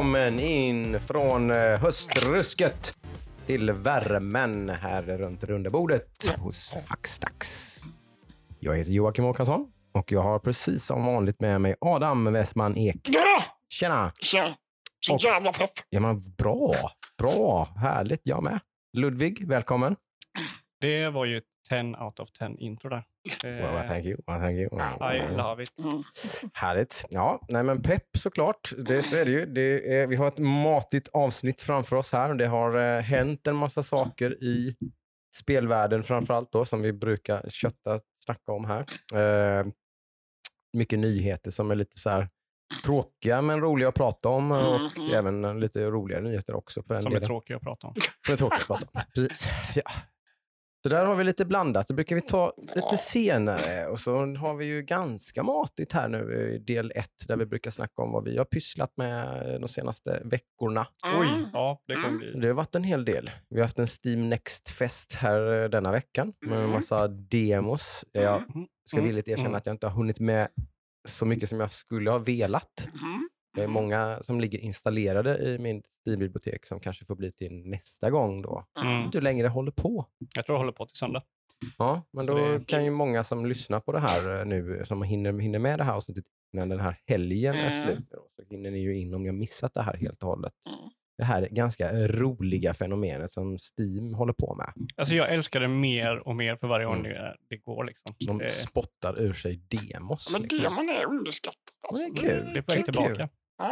välkommen in från eh, höstrusket till värmen här runt runda bordet hos Hackstacks. Jag heter Joakim Åkesson och jag har precis som vanligt med mig Adam Westman Ek. Ja! Tjena! Tja. Så Och- jävla pepp. Ja, men bra, bra, härligt, jag med. Ludvig, välkommen. Det var ju ett 10 out of 10 intro där. Well, thank you. Well, thank you. I love it. Mm. Härligt. Ja, nej men pepp såklart. Det, så är det ju. Det är, vi har ett matigt avsnitt framför oss här. Det har eh, hänt en massa saker i spelvärlden framförallt då, som vi brukar kötta, snacka om här. Eh, mycket nyheter som är lite så här tråkiga men roliga att prata om och Mhm. även lite roligare nyheter också. På den Som är delen. tråkiga att prata om. Som är tråkiga att prata om. Precis. Ja. Så där har vi lite blandat. Det brukar vi ta lite senare. Och så har vi ju ganska matigt här nu i del ett där vi brukar snacka om vad vi har pysslat med de senaste veckorna. Oj, Mm. ja, det kommer Mm. bli... Det har varit en hel del. Vi har haft en Steam Next-fest här eh, denna veckan med en Mm. massa demos. Jag Mm. ska Mm. villigt erkänna att jag inte har hunnit med så mycket som jag skulle ha velat. Det är många som ligger installerade i min Steam-bibliotek som kanske får bli till nästa gång då. Mm. Inte det håller på. Jag tror jag håller på till söndag. Ja, men Så då det- kan ju många som lyssnar på det här eh, nu, som hinner, hinner med det här avsnittet innan den här helgen är Mm. slut, då, så hinner ni ju in om ni har missat det här helt och hållet. Mm. Det här ganska roliga fenomenet som Steam håller på med. Alltså jag älskar det mer och mer för varje gång Mm. det, det går. Liksom. De Det, spottar ur sig demos. Men liksom. demon är underskattat. Alltså. Det är kul. det är på väg kul.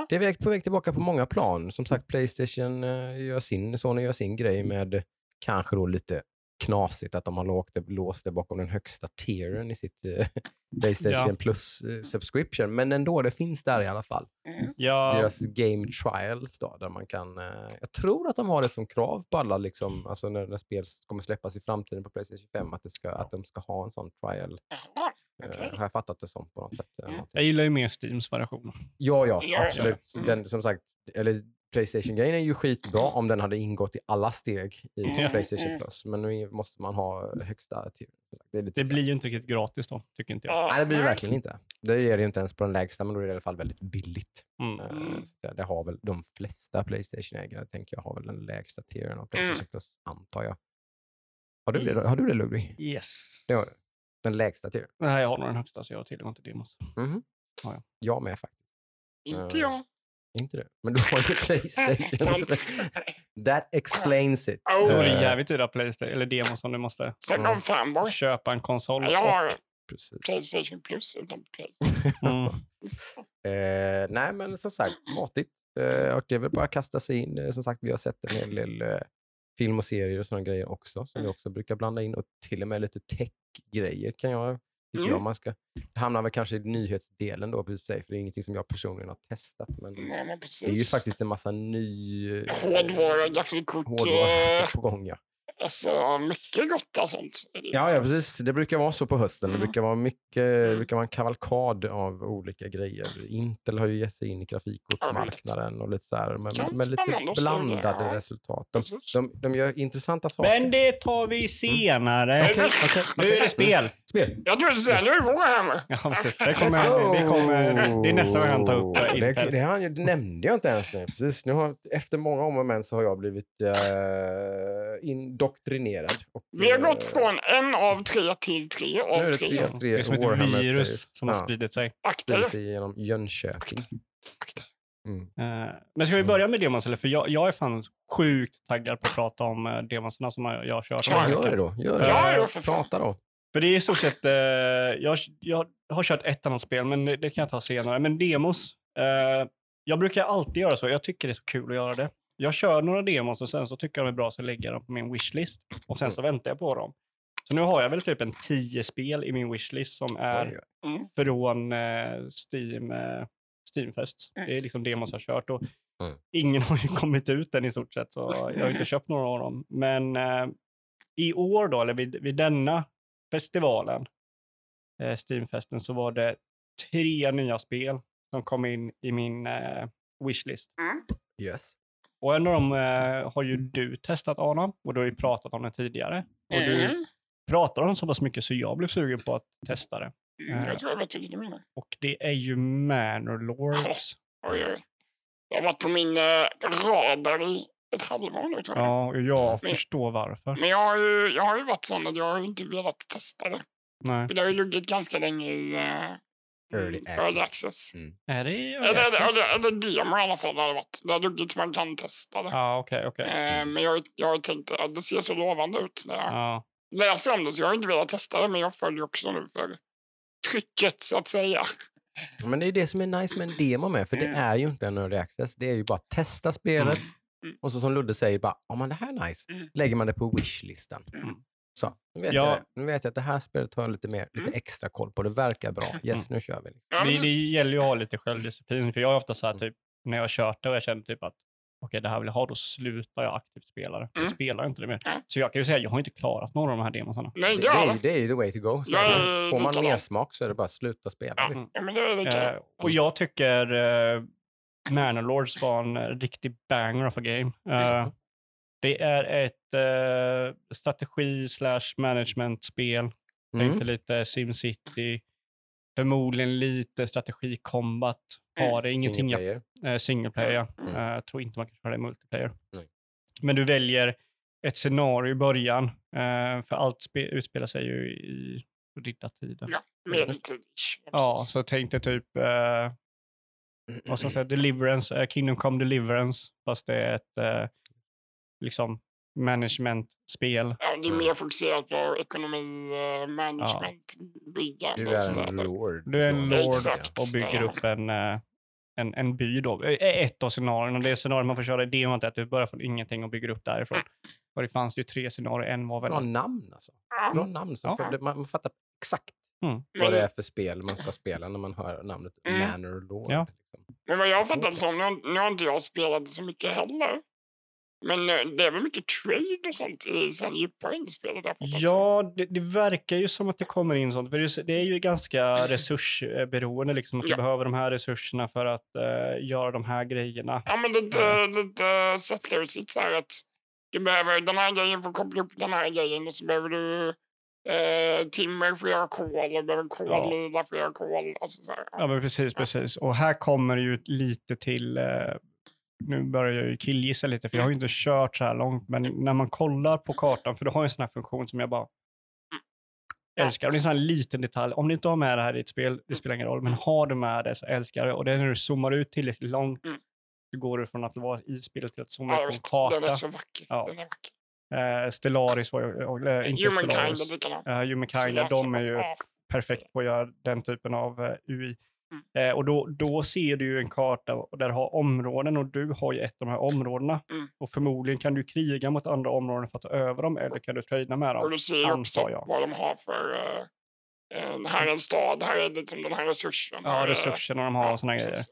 Det är väg- på väg tillbaka på många plan. Som sagt, Playstation eh, gör sin, Sony gör sin grej med kanske då lite knasigt att de har låst det, låst det bakom den högsta tieren i sitt eh, Playstation Ja. Plus eh, subscription. Men ändå, det finns där i alla fall. Mm. Ja, Deras game trials då, där man kan... Eh, jag tror att de har det som krav på alla, liksom, alltså när, när spel kommer släppas i framtiden på Playstation 5, att, det ska, att de ska ha en sån trial. Jaha, Eh, har jag fattat det som på något sätt. Mm. jag gillar ju mer Steams variation. Ja, ja, absolut. ja. Den, som sagt, eller Playstation-grejen är ju skitbra om den hade ingått i alla steg i Mm, Playstation mm. Plus. Men nu måste man ha högsta tier. Det, Det blir ju inte riktigt gratis då, tycker inte jag. Ja, Nej, det blir det verkligen inte. Det är det ju inte ens på den lägsta, men då är det i alla fall väldigt billigt. Mm. Eh, Mm. Det har väl de flesta Playstation-ägare, tänker jag, har väl den lägsta tieren av Playstation Mm. Plus, antar jag. Har du det, har du det Ludvig? Yes. Det har du. Den lägsta tieren? Nej, jag har nog den högsta så jag har tillgång till demos. Mhm. Ja, ja. Jag med faktiskt. Inte Eh, jag. Inte det. Men du har ju Playstation. så det- That explains it. Oh. Då är det Eh, jävligt dyra Playstation, eller demos som du måste Snacka Mm. om fanboy. köpa en konsol. Jag har och, Precis. Playstation Plus utan Playstation. mm, Eh, nej, men som sagt, matigt. Eh, och det är väl bara att kasta sig in. Eh, som sagt, vi har sett en hel del eh, film och serier och sådana grejer också, som vi också brukar blanda in. Och till och med lite tech-grejer kan jag tycker Mm. jag man ska... Det hamnar väl kanske i nyhetsdelen då, precis, för det är ingenting som jag personligen har testat. Men Nej, men det är ju faktiskt en massa ny Hårdvara, grafikkort. hårdvara på gång. Ja. Alltså, mycket gott och sånt. det Ja, ja, precis. Det brukar vara så på hösten. Det Mm. brukar vara mycket, det Mm. brukar vara en kavalkad av olika grejer. Intel har ju gett sig in i grafikkortsmarknaden och lite så här, med, med lite det, blandade ja. resultat. De, de, de gör intressanta saker. Men det tar vi senare. Okej, okej, Nu okej. är det spel. Spel. Jag trodde säga, nu är det Warhammer. Ja, precis. Det, kommer, vi kommer, det är nästa gång han tar upp eh, det, Intel. det, har, det nämnde jag inte ens nu. Precis, nu har, efter många om och men så har jag blivit uh, indoktrinerad. Och, Vi har gått eh, från en av tre till tre av det tre. tre, tre Det är som ett Warhammer virus players. som har spridit sig. Akta sig genom Jönköping. Akta. Mm. Eh, Men ska vi börja med demos? Eller? För jag, jag är fan sjukt taggad på att prata om uh, demosarna som jag, jag har kört. Ja, Gör det då. Gör det. För. Prata då. För det är i stort sett, eh, jag, jag har kört ett annat spel, men det, det kan jag ta senare. Men demos, eh, jag brukar alltid göra så. Jag tycker det är så kul att göra det. Jag kör några demos och sen så tycker jag de är bra så lägger jag dem på min wishlist. Och sen så väntar jag på dem. Så nu har jag väl typ en tio spel i min wishlist som är. Mm. från eh, Steam, eh, Steamfest. Mm. Det är liksom demos jag har kört och Mm. ingen har ju kommit ut än i stort sett så jag har inte köpt några av dem. Men eh, i år då, eller vid, vid denna festivalen, eh, Steamfesten, så var det tre nya spel som kom in i min eh, wishlist. Yes. Och en av dem eh, har ju du testat Adam och du har ju pratat om den tidigare. Och du Mm. pratar om den så pass mycket så jag blev sugen på att testa det. Mm, Jag tror jag vet vilken du menar. Och det är ju Manor Lords. Oj, oj. Det har varit på min eh, radar i ett halvår nu tror jag. Ja, jag Men- förstår varför. Men jag har, ju, jag har ju varit sån att jag har ju inte velat testa det. Nej. För det har ju legat ganska länge i uh, Early early access. access. Mm. Är det early eller, access? eller, eller demo i alla fall har det varit. Det har så man kan testa det. Ja, okej, okej. Eh, men jag, har- jag har tänkt att det ser så lovande ut när jag Ja. läser om det. Så jag har inte velat testa det men jag följer också nu för trycket så att säga. Men det är det som är nice med en demo med, för det Mm. är ju inte en early access. Det är ju bara att testa spelet Mm. och så som Ludde säger, bara, ja men det här är nice. Mm. Lägger man det på wishlistan. Mm. Så, nu vet Ja. jag det. Nu vet jag att det här spelet har jag lite, mer, lite Mm. extra koll på. Det verkar bra. Yes, nu kör vi. Ja, Det, men- det gäller ju att ha lite självdisciplin. För jag är ofta så här, Mm. typ, när jag har kört det och jag känner typ att okej, det här vill jag ha, då slutar jag aktivt spela det. Mm. Jag spelar inte det mer. Ja. Så jag kan ju säga, jag har inte klarat några av de här demosarna. Nej, Det, det det, är, det. det är ju the way to go. Så är det. Får man mer smak så är det bara att sluta spela. Ja, liksom. ja, men det är lika. Eh, och jag tycker uh, Manor Lords var en eh, riktig banger of a game. Eh, Mm. Det är ett eh, strategi slash management-spel. Mm. Tänkte lite SimCity. Förmodligen lite strategi combat. Har det ingenting jag Single player. eh, single player. Mm. Eh, jag tror inte man kan köra det i multiplayer. Nej. Men du väljer ett scenario i början. eh, för allt spe- utspelar sig ju i riddartiden. Ja, medeltid. Ja, så tänk dig typ, eh, vad ska man säga, Deliverance, eh, Kingdom Come Deliverance, fast det är ett eh, liksom management-spel. Ja, det är Mm. mer fokuserat på ekonomi, eh, management, byggande. Du är en lord. Du är en lord Exakt. och bygger Ja. upp en, eh, en, en by då. Ett av scenarierna, det scenariot man får köra i demot är att du börjar från ingenting och bygger upp därifrån. Och det fanns ju tre scenarier, en var väl... Bra namn alltså. Ja, Bra namn. Så Ja. för det, man, man fattar exakt Mm. vad det är för spel man ska spela när man hör namnet Mm. Manor Lord. Ja. Liksom. men vad jag har fattat som, nu, nu har inte jag spelat så mycket heller. Men eh, det är väl mycket trade och sånt i sen djupare in i spelet. har. Ja, det, det verkar ju som att det kommer in sånt. För det, är ju ganska resursberoende, liksom, att du Ja. behöver de här resurserna för att eh, göra de här grejerna. Ja, men lite, Ja. lite settlersigt så här att du behöver den här grejen för att koppla upp den här grejen och så behöver du eh, timmer för att göra kol och behöver kolbilar för att göra kol. Alltså så här. Ja, men precis, precis. Och här kommer det ju lite till... Eh, nu börjar jag ju killgissa lite, för jag har ju inte kört så här långt, men när man kollar på kartan, för du har ju en sån här funktion som jag bara Ja. älskar. Och det är en sån här liten detalj. Om du inte har med det här i ett spel, det spelar ingen roll, men har du med det så älskar jag det. Och det är när du zoomar ut tillräckligt långt, Mm. så går du från att vara i spelet till att zooma Ja, ut på en karta. Den är så vacker. Ja. Den är vacker. Eh, Stellaris var ju, eller inte Humankind är Stellaris. likadant. Uh, Humankind, de är ju perfekt på att göra den typen av eh, UI. Mm. Eh, och då, då ser du ju en karta och där du har områden och du har ju ett av de här områdena. Mm. Och förmodligen kan du kriga mot andra områden för att ta över dem eller kan du trada med Och dem. du ser ju också jag. vad de har för... eh, eh, här är en stad, här är liksom den här resursen. Ja, är- resurserna de har och såna grejer. precis.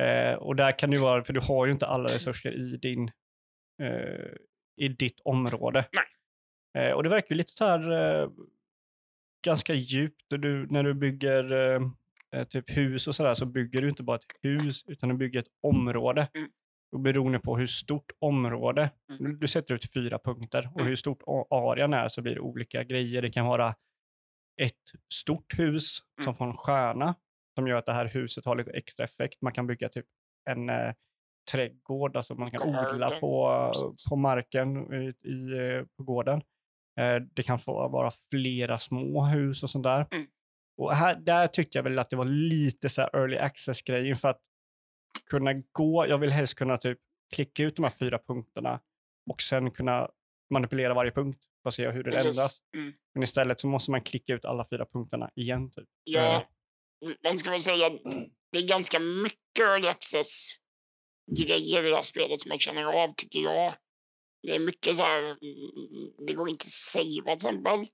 Eh, och där kan ju vara, för du har ju inte alla resurser i din eh, i ditt område. Eh, och det verkar ju lite så här eh, ganska djupt. Och Du, när du bygger eh, eh, typ hus och sådär så bygger du inte bara ett hus utan du bygger ett område. Mm. Och beroende på hur stort område, Mm. du, du sätter ut fyra punkter och Mm. hur stort arean är så blir det olika grejer. Det kan vara ett stort hus som Mm. får en stjärna som gör att det här huset har lite extra effekt. Man kan bygga typ en eh, trädgård, alltså man kan odla på, på marken i, i, eh, på gården. Eh, det kan få vara flera små hus och sånt där. Mm. Och här, där tyckte jag väl att det var lite så här early access-grejen för att kunna gå, jag vill helst kunna typ klicka ut de här fyra punkterna och sen kunna manipulera varje punkt för att se hur det Precis. ändras. Mm. Men istället så måste man klicka ut alla fyra punkterna igen. Typ. Ja, man ska väl säga att det är ganska mycket early access grejer i det här spelet som man känner av, tycker jag. Det är mycket så här, mm, det går inte att savea till exempel.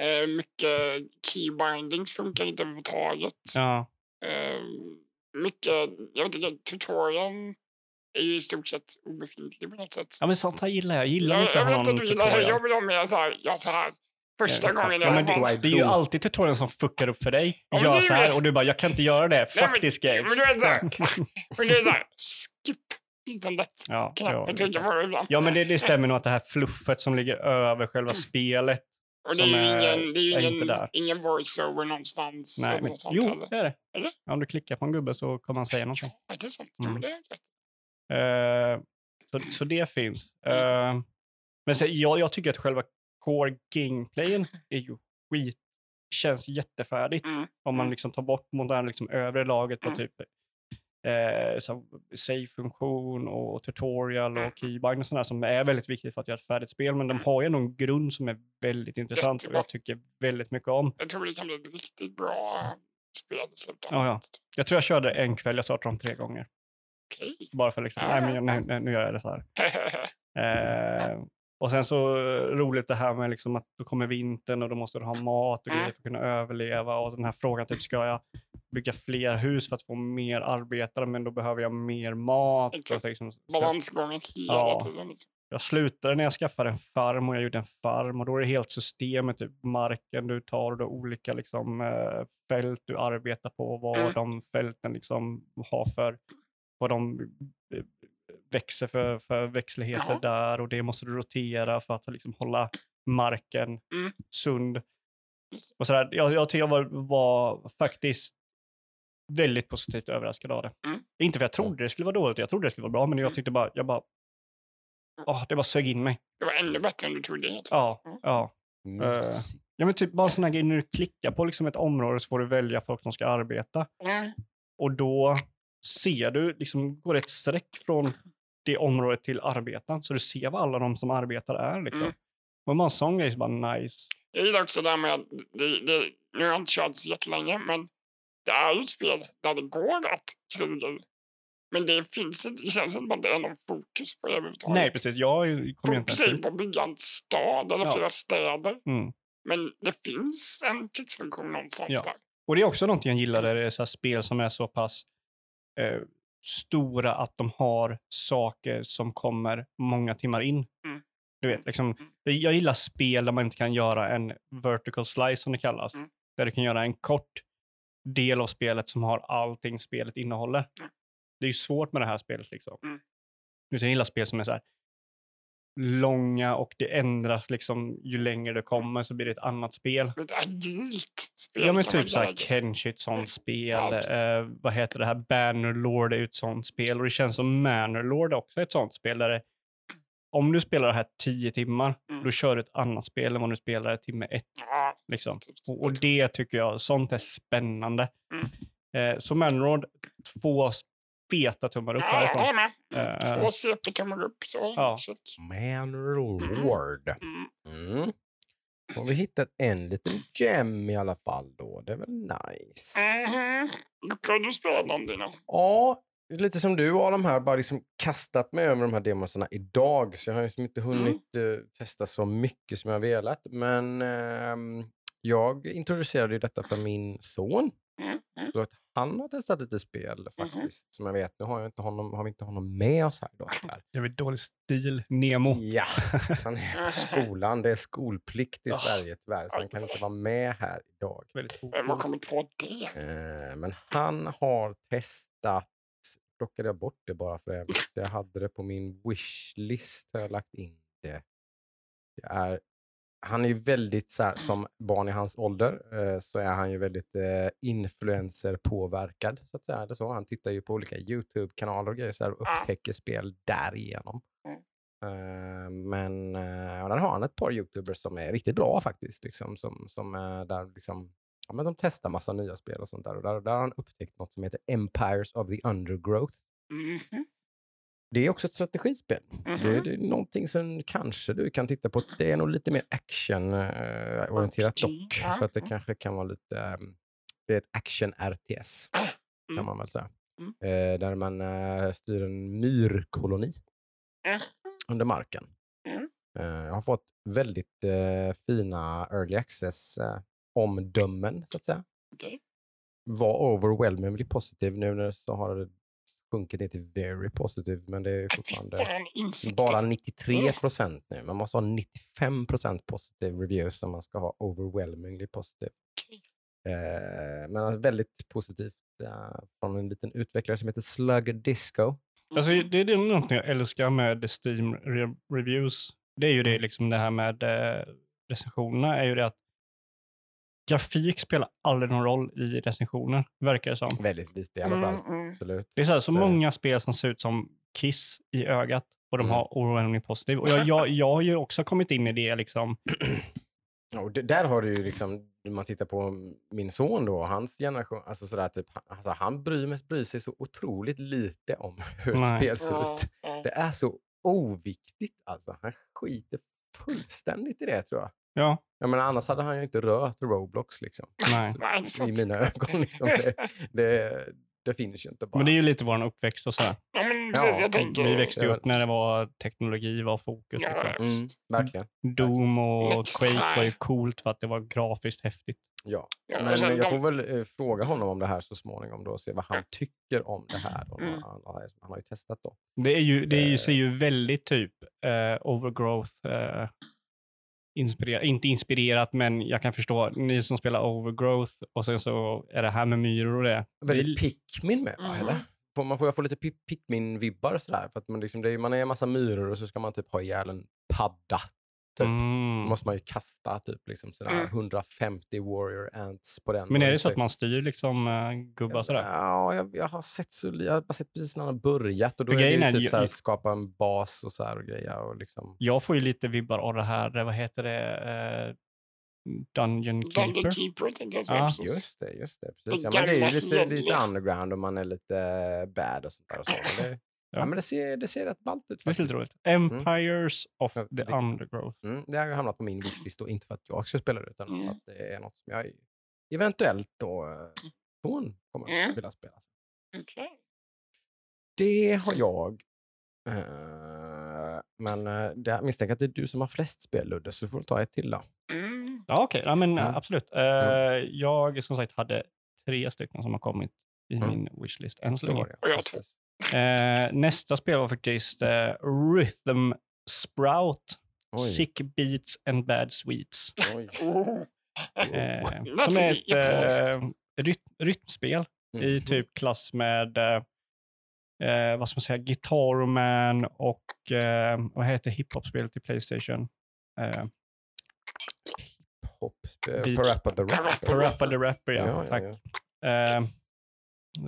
Eh, mycket keybindings funkar inte överhuvudtaget. Ja. Eh, mycket, jag vet inte, tutorialen är ju i stort sett obefintlig på något sätt. ja, men sånt här gillar jag. Jag gillar jag, inte jag ha vet att någon du gillar det, jag vill ha mer så här, ja så här, första Ja, gången ja, jag men det, var- det är ju alltid tutorialen som fuckar upp för dig. Ja, Gör det så här och du bara, jag kan inte göra det. Fuck this game. men du vet det såhär, skip, lätt ja, ja, det det ja, men det, det stämmer nog att det här fluffet som ligger över själva spelet. Och det är ju ingen, det är ju ingen, ingen voice-over någonstans. Nej, eller men, något sånt jo, heller. det är det. Det? Ja, Om du klickar på en gubbe så kommer han säga någonting. Ja, det är sant. Mm. men det är rätt. Eh, så, så det finns. Eh, men sen, jag, jag tycker att själva core gameplayen är ju skit. Känns jättefärdigt Mm. om man Mm. liksom tar bort modern liksom, övre laget på Mm. typ eh, save-funktion och tutorial Mm. och keybind och sådär som är väldigt viktigt för att göra ett färdigt spel. Men de Mm. har ju ändå en grund som är väldigt intressant och Jättebra. jag tycker väldigt mycket om. Jag tror det kan bli ett riktigt bra spel i slutändan. Ja, ja. Jag tror jag körde en kväll, jag startade dem tre gånger. Okej. Bara för liksom, nej men nej, nej, nu gör jag det så här. Eh, och sen så roligt det här med liksom att då kommer vintern och då måste du ha mat och Mm. grejer för att kunna överleva. Och den här frågan, typ, ska jag bygga fler hus för att få mer arbetare men då behöver jag mer mat. Exakt. Liksom, Balansgången hela Ja. tiden. Liksom. jag slutade när jag skaffade en farm och jag gjorde en farm och då är det helt system med typ marken du tar och då olika liksom, eh, fält du arbetar på och vad Mm. de fälten liksom har för, vad de eh, växer för, för växtligheter Jaha. där och det måste du rotera för att liksom hålla marken Mm. sund. Och sådär. Jag, jag tycker jag var, var faktiskt väldigt positivt överraskad av det. Mm. Inte för jag trodde det skulle vara dåligt, jag trodde det skulle vara bra, men jag Mm. tyckte bara, jag bara, åh, det bara sög in mig. Det var ännu bättre än du trodde. helt Ja, Mm. ja. Mysigt. Ja, men typ bara en sån här grej när du klickar på liksom ett område så får du välja folk som ska arbeta. Mm. Och då ser du, liksom går ett streck från det området till arbetaren. Så du ser vad alla de som arbetar är. Liksom. Mm. Och en sån grej så bara nice. Jag gillar också det här med det, det, nu har jag inte kört så jättelänge, men det är ju ett spel där det går att kriga i. Men det finns inte, det känns inte som att det är någon fokus på det överhuvudtaget. Nej, precis. Jag kommer inte dit. på att bygga en stad eller Ja. flera städer. Mm. Men det finns en krigsfunktion någonstans Ja. där. Och det är också någonting jag gillar, där det är så spel som är så pass eh, stora att de har saker som kommer många timmar in. Mm. Du vet, liksom, jag gillar spel där man inte kan göra en vertical slice som det kallas. Mm. Där du kan göra en kort del av spelet som har allting spelet innehåller. Mm. Det är ju svårt med det här spelet. Liksom. Mm. Utan Jag gillar spel som är så här långa och det ändras liksom ju längre det kommer så blir det ett annat spel. Ett agilt spel. Ja men typ såhär säga. Kenshi ett sånt spel. Eh, vad heter det här? Bannerlord är ett sånt spel. Och det känns som Mannerlord också är ett sånt spel. Där det, om du spelar det här tio timmar, Mm. då kör du ett annat spel än vad du spelar timme ett. Liksom. typ. Och, och det tycker jag, sånt är spännande. Mm. Eh, så Mannerlord, två feta tummar upp Ja, jag härifrån. håller med. Eh, Två CP-tummar upp. Så. Ja. check. Manlord. Mm. Mm. Har vi hittat en liten gem i alla fall då. Det är väl nice. Mhm. Har du spelat någon Dina? Ja, lite som du de här bara liksom kastat mig över de här demosarna idag. Så jag har liksom inte hunnit eh, testa så mycket som jag velat. Men ehm, jag introducerade ju detta för min son. Mm. Mm. Så att han har testat lite spel faktiskt. Som jag vet. Nu har, jag inte honom, har vi inte honom med oss här idag. Här. Det är väl dålig stil. Nemo. Ja, han är på skolan. Det är skolplikt i. Sverige tyvärr. Så han kan inte vara med här idag. Vem har kommit på det? Eh, men han har testat, plockade jag bort det bara för övrigt. Jag hade det på min wishlist, har jag lagt in det. det är, han är ju väldigt, så här, som barn i hans ålder, eh, så är han ju väldigt eh, influencer-påverkad, så att säga. Eller så. Han tittar ju på olika YouTube-kanaler och grejer så här, och upptäcker spel därigenom. Mm. Eh, men uh, där har han ett par YouTubers som är riktigt bra faktiskt. Liksom, som, som, eh, där liksom, ja, men de testar massa nya spel och sånt där. Och där, där har han upptäckt något som heter Empires of the Undergrowth. Mhm. Det är också ett strategispel. Det, Mhm. det är någonting som kanske du kan titta på. Det är nog lite mer action-orienterat Okej, dock. ja, Så att det mm. kanske kan vara lite... ehm, det är ett action-RTS kan Mm. man väl säga. Mm. Eh, där man eh, styr en myrkoloni Mm. under marken. Mm. Eh, jag har fått väldigt eh, fina early access-omdömen, så att säga. Okej. Var overwhelmingly positive. Nu när så har det sjunkit ner till very positive, men det är fortfarande bara 93 procent nu. Man måste ha 95 procent positive reviews om man ska ha overwhelmingly positive. Eh, men alltså väldigt positivt eh, från en liten utvecklare som heter Slugger Disco. Alltså, Mhm. det är det någonting jag älskar med Steam re- Reviews. Det är ju Mm. det, liksom det här med eh, recensionerna, är ju det att grafik spelar aldrig någon roll i recensioner, verkar det som. Väldigt lite i alla fall. Mm, mm. Absolut. Det är så, här, så Det- många spel som ser ut som kiss i ögat och de Mm. har overwhelming positive. Och jag, jag, jag har ju också kommit in i det liksom. Ja, Och det, där har du ju liksom, när man tittar på min son då, hans generation, alltså sådär typ, han- alltså han bryr, bryr sig så otroligt lite om hur ett Nej. spel ser ut. Det är så oviktigt alltså. Han skiter fullständigt i det tror jag. Ja, Jag menar, annars hade han ju inte rört Roblox liksom. nej. Nej, det är I mina ögon liksom. Det, det, det finns ju inte bara. Men det är ju lite vår uppväxt och sådär. Ja, men precis, Ja, jag tänker... Vi växte ju upp när det var teknologi var fokus. Ja, Liksom. ja. Mm, verkligen. Doom och Next Quake var ju coolt för att det var grafiskt häftigt. Ja. Men sen jag får väl eh, fråga honom om det här så småningom då och se vad han tycker om det här. Då. Mm. Han, han, han har ju testat då. Det, är ju, det är ju, Eh. ser ju väldigt typ eh, overgrowth eh, inspirerat, inte inspirerat, men jag kan förstå ni som spelar overgrowth och sen så är det här med myror och det. Väldigt Pikmin med, va, Mhm. eller? Får man får jag få lite Pi- Pikmin-vibbar sådär? För att man, liksom, det är, man är en massa myror och så ska man typ ha ihjäl en padda. Typ. Då Mm. måste man ju kasta typ liksom sådär Mm. 150 warrior ants på den. Men är det så att man styr liksom uh, gubbar sådär? Ja, jag, jag har sett så, jag har bara sett precis när han har börjat och då För är det grejen ju typ ju- såhär, skapa en bas och så här och grejer och liksom. Jag får ju lite vibbar av det här, eh, vad heter det, eh, Dungeon Keeper. Dungeon Keeper tänkte jag säga Ja. Just det, just det. Precis. Det Ja, men det är ju lite, lite underground och man är lite bad och sånt där. Och så. Det, ja. Ja. men det ser, det ser rätt ballt ut. Det är lite roligt. Empires of Ja, the det- Undergrowth. Mm, det har ju hamnat på min wishlist och inte för att jag ska spela det utan Mm. att det är något som jag eventuellt då eh, son kommer Mm. vilja spela. Okej. Det har jag. Eh, men eh, det, jag misstänker att det är du som har flest spel Ludde, så du får ta ett till då. Mm. Ja, okej. Ja, men eh, Mm. absolut. Eh, Jag som sagt hade tre stycken som har kommit i Mm. min wishlist än så länge. Och jag har precis. Eh, nästa spel var faktiskt eh, Rhythm Sprout. Oj. Sick Beats and Bad Sweets. Oj. Oh. Eh, som är ett eh, ryt rytmspel i Mhm. typ klass med eh, eh, vad ska man säga, Guitar Man och eh, vad heter hiphop-spelet i Playstation? Eh. Beach- Parappa the Rapper. Parappa the Rapper, ja. Ja, ja, tack. ja.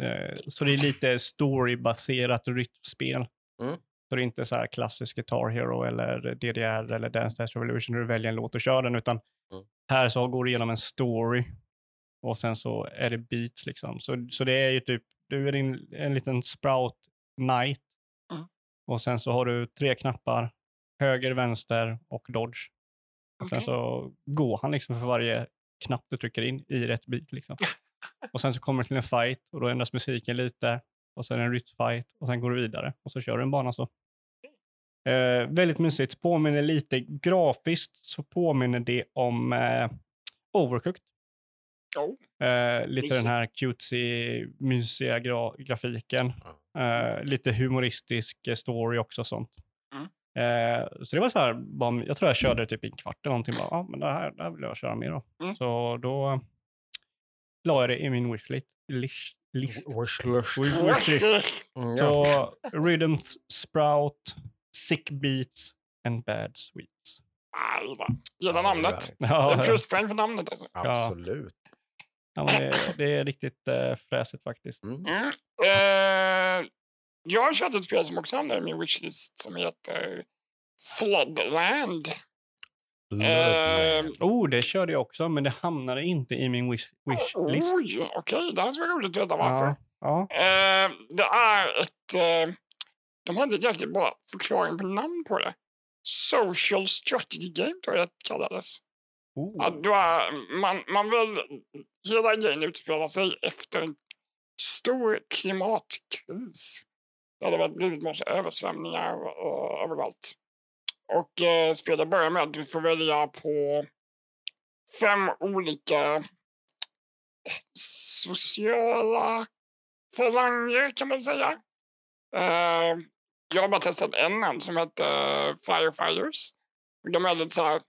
Eh, så det är lite storybaserat rytmspel. Mm. Så det är inte så här klassisk Guitar Hero eller DDR eller Dance Dance Revolution där du väljer en låt och kör den, utan Mm. här så går du igenom en story och sen så är det beats liksom. Så, så det är ju typ, du är din, en liten sprout knight Mm. och sen så har du tre knappar, höger, vänster och dodge. Och sen Okej. så går han liksom för varje knapp du trycker in i rätt bit liksom. Och sen så kommer det till en fight och då ändras musiken lite och sen en rytmfight och sen går du vidare och så kör du en bana så. Eh, väldigt mysigt, påminner lite grafiskt så påminner det om eh, Overcooked. Oh. Eh, lite Mysigt. den här cutesy, mysiga gra- grafiken. Eh, lite humoristisk eh, story också och sånt. Mm. Eh, så det var så här, jag tror jag körde typ i en kvart eller någonting. Bara, ah, men det, här, det här vill jag köra mer av. Mm. Så då la jag det i min wishlist. List, list. Wishlist. Wish- wishlist. Mm, ja. Så Rhythm Sprout, Sick Beats and Bad Sweets. Gillar Ja, namnet. Ja, är pluspoäng för namnet alltså. Absolut. ja, men det, det är riktigt äh, fräsigt faktiskt. Mm. Mm. Eh, jag körde ett spel som också hamnade i min wishlist som heter Floodland. Bloodland. Oh, det körde jag också, men det hamnade inte i min wish, wishlist. Oj, okej. Det här ska vara roligt att veta varför. Ja, ja. Eh, det är ett... Eh, de hade ett jäkligt bra förklaring på namn på det. Social strategy game tror jag det kallades. Oh. Att du är, man, man vill... Hela grejen utspelar sig efter en stor klimatkris. Det har blivit massa översvämningar uh, överallt. Och eh, spelet börjar med att du får välja på fem olika sociala falanger kan man säga. Eh, jag har bara testat en än som heter Firefighters. De är lite så här,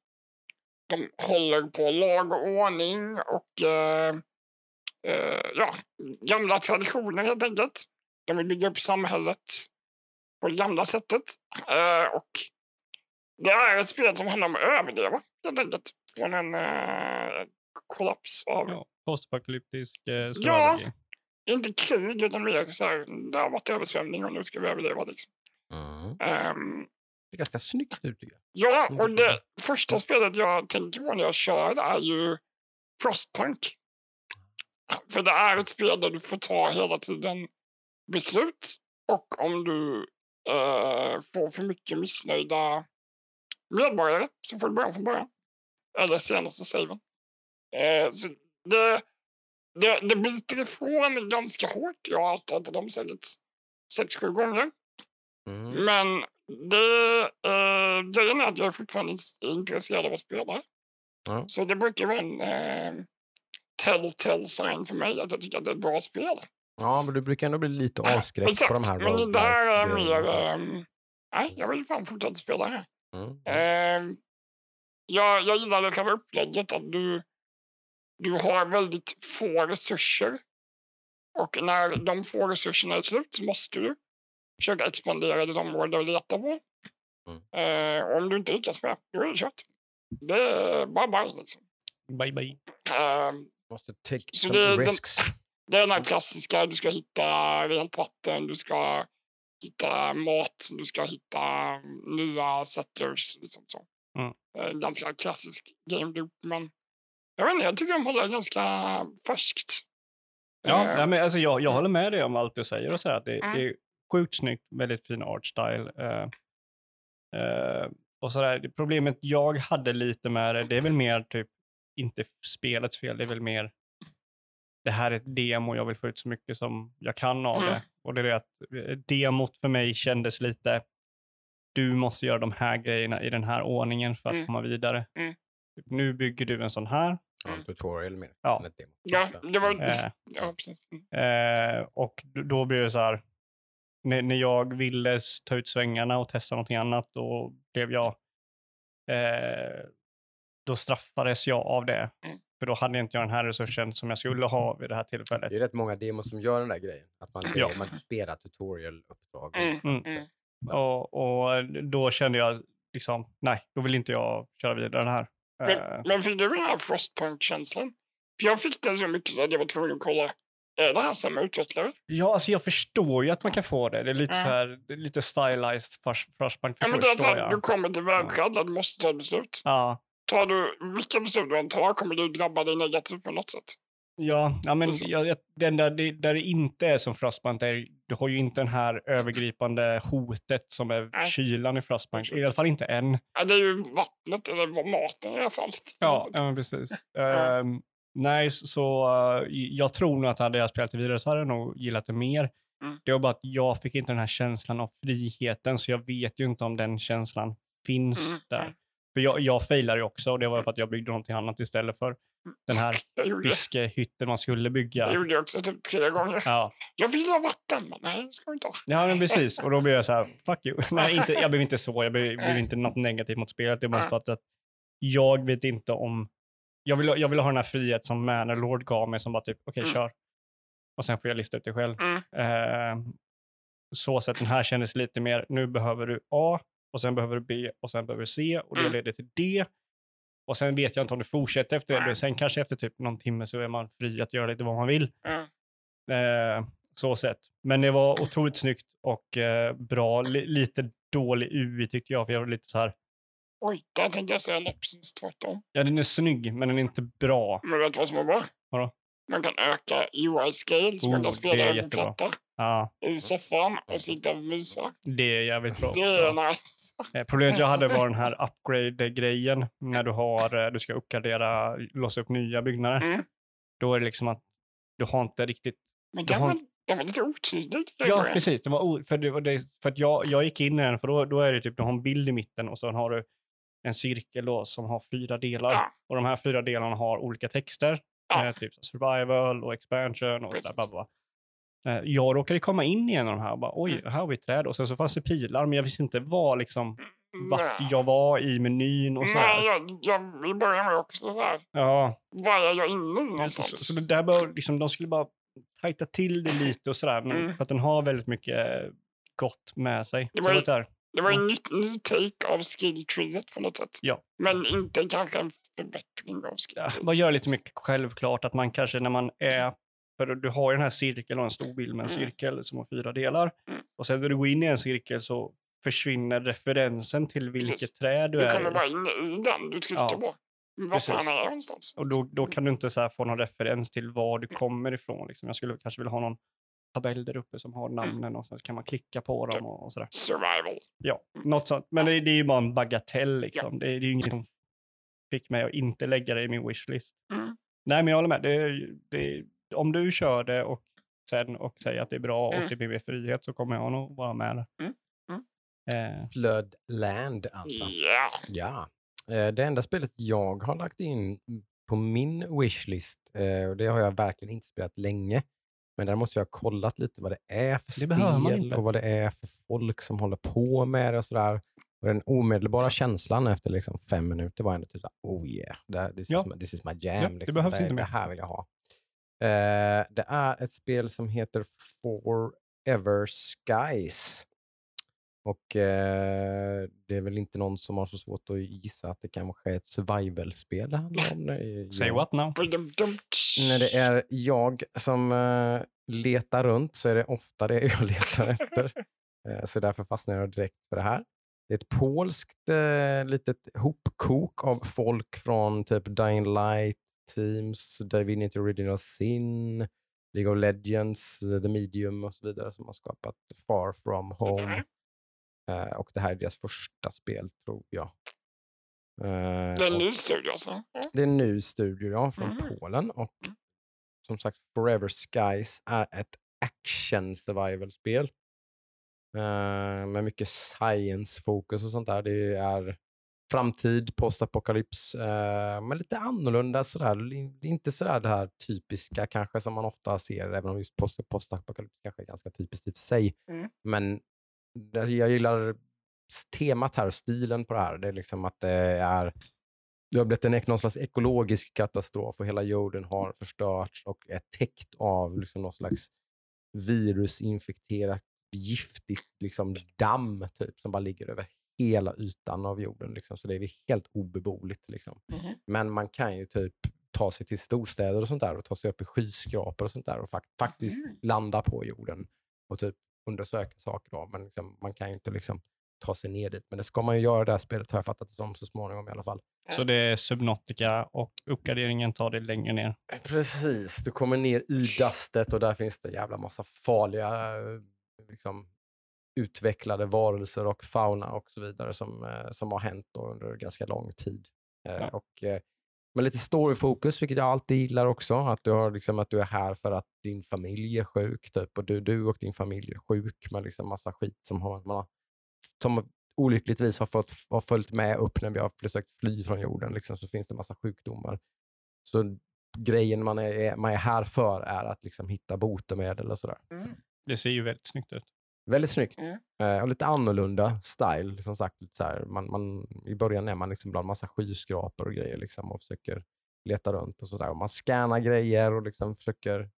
de håller på lag och ordning och eh, eh, ja, gamla traditioner helt enkelt. De vill bygga upp samhället på det gamla sättet. Eh, och det är ett spel som handlar om att överleva helt enkelt. Från en eh, kollaps av Ja, Postapokalyptisk eh, strategi. inte krig utan mer så här, det har varit översvämning och nu ska vi överleva. Liksom. Mm. Ehm, Det är ganska snyggt ut tycker jag. ja, och det- det första spelet jag tänker på när jag kör är ju Frostpunk. För det är ett spel där du får ta hela tiden beslut och om du eh, får för mycket missnöjda medborgare så får du börja från början. Eller senaste saven. Eh, så det, det, det biter ifrån ganska hårt. Jag har startat om säkert sex, sju gånger. Mm. Men det, eh, grejen är att jag är fortfarande intresserad av att spela. Ja. Så det brukar vara en eh, telltale sign för mig att jag tycker att det är ett bra spel. Ja, men du brukar ändå bli lite avskräckt på de här men det här är mer... ehm, nej, jag vill fan fortsätta spela det här. Mm. Ehm, jag, jag gillar själva upplägget att du, du har väldigt få resurser. Och när de få resurserna är slut så måste du försöka expandera ditt område och leta på. Mm. Eh, om du inte lyckas med det, då är det kört. Det är bara bye liksom. Bye bye. Ehm, Måste take Så some det- den- risks. det är den här klassiska, du ska hitta rent vatten, du ska hitta mat, du ska hitta nya settlers. Liksom så. Mm. Eh, Ganska klassisk game loop, men jag vet inte, jag tycker de håller ganska färskt. Ja, ja men alltså jag, jag håller med dig om allt du säger och så här, att det, Mm. det är sjukt snyggt, väldigt fin art style. eh, eh, och så där. Problemet jag hade lite med det, det är väl mer typ inte spelets fel, det är väl mer det här är ett demo, jag vill få ut så mycket som jag kan av Mm. det. Och det är det att eh, demot för mig kändes lite, du måste göra de här grejerna i den här ordningen för att Mm. komma vidare. Mm. Typ, Nu bygger du en sån här. Ja, en tutorial mer. Ja. än ett demo. Ja, det var... Eh, Ja, precis. Mm. Eh, och då blir det så här, när, när jag ville ta ut svängarna och testa någonting annat, då blev jag, eh, då straffades jag av det. Mm. För då hade inte jag den här resursen som jag skulle ha vid det här tillfället. Det är rätt många demos som gör den där grejen. Att man, Ja. man spelar tutorial-uppdrag. Mm. Mm. Mm. Och, och då kände jag liksom, nej, då vill inte jag köra vidare det här. Eh, Men, men fick du den här Frostpunk-känslan? För jag fick den så mycket så att jag var tvungen att kolla, är det här samma utvecklare? ja, alltså jag förstår ju att man kan få det. Det är lite Ja. så här, lite stylized Flashbang Ja, men det är jag. du kommer till där du måste ta ett beslut. Ja, Tar du, vilka beslut du än tar kommer du drabba dig negativt på något sätt. Ja, ja men jag, den där, det, där det inte är som Frostbank, där du har ju inte den här övergripande hotet som är Nej. kylan i Frostbank. I alla fall inte än. Ja, det är ju vattnet eller maten i här fallet. Ja, ja precis. Ja. Ehm, nej, så- så uh, jag tror nog att hade jag spelat det vidare så hade jag nog gillat det mer. Mm. Det var bara att jag fick inte den här känslan av friheten, så jag vet ju inte om den känslan finns Mm, där. För jag, jag failade ju också och det var för att jag byggde någonting annat istället för den här Jag fiskehytten man skulle bygga. jag gjorde också typ tre gånger. Ja. Jag vill ha vatten. Men nej, det ska vi inte ha. Ja, men precis. Och då blev jag så här, fuck you. Nej, inte, jag blev inte så. Jag blev, blev inte något negativt mot spelet. Det är bara att jag vet inte om... Jag vill, jag vill ha den här frihet som Mannerlord gav mig som bara typ, okej, Mm. kör. Och sen får jag lista ut det själv. Mm. Eh, så att den här kändes lite mer, nu behöver du A och sen behöver du B och sen behöver du C och det Mm. leder till D. Och sen vet jag inte om du fortsätter efter det. Sen kanske efter typ någon timme så är man fri att göra lite vad man vill. Ja. Eh, så sett. Men det var otroligt snyggt och eh, bra. Li- lite dålig UI tyckte jag, för jag var lite så här, Oj, där tänkte jag säga något precis tvärtom. ja den är snygg, men den är inte bra. Men vet du vad som är bra? Vadå? Man kan öka UI-scale så man Oh, kan det spela över platta Ja, i soffan och sitta och mysa. det är jävligt bra. Det är nice. Eh, Problemet jag hade var den här upgrade-grejen, när du har, eh, du ska uppgradera, låsa upp nya byggnader. Mm. Då är det liksom att du har inte riktigt Men den har var, den var lite otydlig. Ja, precis. Det var o- för, det, för att jag, jag gick in i den, för då, då är det typ, du har en bild i mitten och så har du en cirkel då, som har fyra delar. Ja. Och de här fyra delarna har olika texter. Ja. Eh, typ survival och expansion och sådär. Eh, jag råkade komma in i en av de här och bara, oj, Mm. här har vi träd. Och sen så fanns det pilar, men jag visste inte vad, liksom, vart Nej. jag var i menyn och Nej, sådär. jag, jag, i början var jag också så här. Ja, Vad är jag inne i så, någonstans? så det där bör, liksom, de skulle bara tajta till det lite och sådär. Mm. För att den har väldigt mycket gott med sig. Det Så var ju- var. Det var Ja. en ny, ny take av skilltreet på något sätt. Ja. Men inte kanske en förbättring av Ja, skilltreet. vad gör lite mycket självklart att man kanske när man är, för du har ju den här cirkeln och en stor bild med en Mm. cirkel som har fyra delar. Mm. Och sen när du går in i en cirkel så försvinner referensen till vilket Precis. träd du Du är kommer i. bara in i den du trycker Ja, på. Var precis. fan är någonstans? Och då, då kan du inte så här få någon referens till var du kommer ifrån. Liksom. Jag skulle kanske vilja ha någon tabell där uppe som har namnen och så kan man klicka på dem och, och sådär. Survival. Ja, något sånt. Men det, det är ju bara en bagatell liksom. Det, det är ju inget som fick mig att inte lägga det i min wishlist. Mm. Nej, men jag håller med. Det, det, om du kör det och sen och säger att det är bra och Mm. det blir mer frihet så kommer jag nog vara med där. Mm. Mm. Eh, Floodland alltså. Ja. Ja. Eh, Det enda spelet jag har lagt in på min wishlist, eh, och det har jag verkligen inte spelat länge, men där måste jag ha kollat lite vad det är för Det spel och vad det är för folk som håller på med det och sådär. Och den omedelbara känslan efter liksom fem minuter var ändå typ såhär, oh yeah, det, this, Ja. is, my, this is my Ja, jam. det liksom. behövs det, inte det mer. här vill jag ha. Eh, det är ett spel som heter Forever Skies. Och eh, det är väl inte någon som har så svårt att gissa att det kanske är ett survival-spel det handlar om. Eh, say jag- what now? När det är jag som eh, letar runt så är det ofta det jag letar efter. Eh, så därför fastnar jag direkt för det här. Det är ett polskt eh, litet hopkok av folk från typ Dying Light, Teams, Divinity Original Sin, League of Legends, The Medium och så vidare som har skapat Far From Home. Eh, och det här är deras första spel tror jag. Eh, Det är en ny studio alltså? Ja. det är en ny studio ja, från Mhm. Polen och Mm. som sagt Forever Skies är ett action survival-spel. Eh, med mycket science-fokus och sånt där. Det är framtid, postapokalyps, uh, men lite annorlunda sådär. Inte sådär det här typiska kanske som man ofta ser, även om just post- postapokalyps kanske är ganska typiskt i och för sig. Mm. Men jag gillar temat här stilen på det här. Det är liksom att det är det har blivit en någon slags ekologisk katastrof och hela jorden har förstörts och är täckt av liksom någon slags virusinfekterat giftigt liksom damm typ, som bara ligger över hela ytan av jorden. Liksom. Så det är helt obeboeligt. Liksom. Mhm. Men man kan ju typ ta sig till storstäder och sånt där och ta sig upp i skyskrapor och sånt där och fak- faktiskt Mhm. landa på jorden och typ undersöka saker. Då. Men liksom, man kan ju inte liksom ta sig ner dit. Men det ska man ju göra i det här spelet har jag fattat det som så småningom i alla fall. Så det är Subnautica och uppgraderingen tar det längre ner. Precis, du kommer ner i dastet och där finns det en jävla massa farliga eh, liksom, utvecklade varelser och fauna och så vidare som, eh, som har hänt under ganska lång tid. Eh, Ja. och, eh, med lite storyfokus, vilket jag alltid gillar också. Att du, har, liksom, att du är här för att din familj är sjuk typ, och du, du och din familj är sjuk med liksom massa skit som, har, man har, som olyckligtvis har, fått, har följt med upp när vi har försökt fly från jorden. Liksom, så finns det massa sjukdomar. Så grejen man är, är- man är här för är att liksom hitta botemedel och sådär. Mm. Det ser ju väldigt snyggt ut. Väldigt snyggt. Mm. Eh, och lite annorlunda style. Som sagt, lite så här, man, man, I början är man liksom bland massa skyskrapor och grejer liksom, och försöker leta runt. och sådär. Och Man scannar grejer och liksom försöker...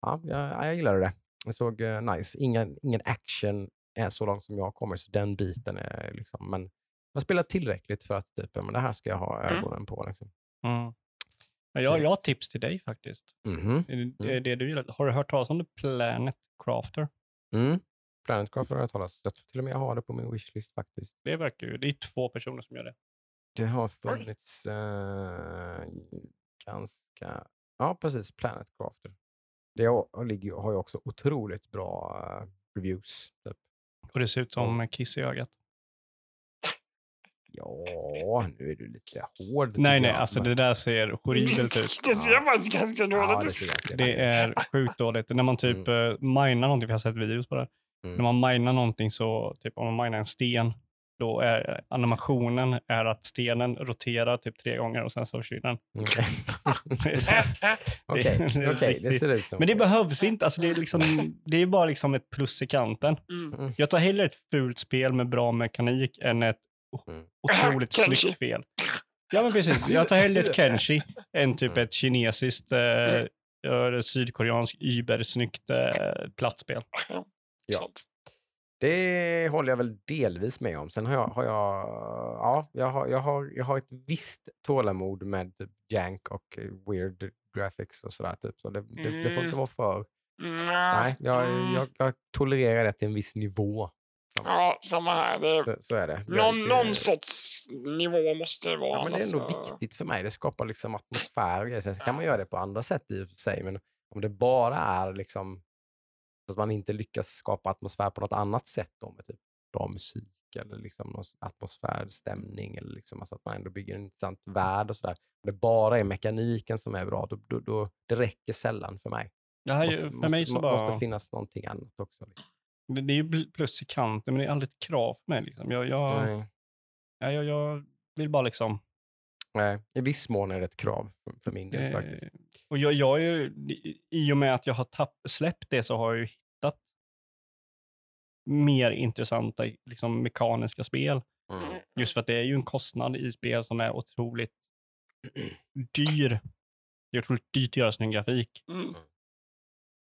Ja, jag, jag gillade det. Det såg eh, nice. Ingen, ingen action är så långt som jag kommit, så den biten är liksom... Men jag spelar tillräckligt för att typ, men det här ska jag ha Mm. ögonen på. Liksom. Mm. Ja, jag, jag har tips till dig faktiskt. Mhm. Det är det, det du gillar. Har du hört talas om The Planet Crafter? Mm. Planetcraft har jag talat Jag tror till och med jag har det på min wishlist faktiskt. Det verkar ju, det är två personer som gör det. Det har funnits eh, ganska... Ja, precis. Planetcrafter. Det har, har ju också otroligt bra eh, reviews. Typ. Och det ser ut som kiss i ögat. Ja, nu är du lite hård. Nej, nej, jag, alltså det där ser horribelt ut. Det ser Ja. faktiskt ganska Ja, dåligt det ut. ser ganska Det är sjukt dåligt. När man typ mm. minar någonting, för jag har sett videos på det. Mm. När man minar någonting så, typ om man minar en sten, då är animationen är att stenen roterar typ tre gånger och sen så försvinner den. Okej, här- okej, det är okej, det ser ut som... Men det behövs inte. Alltså det, är liksom, det är bara liksom ett plus i kanten. Mm. Jag tar hellre ett fult spel med bra mekanik än ett Mm. otroligt snyggt spel. Ja, men precis. Jag tar hellre ett Kenshi än typ Mm. ett kinesiskt, eh, eh, sydkoreanskt, übersnyggt eh, plattspel. Ja. Sant. Det håller jag väl delvis med om. Sen har jag, har jag, ja, jag, har, jag, har, jag har ett visst tålamod med typ jank och eh, weird graphics och sådär. Typ. Så det, det, det får inte Mm. vara för... Mm. Nej, jag, Mm. jag, jag tolererar det till en viss nivå. Ja, samma här. Det Så, så är det. någon, det någon sorts nivå måste det vara. Ja, men det är ändå alltså. viktigt för mig. Det skapar liksom atmosfär. Sen så kan man göra det på andra sätt i och för sig. Men om det bara är liksom så att man inte lyckas skapa atmosfär på något annat sätt då med typ bra musik eller liksom någon atmosfär, stämning eller liksom alltså att man ändå bygger en intressant värld och sådär. Om det bara är mekaniken som är bra, då, då, då det räcker sällan för mig. Det, här, är Måste, för måste, mig så bara... måste finnas någonting annat också. Liksom. Det, det är ju plus i kanten, men det är aldrig ett krav för mig. Liksom. Jag, jag, jag, jag vill bara liksom... Nej, I viss mån är det ett krav för, för min del eh, faktiskt. och jag, jag är ju, I och med att jag har tapp, släppt det så har jag ju hittat mer intressanta liksom, mekaniska spel. Mm. Just för att det är ju en kostnad i spel som är otroligt dyr. Det är otroligt dyrt att göra sin grafik. Mm.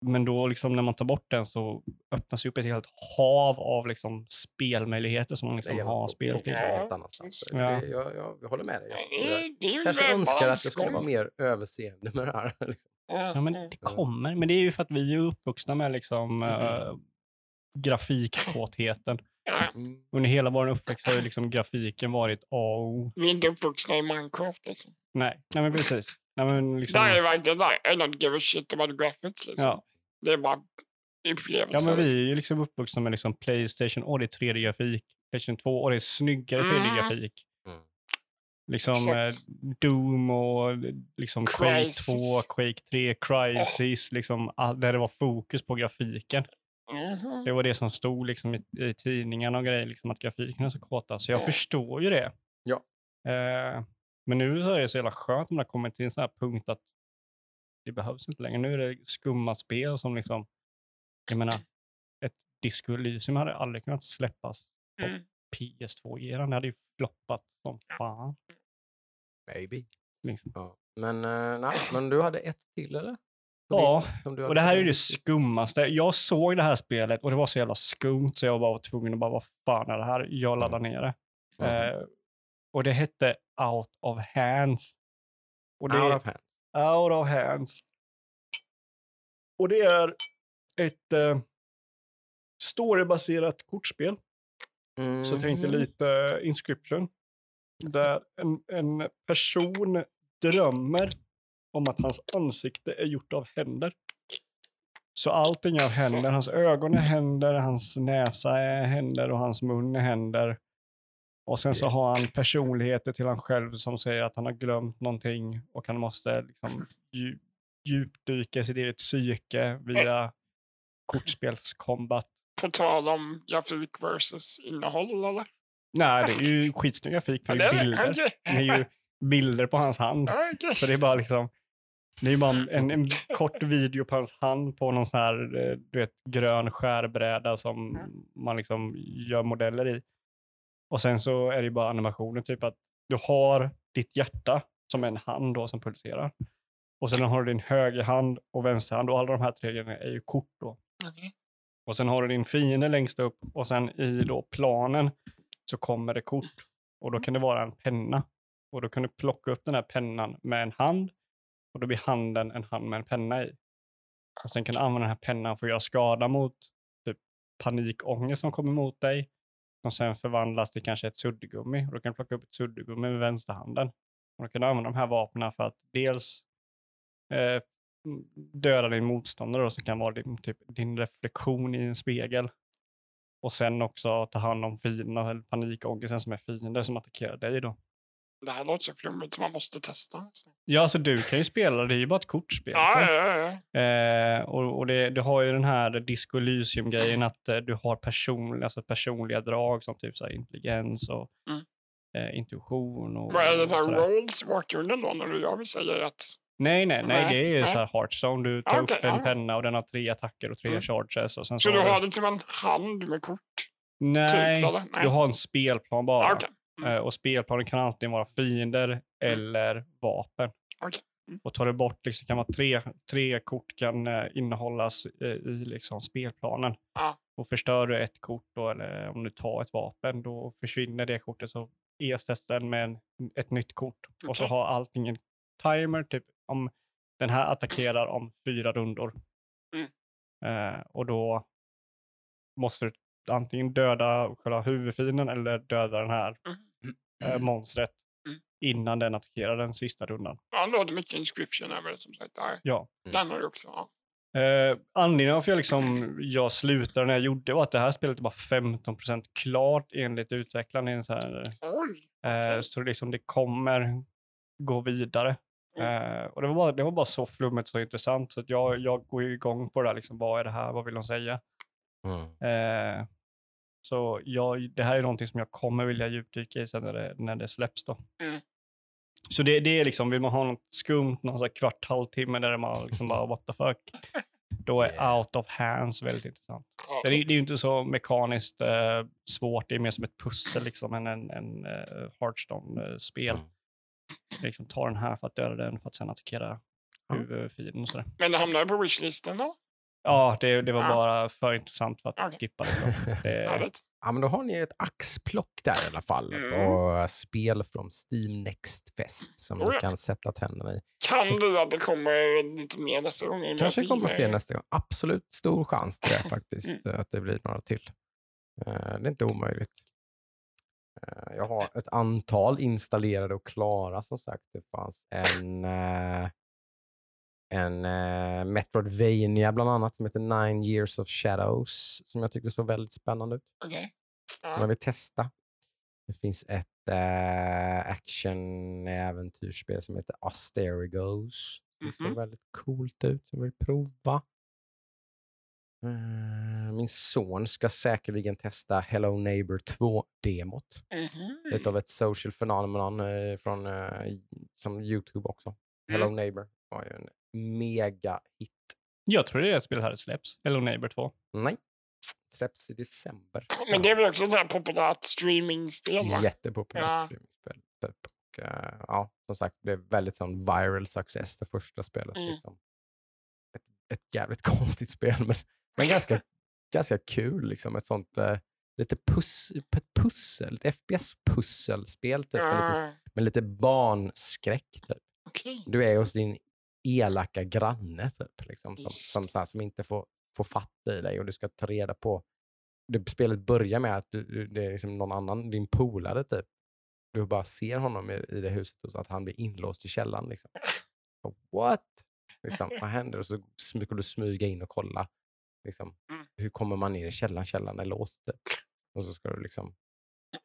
Men då liksom när man tar bort den så öppnas ju upp ett helt hav av liksom spelmöjligheter som man Det liksom har spel till. Ja. helt annanstans. Ja. Det, jag, jag, jag håller med dig. Ja, Jag, Det jag det kanske önskar att jag skulle vara mer överseende med det här. Liksom. Ja, men det kommer. Men det är ju för att vi är uppvuxna med liksom äh, grafikkåtheten. Mm. Under hela vår uppväxt har ju liksom grafiken varit A och O. vi är inte uppvuxna i Minecraft liksom. Nej, nej men precis. Nej, men liksom, Där är såhär, I don't give a shit about graphics liksom. ja. Det är bara ja, upplevelser. men vi liksom. är ju liksom uppvuxna med liksom Playstation och det är 3D-grafik. Playstation 2 och det är snyggare Mm. 3D-grafik. Mm. Liksom eh. Doom och liksom Quake Crysis. 2, Quake 3, Crysis, liksom, all, där det var fokus på grafiken. Mhm. Det var det som stod liksom i, i tidningarna och grejer, liksom att grafiken är så kåta. Så jag Ja. förstår ju det. Ja. Eh, men nu så är det så jävla skönt att man har kommit till en sån här punkt att det behövs inte längre. Nu är det skumma spel som liksom, jag menar, ett Disco Elysium hade aldrig kunnat släppas Mm. PS2-eran. Det hade ju floppat som fan. Maybe. Liksom. Ja. Men, eh, nej, men du hade ett till eller? Som Ja, du och det här är ju det skummaste. Jag såg det här spelet och det var så jävla skumt så jag var tvungen att bara, vad fan är det här? Jag laddade ner det. Mm. Eh, och det hette Out of Hands. Och det, Out of hand. Out of Hands. Och det är ett eh, storybaserat kortspel. Så tänkte Mhm. lite Inscription. Där en, en person drömmer om att hans ansikte är gjort av händer. Så allting är av händer. Hans ögon är händer, hans näsa är händer och hans mun är händer. Och sen så har han personligheter till han själv som säger att han har glömt någonting och han måste liksom dju- djupdyka i sitt eget psyke via kortspelskombat. På tal om grafik versus innehåll eller? Nej, det är ju skitsnygg grafik för det är bilder. Det är ju bilder på hans hand. Så det är bara liksom, det är bara en, en kort video på hans hand på någon sån här, eh, du vet, grön skärbräda som man liksom gör modeller i. Och sen så är det ju bara animationen, typ att du har ditt hjärta som en hand då som pulserar. Och sen har du din högerhand och vänsterhand och alla de här tre grejerna är ju kort då. Okej. Och sen har du din fiende längst upp och sen i då planen så kommer det kort. Och då kan det vara en penna. Och då kan du plocka upp den här pennan med en hand och då blir handen en hand med en penna i. Och sen kan du använda den här pennan för att göra skada mot typ panikångest som kommer mot dig. Som sen förvandlas till kanske ett suddgummi. Och då kan du plocka upp ett suddgummi med vänsterhanden. Och då kan du använda de här vapnen för att dels eh, döda din motståndare då, som kan vara din, typ, din reflektion i en spegel. Och sen också ta hand om fienderna, eller panikångesten som är fiender som attackerar dig då. Det här låter så flummigt så man måste testa. Alltså. Ja, alltså du kan ju spela, det är ju bara ett kortspel. Ja, ja, ja. Eh, och och det, du har ju den här Disco Elysium-grejen att eh, du har person, alltså personliga drag som typ så här, intelligens och Mm. eh, intuition. Och, Vad är det sådär. rolls bakgrunden då när du jag vill säga att Nej, nej, nej, Nej, det är ju nej. så här Hearthstone. Du tar Okej, upp en ja. penna och den har tre attacker och tre Mm. charges. Och sen så så du har det som en hand med kort? Nej, typ? Nej. du har en spelplan bara. Ja, okej. Mm. Eh, och spelplanen kan antingen vara fiender eller vapen. Mm. Och tar du bort, liksom, kan vara tre, tre kort kan eh, innehållas eh, i liksom, spelplanen. Ja. Och förstör du ett kort då, eller om du tar ett vapen, då försvinner det kortet. Så ersätts den med en, ett nytt kort. Och så har allting en timer, typ om den här attackerar om fyra rundor. Mm. Eh, och då måste du antingen döda själva huvudfienden eller döda den här Mm. Eh, monstret Mm. innan den attackerar den sista rundan. Ja, det låter mycket inscription över det som sagt. Där. Ja. Mm. Den har du också. Ja. Eh, anledningen varför jag, liksom, jag slutade när jag gjorde var att det här spelet är bara 15% klart enligt utvecklaren. i en Så, här, eh, så liksom det kommer gå vidare. Eh, och det var, bara, det var bara så flummigt och så intressant så att jag, jag går ju igång på det här. Liksom, vad är det här? Vad vill de säga? Mm. Eh, så jag, det här är någonting som jag kommer vilja djupdyka i sen när det, när det släpps. Då. Mm. Så det, det är liksom, vill man ha något skumt, någon så här kvart, halvtimme där man liksom bara what the fuck. Då är Yeah. out of hands väldigt intressant. Det är, det är inte så mekaniskt eh, svårt, det är mer som ett pussel liksom, än en, en uh, Hearthstone-spel. Mm. Liksom, ta den här för att döda den för att sen attackera huvudfienden och sådär. Men det hamnar på wishlisten då? Ja, det, det var Ja. bara för intressant för att Okej. skippa. Det, Härligt. Ja, men då har ni ett axplock där i alla fall. Mm. på spel från Steam Next Fest som Oh ni ja. kan sätta tänderna i. Kan bli att det kommer lite mer nästa gång? Kanske kommer fler nästa gång. Absolut stor chans till det faktiskt, Mm. att det blir några till. Eh, Det är inte omöjligt. Eh, Jag har ett antal installerade och klara som sagt. Det fanns en, eh, en eh, Metroidvania bland annat som heter Nine Years of Shadows som jag tyckte såg väldigt spännande ut. Okej. som Ja. jag vill testa. Det finns ett äh, action-äventyrsspel som heter Asterigos. Som såg Mhm. väldigt coolt ut, jag vill prova. Eh, min son ska säkerligen testa Hello Neighbor 2-demot. Mhm. Lite av ett social phenomenon eh, från, eh, som Youtube också. Hello Mm. Neighbor var ju en mega hit. Jag tror det är ett spel här släpps. Hello Neighbor 2. Nej, släpps i december. Men det är väl också ett här populärt streamingspel? va? Jättepopulärt Ja. streamingspel. Typ. Och, eh, ja, som sagt, det blev väldigt sån viral success det första spelet. Mm. Liksom. Ett, ett jävligt konstigt spel, men, men ganska, ganska kul. Liksom. Ett sånt eh, lite pus, ett pussel, ett FPS-pusselspel typ, med, lite, Ah, med lite barnskräck. Typ. Okej. Du är hos din elaka granne typ, liksom, som, som, här, som inte får, får fatt i dig och du ska ta reda på... Det, spelet börjar med att du, det är liksom någon annan, din polare typ. Du bara ser honom i, i det huset och att han blir inlåst i källaren. Liksom. Och, What? Liksom, vad händer? Och så sm- ska du smyga in och kolla. Liksom, Mm. hur kommer man ner i källaren? Källaren är låst. Typ. Och så ska du liksom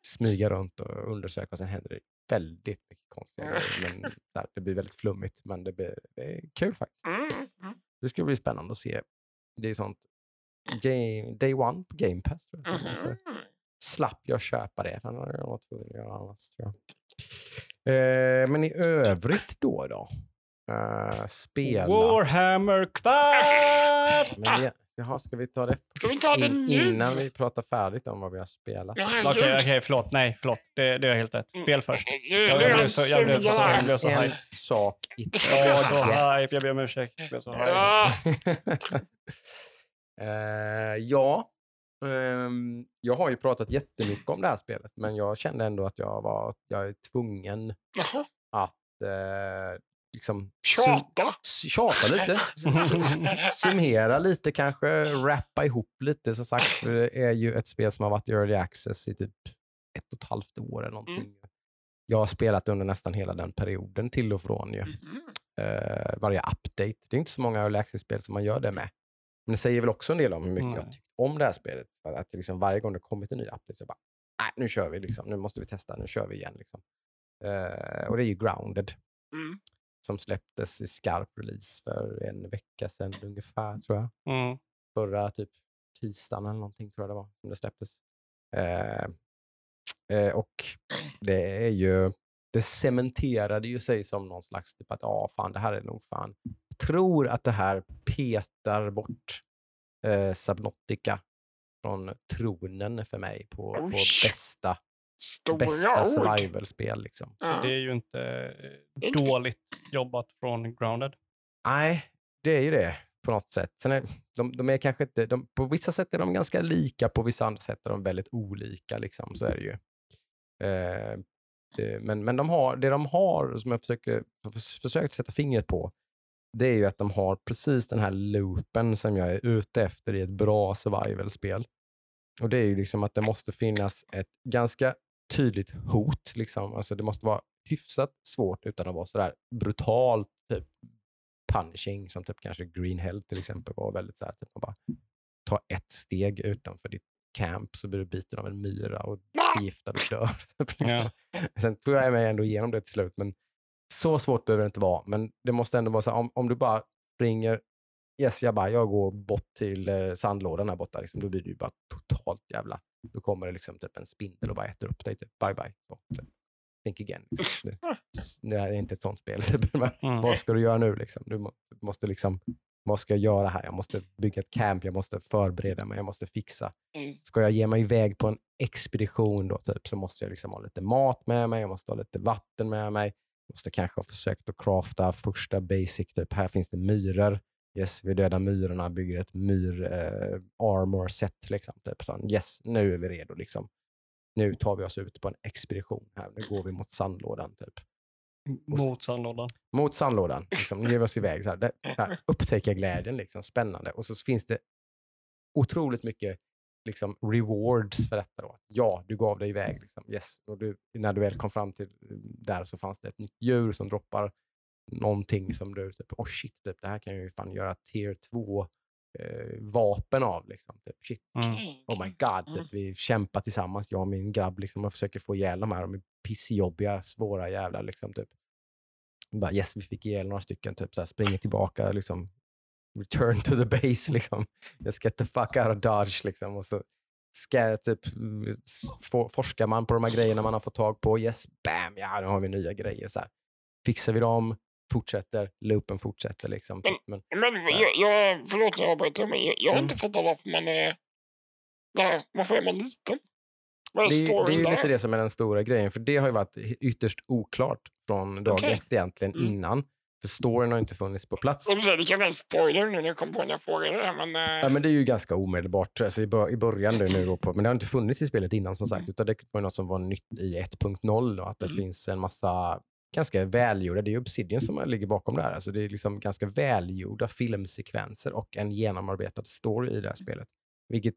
smyga runt och undersöka och sen händer det väldigt mycket konstiga Mm. grejer. Men där, det blir väldigt flummigt, men det, blir, det är kul faktiskt. Mm, mm. Det skulle bli spännande att se. Det är sånt game, day one på Game Pass. Tror jag. Så Mhm. slapp jag köpa det, för jag var tvungen att göra annars. Tror. Eh, men i övrigt då? då eh, spela. Warhammer kvart! Men jaha, ska vi ta det Ska vi ta det in, nu? innan vi pratar färdigt om vad vi har spelat? Ja, Okej, herregud. okej, förlåt. Nej, förlåt. Det, det är helt rätt. Spel först. Jag- jag blev så- jag blev så- jag blev så en hype. sak i Jag var så taget. hype. Jag ber om ursäkt. Jag blev så hype. Ja. Eh, ja, ehm, jag har ju pratat jättemycket om det här spelet, men jag kände ändå att jag var jag är tvungen Jaha. att eh, liksom Tjata. tjata lite, summera lite kanske, rappa ihop lite. Som sagt, det är ju ett spel som har varit i early access i typ ett och ett halvt år eller någonting. Jag har spelat under nästan hela den perioden till och från ju. Mhm. Eh, varje update. Det är inte så många early access-spel som man gör det med. Men det säger väl också en del om hur mycket jag Nej. tycker om det här spelet. Att liksom varje gång det kommit en ny update så bara, nej nu kör vi liksom. Nu måste vi testa, nu kör vi igen liksom. Eh, och det är ju Grounded Mm. Som släpptes i skarp release för en vecka sedan ungefär tror jag. Mm. Förra typ tisdagen eller någonting tror jag det var som det släpptes. Eh, eh, och det är ju, det cementerade ju sig som någon slags typ att ja, fan det här är nog fan. Jag tror att det här petar bort eh, Subnautica från tronen för mig på, på bästa, Stora bästa survival-spel. Liksom. Ja. Det är ju inte eh, dåligt jobbat från Grounded. Nej, det är ju det på något sätt. Sen är, de, de är kanske inte, de, på vissa sätt är de ganska lika, på vissa andra sätt är de väldigt olika. Liksom, så är det ju. Eh, det, men men de har, det de har, som jag försöker, förs- försökt sätta fingret på, det är ju att de har precis den här loopen som jag är ute efter i ett bra survival-spel. Och det är ju liksom att det måste finnas ett ganska tydligt hot. Liksom. Alltså det måste vara hyfsat svårt utan att vara sådär brutalt typ, punishing som typ kanske Green Hell till exempel var väldigt såhär, typ man bara ta ett steg utanför ditt camp så blir du biten av en myra och förgiftad och dör. typ, liksom. Sen tog jag mig ändå igenom det till slut, men så svårt behöver det inte vara. Men det måste ändå vara så här, om, om du bara springer, yes jag bara, jag går bort till eh, sandlådan här borta, liksom, då blir du ju bara totalt jävla, då kommer det liksom typ en spindel och bara äter upp dig. Typ. Bye bye. Så, typ. Think again. Liksom. Det, är inte ett sånt spel. Mm. Vad ska du göra nu? Liksom? Du måste liksom, vad ska jag göra här? Jag måste bygga ett camp, jag måste förbereda mig, jag måste fixa. Mm. Ska jag ge mig iväg på en expedition då, typ, så måste jag liksom ha lite mat med mig, jag måste ha lite vatten med mig. Jag måste kanske ha försökt att crafta första basic, typ här finns det myror. Yes, vi dödar myrorna, bygger ett myr eh, armor set. Liksom, typ. så, yes, nu är vi redo. Liksom. Nu tar vi oss ut på en expedition här. Nu går vi mot sandlådan. Typ. Mot sandlådan. Mot sandlådan. Liksom, nu ger vi oss iväg. Så här, det, här, upptäcka glädjen, liksom, spännande. Och så finns det otroligt mycket liksom, rewards för detta. Då. Ja, du gav dig iväg. Liksom. Yes. Och du, när du väl kom fram till där så fanns det ett nytt djur som droppar någonting som du, typ, oh shit, typ, det här kan jag ju fan göra tier 2 eh, vapen av. Liksom. Typ, shit, Mm. Oh my god, typ, vi kämpar tillsammans, jag och min grabb, liksom, och försöker få ihjäl de här. De är pissjobbiga, svåra jävlar. Liksom, typ. Bara, yes, vi fick ihjäl några stycken, typ, så här, springer tillbaka, liksom, return to the base. Liksom. Let's get the fuck out of dodge. Liksom. Och så ska, typ, for, forskar man på de här grejerna man har fått tag på. Yes, bam, ja, nu har vi nya grejer. Så här. Fixar vi dem, fortsätter, loopen fortsätter. Liksom, typ. Men, Men jag, jag, förlåt jag avbryter, men jag, jag har Mm. inte fattat varför man är... Där, varför är man liten? Är det, det är ju där? lite det som är den stora grejen, för det har ju varit ytterst oklart från dag Okej. ett egentligen Mm. innan. För storyn har inte funnits på plats. Det kanske är en spoiler nu när jag kom på när jag frågade det, men... eh, Ja, men det är ju ganska omedelbart alltså i, bör- i början. Det nu då på, men det har inte funnits i spelet innan som sagt. Mm. Utan det var något som var nytt i 1.0. och Att det Mm. finns en massa ganska välgjorda, det är ju Obsidian som ligger bakom det här. Alltså det är liksom ganska välgjorda filmsekvenser och en genomarbetad story i det här spelet. Vilket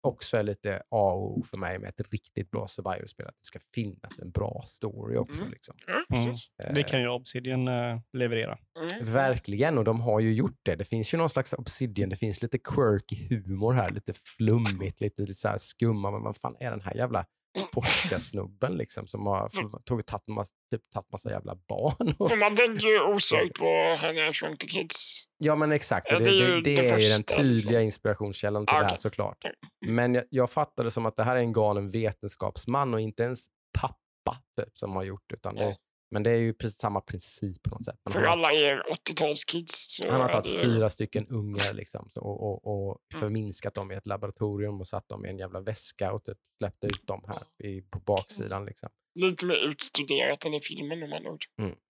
också är lite A och O för mig med ett riktigt bra survival-spel. Att det ska finnas en bra story också. Mm. Liksom. precis. Det kan ju Obsidian eh, leverera. Mm. Verkligen, och de har ju gjort det. Det finns ju någon slags Obsidian, det finns lite quirky humor här, lite flummigt, lite, lite så här skumma. Men vad fan är den här jävla forskarsnubben liksom som har f- tagit tagit massa, typ, tagit massa jävla barn? Och, För man tänker ju osökt på Hannah Shrunk the Kids. ja men exakt, Ja, det det, är det, det, är ju den första, tydliga liksom. inspirationskällan till Ah, det här såklart. Mm. Men jag, jag fattar det som att det här är en galen vetenskapsman och inte ens pappa typ, som har gjort utan det. Men det är ju precis samma princip på något sätt. Man För har- alla er 80-talskids. så Han har tagit det fyra stycken ungar liksom, så, och, och, och Mm. förminskat dem i ett laboratorium och satt dem i en jävla väska och typ släppte ut dem här i, på baksidan. Liksom. Lite mer utstuderat än i filmen om man ord.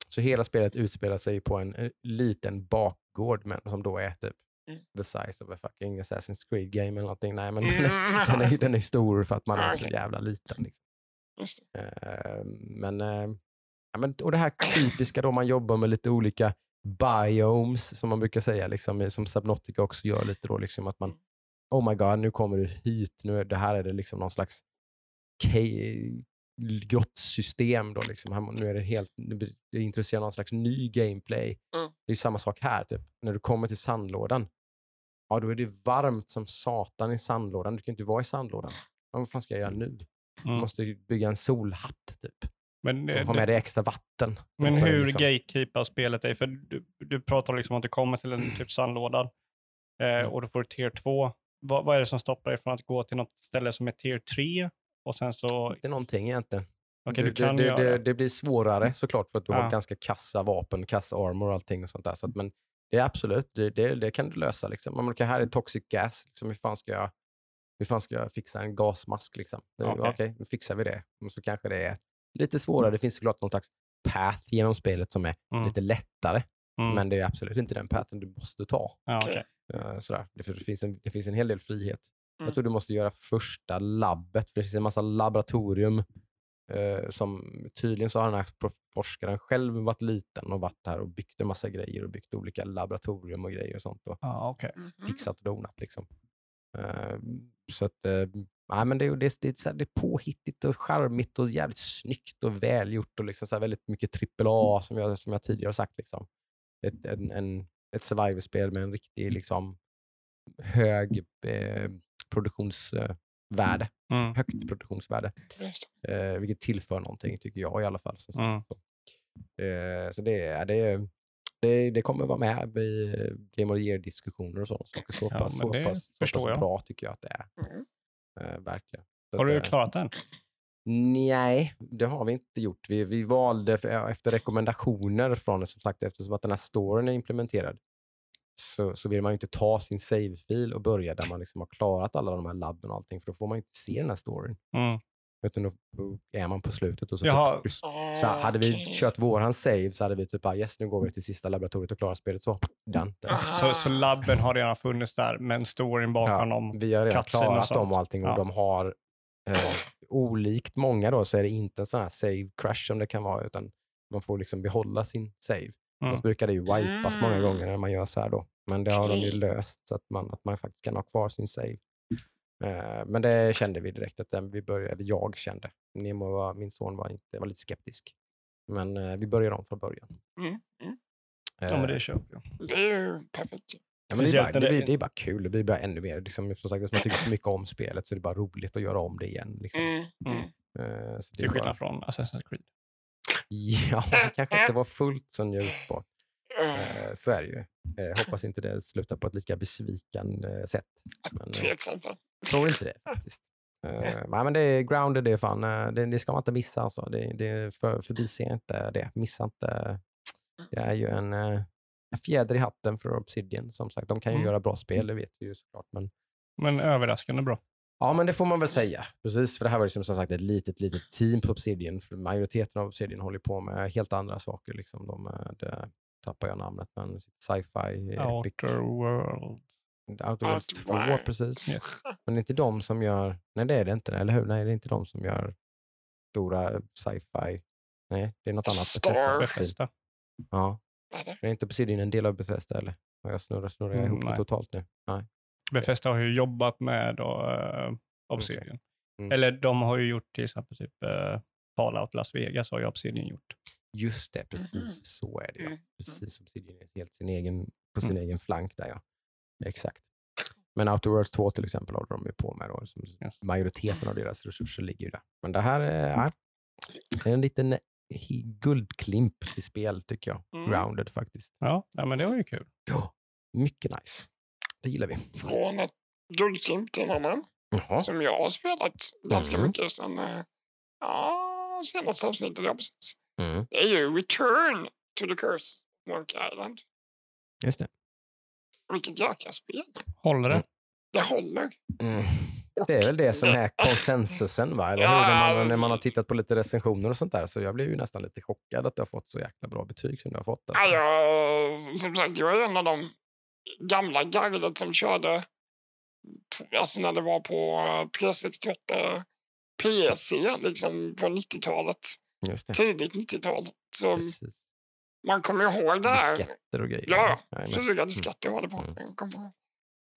Så hela spelet utspelar sig på en eh, liten bakgård men, som då är typ Mm. the size of a fucking Assassin's Creed game eller någonting. Nej, men Mm. den, är, den, är, den är stor för att man är så Okej. jävla liten. Liksom. Eh, men, eh, ja, men, och det här typiska då man jobbar med lite olika biomes som man brukar säga, liksom, som Subnautica också gör lite då, liksom att man oh my god, nu kommer du hit, nu är, det här är det liksom någon slags grottsystem då liksom. Här, nu är det helt, nu blir- det introducerar någon slags ny gameplay. Mm. Det är ju samma sak här, typ. när du kommer till sandlådan. Ja, då är det varmt som satan i sandlådan. Du kan inte vara i sandlådan. Ja, vad fan ska jag göra nu? Du Mm. måste ju bygga en solhatt typ. Men, eh, Och ha med dig extra vatten. men Då hur liksom- gatekeepar spelet dig? För du, du pratar liksom om att du kommer till en typ sandlåda eh, Mm. och du får tier 2. Vad, vad är det som stoppar dig från att gå till något ställe som är tier 3? Och sen så, Inte någonting egentligen. okej du det, kan det, det, det. blir svårare såklart för att du Ja. har ganska kassa vapen, kassa armor och allting och sånt där. Så att, men det är absolut, det, det, det kan du lösa. Liksom. Men okej, här är toxic gas. Liksom, hur, fan ska jag, hur fan ska jag fixa en gasmask? Liksom? Nu, Okej. Okej, då fixar vi det. Och så kanske det är lite svårare. Det finns såklart någon slags path genom spelet som är Mm. lite lättare. Mm. Men det är absolut inte den pathen du måste ta. ja, okej. Uh, sådär. Det, finns en, det finns en hel del frihet. Mm. Jag tror du måste göra första labbet, för det finns en massa laboratorium eh, som tydligen så har den här forskaren själv varit liten och varit här och byggt en massa grejer och byggt olika laboratorium och grejer och sånt och Ja, okej. Mhm. fixat och donat. Liksom. Eh, så att, eh, nej, men det, det, det, så det är påhittigt och charmigt och jävligt snyggt och välgjort och liksom så väldigt mycket AAA som jag, som jag tidigare sagt. Liksom. Ett, en, en, ett survival-spel med en riktig liksom, hög eh, produktionsvärde. Mm. Högt produktionsvärde. Eh, vilket tillför någonting, tycker jag i alla fall. Sagt. Mm. Eh, så det, det, det, det kommer vara med i Game of the Year-diskussioner och sådana saker. Så Ja, pass, så pass, så pass bra tycker jag att det är. Mm. Eh, verkligen. Så Har du eh, klarat den? Nej, det har vi inte gjort. Vi, vi valde efter rekommendationer från som sagt, eftersom att den här storyn är implementerad så, så vill man ju inte ta sin save-fil och börja där man liksom har klarat alla de här labben och allting, för då får man ju inte se den här storyn. Mm. Utan då är man på slutet och så, Jaha. typ, så hade vi kört våran save så hade vi typ bara yes, nu går vi till sista laboratoriet och klarar spelet. Så, done. Aha. Så, så labben har redan funnits där, men storyn bakom dem. Vi har redan och klarat sånt. dem och allting och Ja. de har eh, olikt många då så är det inte en sån här save crash som det kan vara utan man får liksom behålla sin save. Mm. Annars brukar det ju wipas många Mm. gånger när man gör så här då. Men det har de ju löst så att man, att man faktiskt kan ha kvar sin save. Eh, men det kände vi direkt att den vi började, jag kände. Nemo var, min son var, inte, var lite skeptisk. Men eh, vi började om från början. Mm. Mm. Ja, men Eh, det köper jag. Det är ju perfekt. Ja, men det, är bara, det, blir, det är bara kul, det blir bara ännu mer. Liksom, som sagt, jag tycker så mycket om spelet så är det bara roligt att göra om det igen. Liksom. Mm. Mm. Mm. Eh, så det Till är bara, skillnad från Assassin's Creed. ja, det kanske inte var fullt så njutbart. Eh, så är det ju. Eh, hoppas inte det slutar på ett lika besvikande sätt. Men, eh? Tror inte det faktiskt. Eh, nej, men det är grounded, det är fan, eh, det, det ska man inte missa alltså. Det, det, för, förbise inte det, missa inte. Det är ju en, eh, en fjäder i hatten för Obsidian som sagt. De kan ju Mm. göra bra spel, det vet vi ju såklart. Men, Men överraskande bra. ja, men det får man väl säga. Precis, för det här var liksom, som sagt ett litet, litet team på Obsidian. För majoriteten av Obsidian håller på med helt andra saker. Liksom. De, det tappar jag namnet, men sci-fi, Epic, Outer World. Outer Worlds 2 Outer precis. Men det är inte de som gör... Nej, det är det inte, eller hur? Nej, det är inte de som gör stora sci-fi. Nej, det är något annat. Star. Bethesda. Bethesda. Ja. Det? Är det inte Obsidian en del av Bethesda, eller? Har jag snurrar, snurrar jag Mm, ihop det nej. totalt nu? Nej. Bethesda har ju jobbat med uh, Obsidian. Mm. Eller de har ju gjort till exempel typ uh, Fallout Las Vegas har ju Obsidian gjort. Just det, precis Mhm. så är det. Ja. Mm. Precis, Obsidian är helt sin egen, på sin Mm. egen flank där, ja. Exakt. Men Outer Worlds 2 till exempel håller de ju på med. Då, Yes. Majoriteten av deras resurser ligger ju där. Men det här är, ja, det är en liten hi- guldklimp i spel tycker jag. Mm. Grounded faktiskt. Ja, ja men det var ju kul. Ja, mycket nice. Det gillar vi. Från ett guldklimp till en annan. Jaha. Som jag har spelat ganska Mhm. mycket sen eh, ja, senaste avsnittet. Ja, precis. Mm. Det är ju Return to the Curse of Monkey Island. Just det. Vilket jäkla spel. Håller det? Det håller. Mm. Det är väl det som är konsensusen, va? eller hur? Ja, När man, när man har tittat på lite recensioner och sånt där. Så jag blev ju nästan lite chockad att det har fått så jäkla bra betyg som det har fått. Ja, Alltså. jag, som sagt, jag är en av de gamla gardet som körde alltså när det var på eh, 368 PC liksom på 90-talet. Just det. Tidigt 90-tal. Så Precis. Man kommer ihåg det här. Disketter och grejer. Ja, fyra disketter var det på. Mm.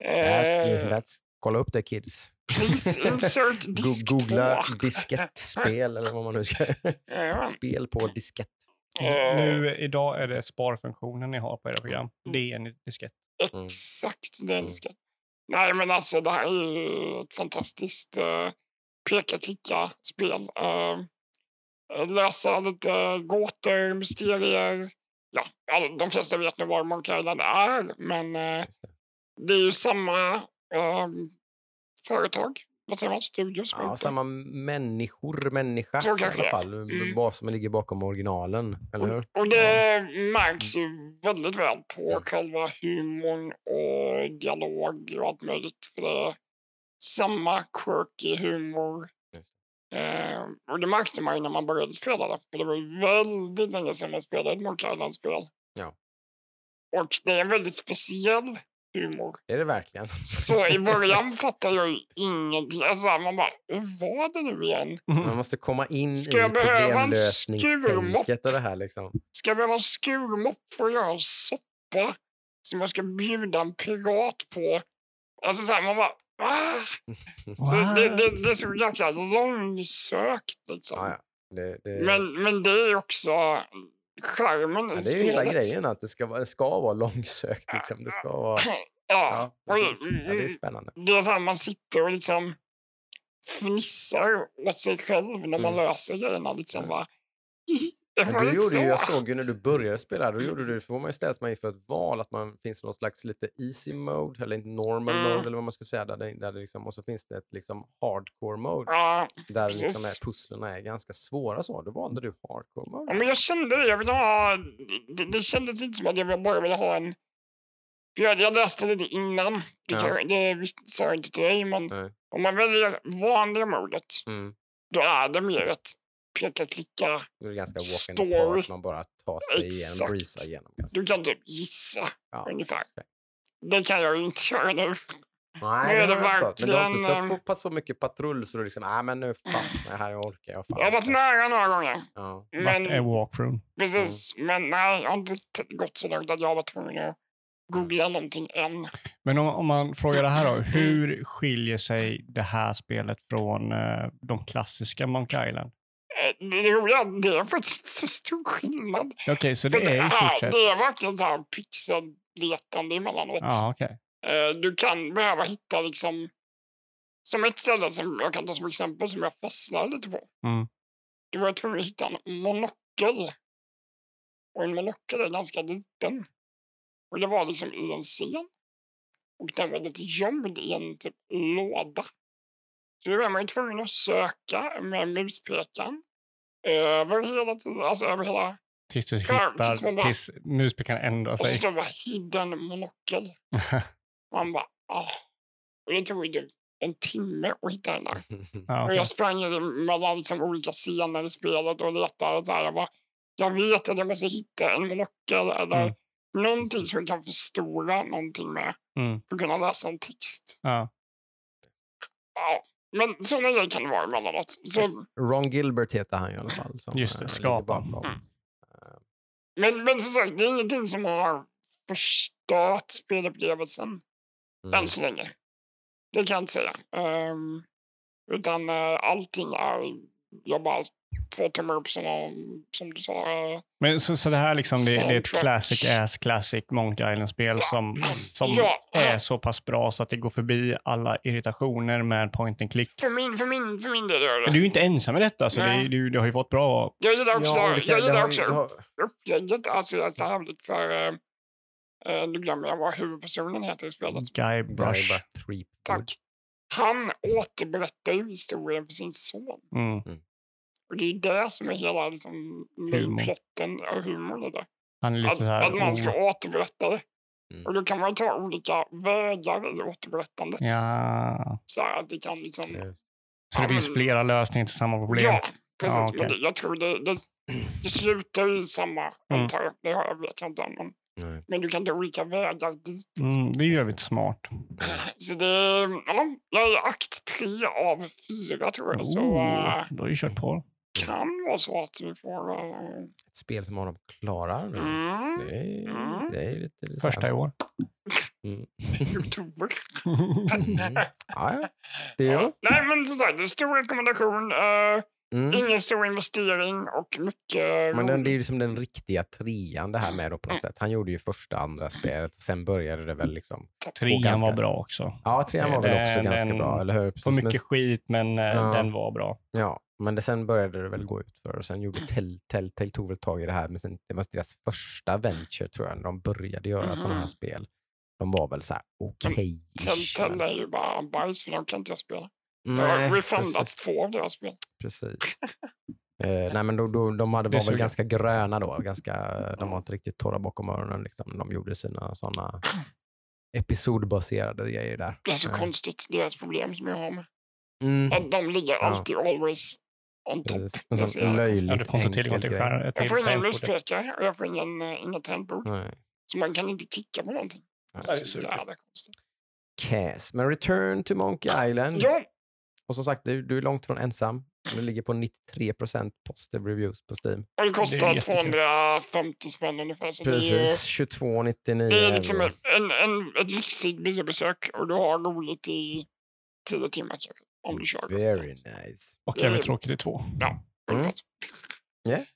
Eh, that's, kolla upp det kids. please insert disk Googla 2. diskettspel eller vad man nu ska... Ja, Spel på diskett. eh, Nu idag är det sparfunktionen ni har på era program. Mm. Det är en diskett. Mm. Exakt, det är en Mm. diskett. Nej, men alltså det här är ju ett fantastiskt uh, peka-klicka-spel. Eh, lösa lite gåtor, mysterier. Ja, de flesta vet nog vad Monkey Island är, men eh, det. är ju samma eh, företag, vad säger man, studio som har Ja, samma människor, människa Så i alla fall. Mm. Vad som ligger bakom originalen, eller hur? Och, och det märks ju väldigt väl på Mm. själva humorn och dialog och allt möjligt. För det är samma quirky humor. Eh, och det märkte man ju när man började spela det. För det var ju väldigt länge sedan man spelade ett Monkey Island-spel. Ja. Och det är en väldigt speciell humor. Är det verkligen? Så i början fattade jag ju ingenting. Alltså, man bara, hur var det nu igen? Man måste komma in Ska i jag problemlösningstänket och det här liksom. Ska jag behöva en skurmopp för att göra en soppa som jag ska bjuda en pirat på? Alltså så här, man bara, Ah, What? det, det, det, det är så jäkla långsökt liksom. Ja, ja. Det, det, Men, men det är också charmen ja, i det är ju hela spelet. grejen att det ska, vara- det ska vara långsökt. Liksom. Det ska vara... Ja, Ja, ja, det är spännande. det är så här man sitter och liksom fnissar åt sig själv när man Mm. löser grejerna. Liksom Mm. Men du gjorde ju, jag så? såg ju när du började spela, då gjorde du, får man ju ställas man inför ett val, att man finns någon slags lite easy mode, eller inte normal Mm. mode, eller vad man ska säga, där det, där det liksom, och så finns det ett liksom hardcore mode, Ja, där liksom är, pusslerna är ganska svåra så. Då valde du hardcore Ja, mode. men jag kände det. Jag ville ha... Det, det kändes inte som att jag bara ville ha en... För jag, jag läste lite innan. Det, Ja. kan, det visst, sa jag inte till dig, men Nej. om man väljer vanliga modet, Mm. då är det mer ett peka-klicka. Det är ganska walk in Story. park, man bara tar sig igenom, Exakt. breezar igenom. Ganska. Du kan typ gissa Ja. ungefär. okej. Det kan jag ju inte göra nu. Nej, är det det har jag förstått. Men du har inte verkligen, stött på pa- så mycket patrull så du liksom, nej men nu fastnar jag här, jag orkar jag fan Jag har varit inte." nära några gånger. Ja. Vart är Men, walkthrough? precis, men nej, jag har inte t- gått så långt att jag var tvungen att googla någonting än. Men om, om man frågar det här då, hur skiljer sig det här spelet från eh, de klassiska Monkey Island? Det är att det är faktiskt så stor skillnad. Okej, så För det är i stort sett... Det är verkligen så här pixelletande emellanåt. Ja, okej. Eh, Du kan behöva hitta liksom... Som ett ställe som jag kan ta som exempel som jag fastnade lite på. Mm. Du var tvungen att hitta en monokel. Och en monokel är ganska liten. Och det var liksom i en scen. Och den var lite gömd i en typ låda. Så då var man ju tvungen att söka med muspekaren. Över hela tiden, alltså över hela... Tills du Ja, tills hittar, bara- tills muspekaren ändrar Och så sig. stod det bara hidden monokel. Man bara, ah. Och det tog ju typ en timme att hitta den där. ja, Och okej. jag sprang mellan liksom olika scener i spelet och letade. Och så här, jag, bara, jag vet att jag måste hitta en monokel eller Mm. någonting som jag kan förstora någonting med Mm. för att kunna läsa en text. Ja. Ja. Men sådana grejer kan det vara emellanåt. Så, Ron Gilbert heter han ju i alla fall. Som, Just det, eh, skaparen. Mm. men, men som sagt, det är ingenting som har förstört spelupplevelsen Mm. än så länge. Det kan jag inte säga. Ehm, utan uh, allting är, jag bara tummar upp som, du sa. eh, Men så, så det här liksom, det, det är ett classic ass classic Monkey Island-spel Ja. som, som Ja. är så pass bra så att det går förbi alla irritationer med point and click. För min, för min, för min del gör Men det. du är ju inte ensam med detta, så det, är- du, du har ju fått bra... Jag gillar också, Ja, det kan- jag det gillar också det har- upplägget. Alltså jäkla härligt för... Uh, nu glömmer jag vad huvudpersonen heter i spelet. Guy Brush. Tack. Han återberättar ju historien för sin son. Mm. Och det är det som är hela liksom, main-plotten och humorn i det. Han är lite Att, så här... att man ska oh, återberätta det. Mm. Och då kan man ta olika vägar i återberättandet. ja. Så här att det kan liksom... Så det Ja, finns men- flera lösningar till samma problem. Ja, precis. Ja, okej. Men det, jag tror det, det, det slutar ju i samma, Mm. antar jag. Det har jag vet jag inte om. Men, Nej. men du kan ta olika vägar dit. Mm, det är ju jävligt smart. Så det, ja, jag är akt tre av fyra tror jag. Så Oh, äh, du har ju kört på. Kan vara så att vi får... Ett spel som Adam klarar nu. mm, Det är, Mm. det är lite... Första i år. Mm. oktober. Mm. Ja, ja. Nej, men som sagt, stor rekommendation. äh, Mm. Ingen stor investering och mycket Men den, det är ju liksom den riktiga trean det här med då på något Mm. sätt. Han gjorde ju första, andra spelet och sen började det väl liksom... Trean ganska- var bra också. Ja, trean var väl också Den- ganska den bra, eller hur? Precis, men- mycket skit, men eh, Ja. den var bra. Ja, men det, sen började det väl gå ut för och sen gjorde Telltale, Telltale tog väl tag i det här, men sen, det var deras första venture tror jag, när de började göra sådana här spel. De var väl så här okej. Telltale är ju bara bajs för de kan inte jag spela. Jag Nej, har refundat precis. två av deras spel. precis. eh, nej, men då, då, de hade, Det var väl ganska gröna då. Ganska, de var inte riktigt torra bakom öronen. Liksom. De gjorde sina sådana episodbaserade grejer där. Det är så Eh, konstigt, deras problem som jag har med. Mm, Att de ligger Ja. alltid always on top. precis. Det är En löjligt Ja, enkel grej. Jag får ingen muspekare och jag får ingen, uh, inget tangentbord. Så man kan inte klicka på någonting. nej. det är så jävla konstigt. Cas. Men Return to Monkey Island. Ja, Och som sagt, du, du är långt från ensam. Det ligger på 93% positive reviews på Steam. och det kostar jättekul. 250 spänn ungefär. Så det Precis, 22,99 det är liksom en, en, ett lyxigt biobesök och du har roligt i tio timmar kanske. Om du kör. Very nice. Och jävligt tråkigt i två. Ungefär.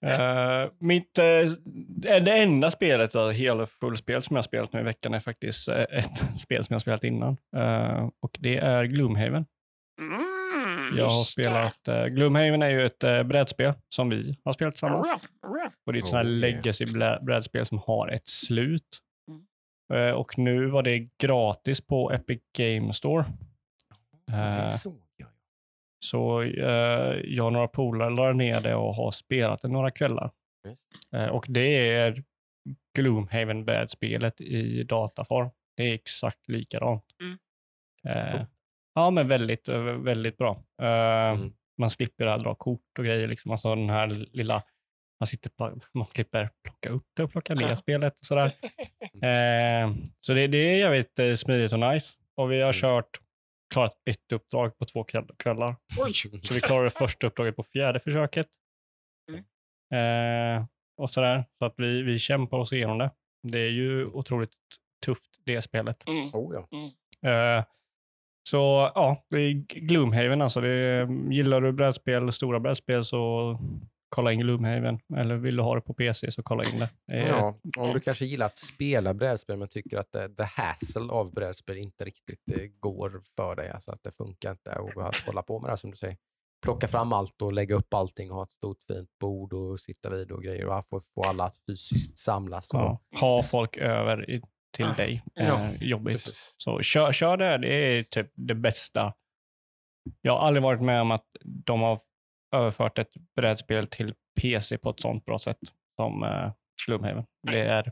Eh, mitt, eh, det enda spelet, uh, hel och fullspel som jag har spelat nu i veckan är faktiskt eh, ett spel som jag har spelat innan. Eh, och det är Gloomhaven. Mm, Jag har spelat, uh, Gloomhaven är ju ett uh, brädspel som vi har spelat tillsammans. Oh, oh. Och det är ett sånt här Oh, legacy-brädspel som har ett slut. Mm. Eh, och nu var det gratis på Epic Game Store. Det Eh, jag. Så eh, jag och några polare la ner det och har spelat det några kvällar. Eh, och det är Gloomhaven-brädspelet i dataform. Det är exakt likadant. Mm. Eh, ja, men väldigt, eh, väldigt bra. Eh, Mm. Man slipper att dra kort och grejer. Liksom. Alltså den här lilla, man, sitter på, man slipper plocka upp det och plocka ner spelet och sådär. Eh, så det, det är jävligt smidigt och nice. Och vi har Mm. kört, klarat ett uppdrag på två kväll- kvällar. Oj. Så vi klarade första uppdraget på fjärde försöket. Mm. Eh, och sådär. Så att vi, vi kämpar oss igenom det. Det är ju otroligt tufft det spelet. Mm. Oh, ja. Eh, så ja, det är Gloomhaven alltså. Det är, gillar du brädspel, stora brädspel så kolla in Gloomhaven. Eller vill du ha det på PC så kolla in det. Ja, om du kanske gillar att spela brädspel men tycker att det, the hassle av brädspel inte riktigt eh, går för dig. Alltså att det funkar inte att hålla på med det här som du säger. Plocka fram allt och lägga upp allting och ha ett stort fint bord och sitta vid och grejer och få, få alla att fysiskt samlas. Ja, ha folk över i, till dig. Eh, Ja, jobbigt. precis. Så kör, kör det. Det är typ det bästa. Jag har aldrig varit med om att de har överfört ett brädspel till PC på ett sånt bra sätt som uh, Gloomhaven. Det är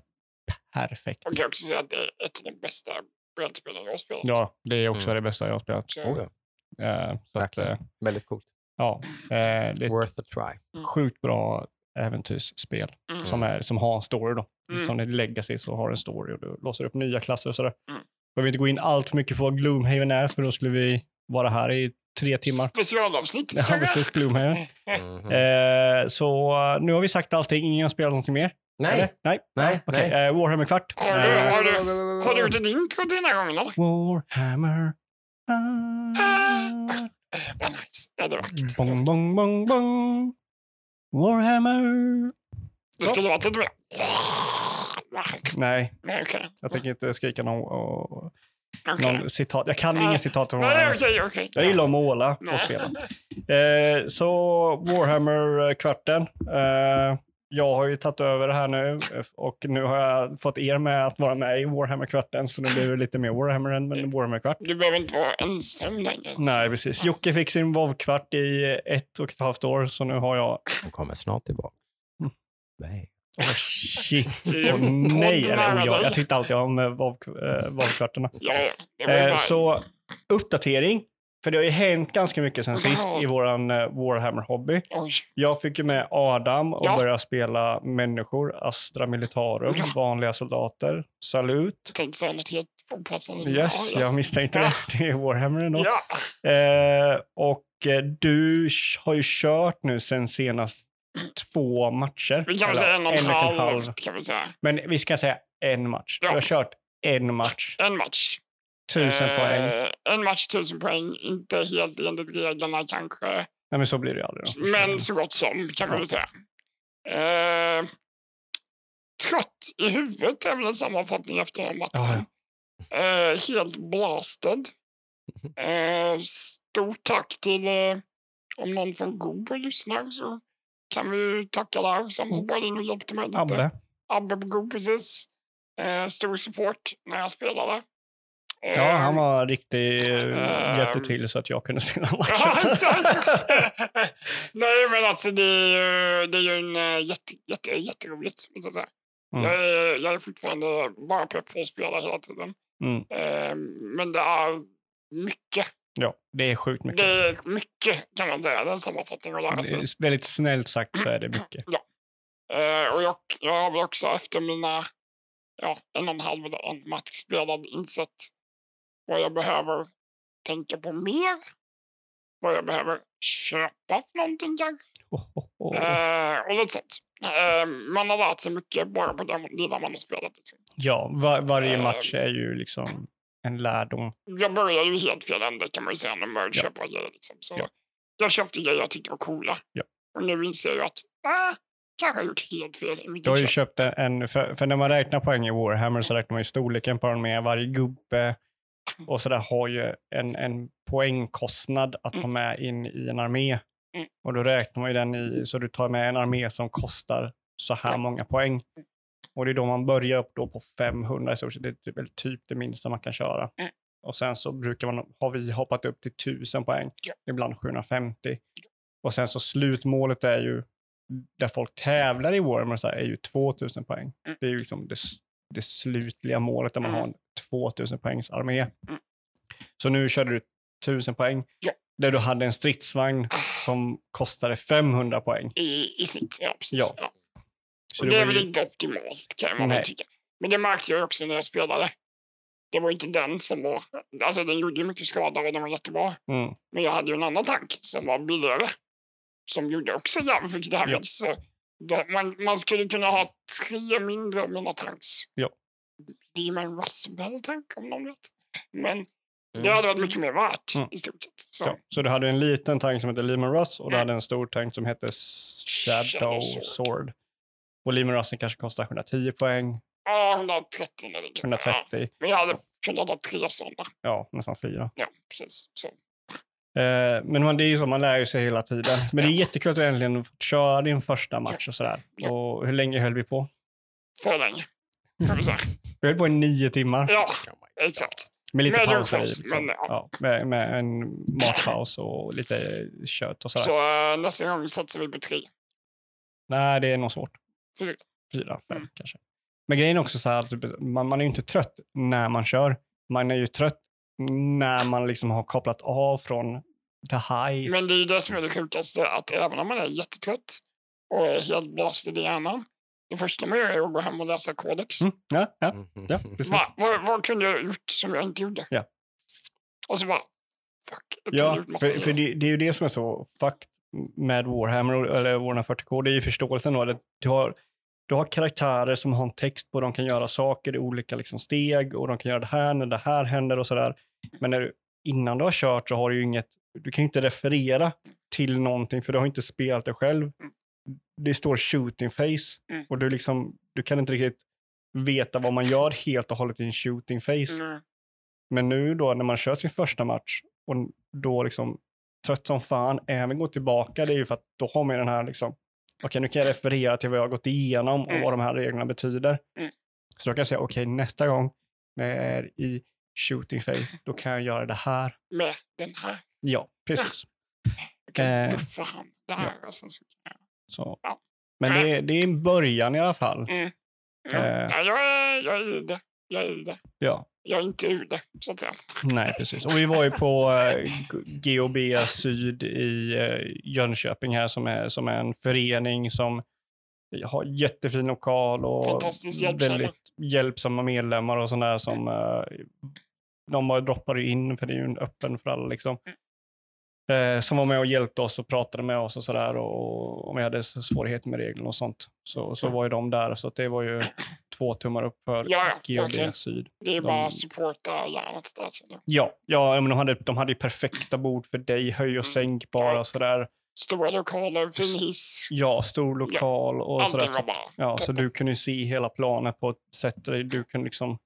perfekt. Och jag kan också säga att det är ett av de bästa brädspelen jag har spelat. Ja, det är också Mm. det bästa jag har spelat. Så, Oh, ja. Eh, så att, eh, Väldigt coolt. ja, eh, det är Worth a try. sjukt bra äventyrsspel mm. som, är, som har en story. Då. Mm. Som är legacy så har en story och du låser upp nya klasser och sådär. Mm. Behöver inte gå in allt för mycket på vad Gloomhaven är för då skulle vi vara här i tre timmar. Specialavsnitt. Ja, precis. Gloomhaven. Mhm. Eh, så eh, nu har vi sagt allting. Ingen har spelat någonting mer? Nej! Eller? Nej. Nej, Okej, nej. eh, Warhammer kvart. Har du, Eh, har, du, har du gjort ett intro till den här gången eller? Warhammer. Ah. Vad nice. Ja, det var vackert. Bong, bong, bong, bong. Warhammer. Det skulle varit lite mer. Nej, jag tänker inte skrika någon, och, Okej. någon citat. Jag kan Nej. inga citat från Warhammer. okej, okej. Jag gillar att måla och spela. Eh, så Warhammer-kvarten. Eh, jag har ju tagit över det här nu eh, och nu har jag fått er med att vara med i Warhammer-kvarten så nu blir det lite mer Warhammer än Warhammer-kvart. Du behöver inte vara ensam längre. Nej, precis. Jocke fick sin WoW-kvart i ett och ett halvt år så nu har jag... De kommer snart tillbaka. Mm. Nej. Åh shit! En nej! Eller, oh, ja, dig. jag tyckte alltid om eh, WoW- eh, WoW-kvarterna. Ja, ja. Det var ju Eh, bara... så uppdatering. För det har ju hänt ganska mycket sen sist Ja. i våran eh, Warhammer-hobby. Jag fick ju med Adam och Ja. börja spela människor, Astra Militarum, Ja. vanliga soldater, Salut. Jag tänkte något helt opassande. Yes, Ja, jag misstänkte det. Det är Warhammer ändå. Ja, Eh, och eh, du har ju kört nu sen senast två matcher. vi kan Eller säga en och en och halv, kan vi säga. Men vi ska säga en match. Ja. Du har kört en match. En match. Tusen Eh, poäng. En match, tusen poäng. Inte helt enligt reglerna kanske. Nej, men så blir det ju aldrig. då. Men så gott som, kan man väl säga. Eh, trött i huvudet är väl en sammanfattning efter den matchen. Ja, Eh, helt blasted. Eh, stort tack till, eh, om någon från Google lyssnar så kan vi tacka där som Mm. hoppade in och hjälpte mig lite. Abbe. Abbe på Google, precis. Eh, stor support när jag spelade. Ja, han var riktigt... Ehm. hjälpte till så att jag kunde spela Ja, matchen. Nej, men alltså det är ju, det är ju en eh, jätte, jätte, jätteroligt. jag säga. Mm. Jag, är, jag är fortfarande bara pepp på att spela hela tiden. Mm. Eh, men det är mycket. Ja, det är sjukt mycket. Det är mycket kan man säga. Det är en sammanfattning att lära Det sig. väldigt snällt sagt så är det mycket. Eh, och jag, jag har väl också efter mina ja, en och en halv match spelad insett vad jag behöver tänka på mer. Vad jag behöver köpa för någonting kanske. Oh, oh, oh. Eh, och lite sånt. Eh, man har lärt sig mycket bara på det lilla man har spelat. Liksom. Ja, var, varje ehm. match är ju liksom en lärdom. Jag började ju helt fel ände kan man ju säga när man började Ja. köpa grejer. Liksom. Så Ja. Jag köpte grejer jag tyckte var coola. Ja. Och nu inser jag att ah, kanske har gjort helt fel Du har ju köp. köpt en, för, för när man räknar poäng i Warhammer så räknar man ju storleken på den med varje gubbe och så där har ju en, en poängkostnad att ta med in i en armé. Mm. Och då räknar man ju den i, så du tar med en armé som kostar så här många poäng. Och det är då man börjar upp då på 500 i stort sett. Det är väl typ det minsta man kan köra. Mm. Och sen så brukar man, har vi hoppat upp till 1000 poäng, ibland 750. Och sen så slutmålet är ju, där folk tävlar i Warhammer så här, är ju 2000 poäng. Mm. Det är ju liksom det, det slutliga målet där man Mm. har en 2000 poängs armé. Mm. Så nu körde du 1000 poäng, Ja. där du hade en stridsvagn som kostade 500 poäng. I, I snitt, ja precis. Ja. Ja. Så Och det det är väl ju, inte optimalt kan man Nej. tycka. Men det märkte jag också när jag spelade. Det var inte den som var... Alltså den gjorde ju mycket skada och den var jättebra. mm, Men jag hade ju en annan tank som var billigare. Som gjorde också jävligt damage. Ja. Så det, man, man skulle kunna ha tre mindre av mina tanks. Ja. Demon någon vet. Men det Mm. hade varit mycket mer värt Mm. i stort sett. Så. så. så du hade en liten tank som hette Lehman Russ och du Mm. hade en stor tank som hette Shadow Sword. Och Lehman Russen kanske kostar 110 poäng, Ja, 130 eller det. 130, Ja, men jag hade kunnat ha tre sådana. ja nästan fyra. Ja, precis. Så. Eh, men man, det är ju så, man lär ju sig hela tiden. Men det är jättekul att du äntligen fått köra din första match och sådär. Ja. Och hur länge höll vi på? För länge. Vi höll på i nio timmar. Ja, Oh exakt. Med lite Med pauser paus, Liksom. men ja. ja, med, med en matpaus och lite kött och sådär. Så äh, nästa gång satsar vi på tre. Nej, det är nog svårt. Fyra. Fyra, fem Mm. kanske. Men grejen är också så här att man, man är ju inte trött när man kör. Man är ju trött när man liksom har kopplat av från the high. Men det är ju det som är det sjukaste, att även om man är jättetrött och är helt blasted i hjärnan, det första man gör är att gå hem och läsa kodex. Mm, ja, ja, Mhm. ja, precis. Va, vad, vad kunde jag ha gjort som jag inte gjorde? Ja. Och så bara, fuck, Ja, för, för det, det är ju det som är så fucked med Warhammer, eller Warhammer 40K. Det är ju förståelsen då. att Du har, du har karaktärer som har en text på, de kan göra saker i olika liksom, steg och de kan göra det här när det här händer och sådär. Men när du, innan du har kört så har du ju inget, du kan ju inte referera till någonting för du har inte spelat det själv. Det står shooting face Mm. och du, liksom, du kan inte riktigt veta vad man gör helt och hållet i en shooting face. Mm. Men nu då när man kör sin första match och då liksom trött som fan även går tillbaka, det är ju för att då har man den här liksom, okej nu kan jag referera till vad jag har gått igenom och Mm. vad de här reglerna betyder. Mm. Så då kan jag säga, okej nästa gång när jag är i shooting face, då kan jag göra det här. Med den här. Ja, precis. Jag kan Eh, buffa han där och sen så kan jag... Så. Ja. Men det, är- det är en början i alla fall. Mm. Ja. Eh. Ja, jag, är, jag är i det. Jag är i det. Ja, Jag är inte ur det, så att säga. nej precis. Och vi var ju på eh, GOB Syd i eh, Jönköping här som är, som är en förening som har jättefin lokal och väldigt hjälpsamma medlemmar och sådär som eh, de bara droppar in för det är ju en öppen för alla liksom. Eh, som var med och hjälpte oss och pratade med oss och sådär och om vi hade svårigheter med reglerna och sånt. Så, så var ju de där så att det var ju två tummar upp för Ja, ja, GOB verkligen. Syd. Det är De- bara att supporta hjärnet där. Ja, ja men de hade, de hade ju perfekta bord för dig, höj Mm. och sänkbara och sådär. Stora lokaler, fin hiss. Ja, stor lokal och sådär. Så, ja, så du kunde se hela planen på ett sätt där du kunde liksom...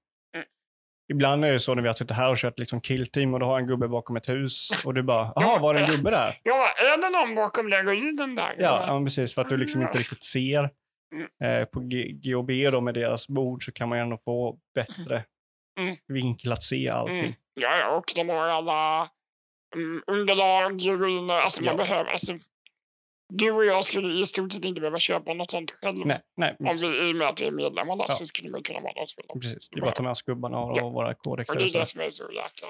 Ibland är det så när vi har suttit här och kört liksom killteam och då har en gubbe bakom ett hus och du bara, jaha, var det en gubbe där? Ja, är det någon bakom den ruinen där? Ja, ja precis, för att du liksom inte riktigt ser. Mm. Eh, på G- GOB då med deras bord så kan man ändå få bättre Mm. att se allting. Mm. Ja, och de har alla mm, underlag, ruiner. Alltså, man Ja. behöver... Alltså, du och jag skulle i stort sett inte behöva köpa något sånt själv. Nej, nej, Om vi, I och med att vi är medlemmar där Ja. så skulle man kunna vara där och spela. precis. Vi bara tar med oss gubbarna och, Ja. och våra Och kodexar. det är och det som är så jäkla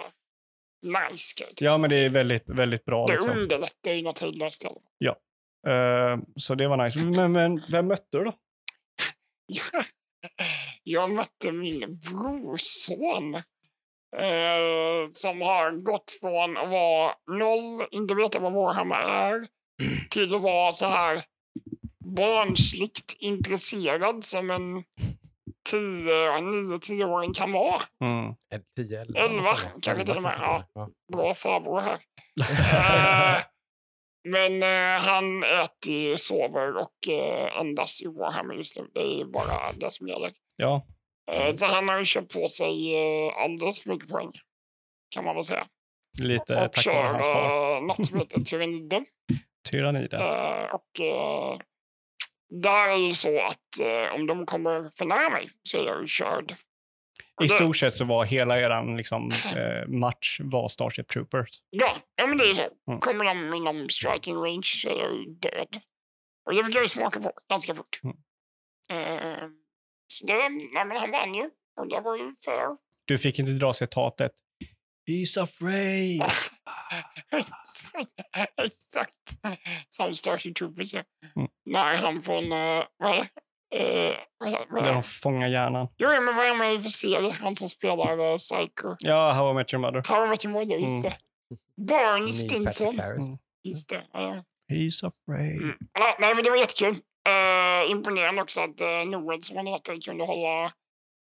nice. Ja, men det är väldigt, väldigt bra. Det Liksom. underlättar ju något hejdlöst. fall. Eh, så det var nice. Men, men vem mötte du då? Jag mötte min brorson eh, som har gått från att vara noll, inte veta vad Warhammer är, till att vara så här barnsligt intresserad som en tio, nio, tio åring kan vara. Mm. 10, 11. Elva, kanske till och med, ja. ja. Bra farbror här. Eh, Men eh, han äter, sover och eh, andas i Warhammer just nu. Det är bara det som gäller. Ja, Eh, så han har ju köpt på sig eh, alldeles för mycket poäng. Kan man väl säga. lite och tack vare kör hans far. eh, något som heter Tyrannider. Tyrannider. Eh, och eh, där är ju så att eh, om de kommer för nära mig så är jag ju körd. Och I det- stort sett så var hela eran liksom, eh, match var Starship Troopers. Ja, ja men det är så. Mm. Kommer de inom striking range så är jag ju död. Och det fick jag ju smaka på ganska fort. Mm. Eh, så det, nej, men han vann ju. Och det var ju fair. Du fick inte dra citatet. He's afraid. Exakt. Som Starship Troopers är. Mm. Nej, han från... Uh, vad? Eh, vad är Där de fångar hjärnan. Jo, men vad är i för serie? Han som spelar uh, Psycho. Ja, How I Met Your Mother. How much more just Mm. det. Neil Stinson. Mm. Just det. ja. He's afraid. Mm. Ja, nej, men det var jättekul. Uh, imponerande också att uh, Noel, som han heter, kunde hålla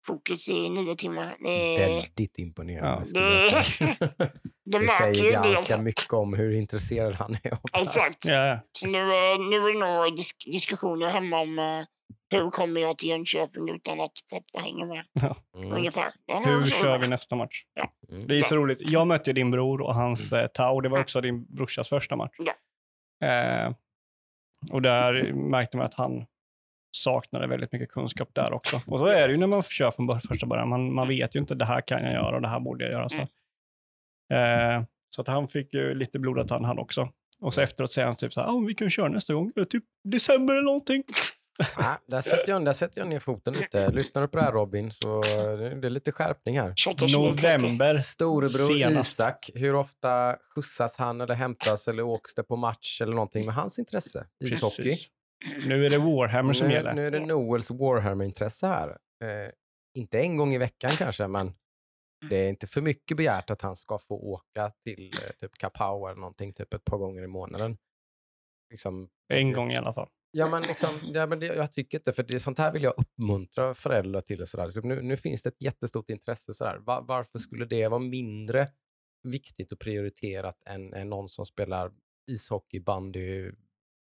fokus i nio timmar. Det, Väldigt imponerande. Ja, det, det Det säger det. ganska mycket om hur intresserad han är av det. Exakt. Ja, ja. Så nu, eh, nu är det nog disk diskussioner hemma om uh, hur kommer jag till Jönköping utan att pappa hänger med. Mm. Ungefär. Ja, Hur kör vi nästa match? Mm. Det är så roligt. Jag mötte din bror och hans eh, Tau. Det var också din brorsas första match. Ja. Eh, och där märkte man att han saknade väldigt mycket kunskap där också. Och så är det ju när man kör från första början. Man, man vet ju inte det här kan jag göra och det här borde jag göra. Så, eh, så att han fick ju lite blodad tand han också. Och så efteråt säger han typ så här, ah, vi kan köra nästa gång, typ december eller någonting. Ja, där, sätter jag, där sätter jag ner foten lite. Lyssnar du på det här Robin så det är lite skärpning här. November. Storebror Senast. Isak, hur ofta skjutsas han eller hämtas eller åks det på match eller någonting med hans intresse? Ishockey. Precis. Nu är det Warhammer som Nu, gäller. nu är det Noels Warhammer-intresse här. Eh, inte en gång i veckan kanske, men det är inte för mycket begärt att han ska få åka till eh, typ Kapau eller någonting typ ett par gånger i månaden. Liksom, En gång i alla fall. Ja, men liksom, ja, men det, jag tycker inte, för det, sånt här vill jag uppmuntra föräldrar till. Och sådär. Så nu, nu finns det ett jättestort intresse. Sådär. Va, varför skulle det vara mindre viktigt och prioriterat än, än någon som spelar ishockey, bandy,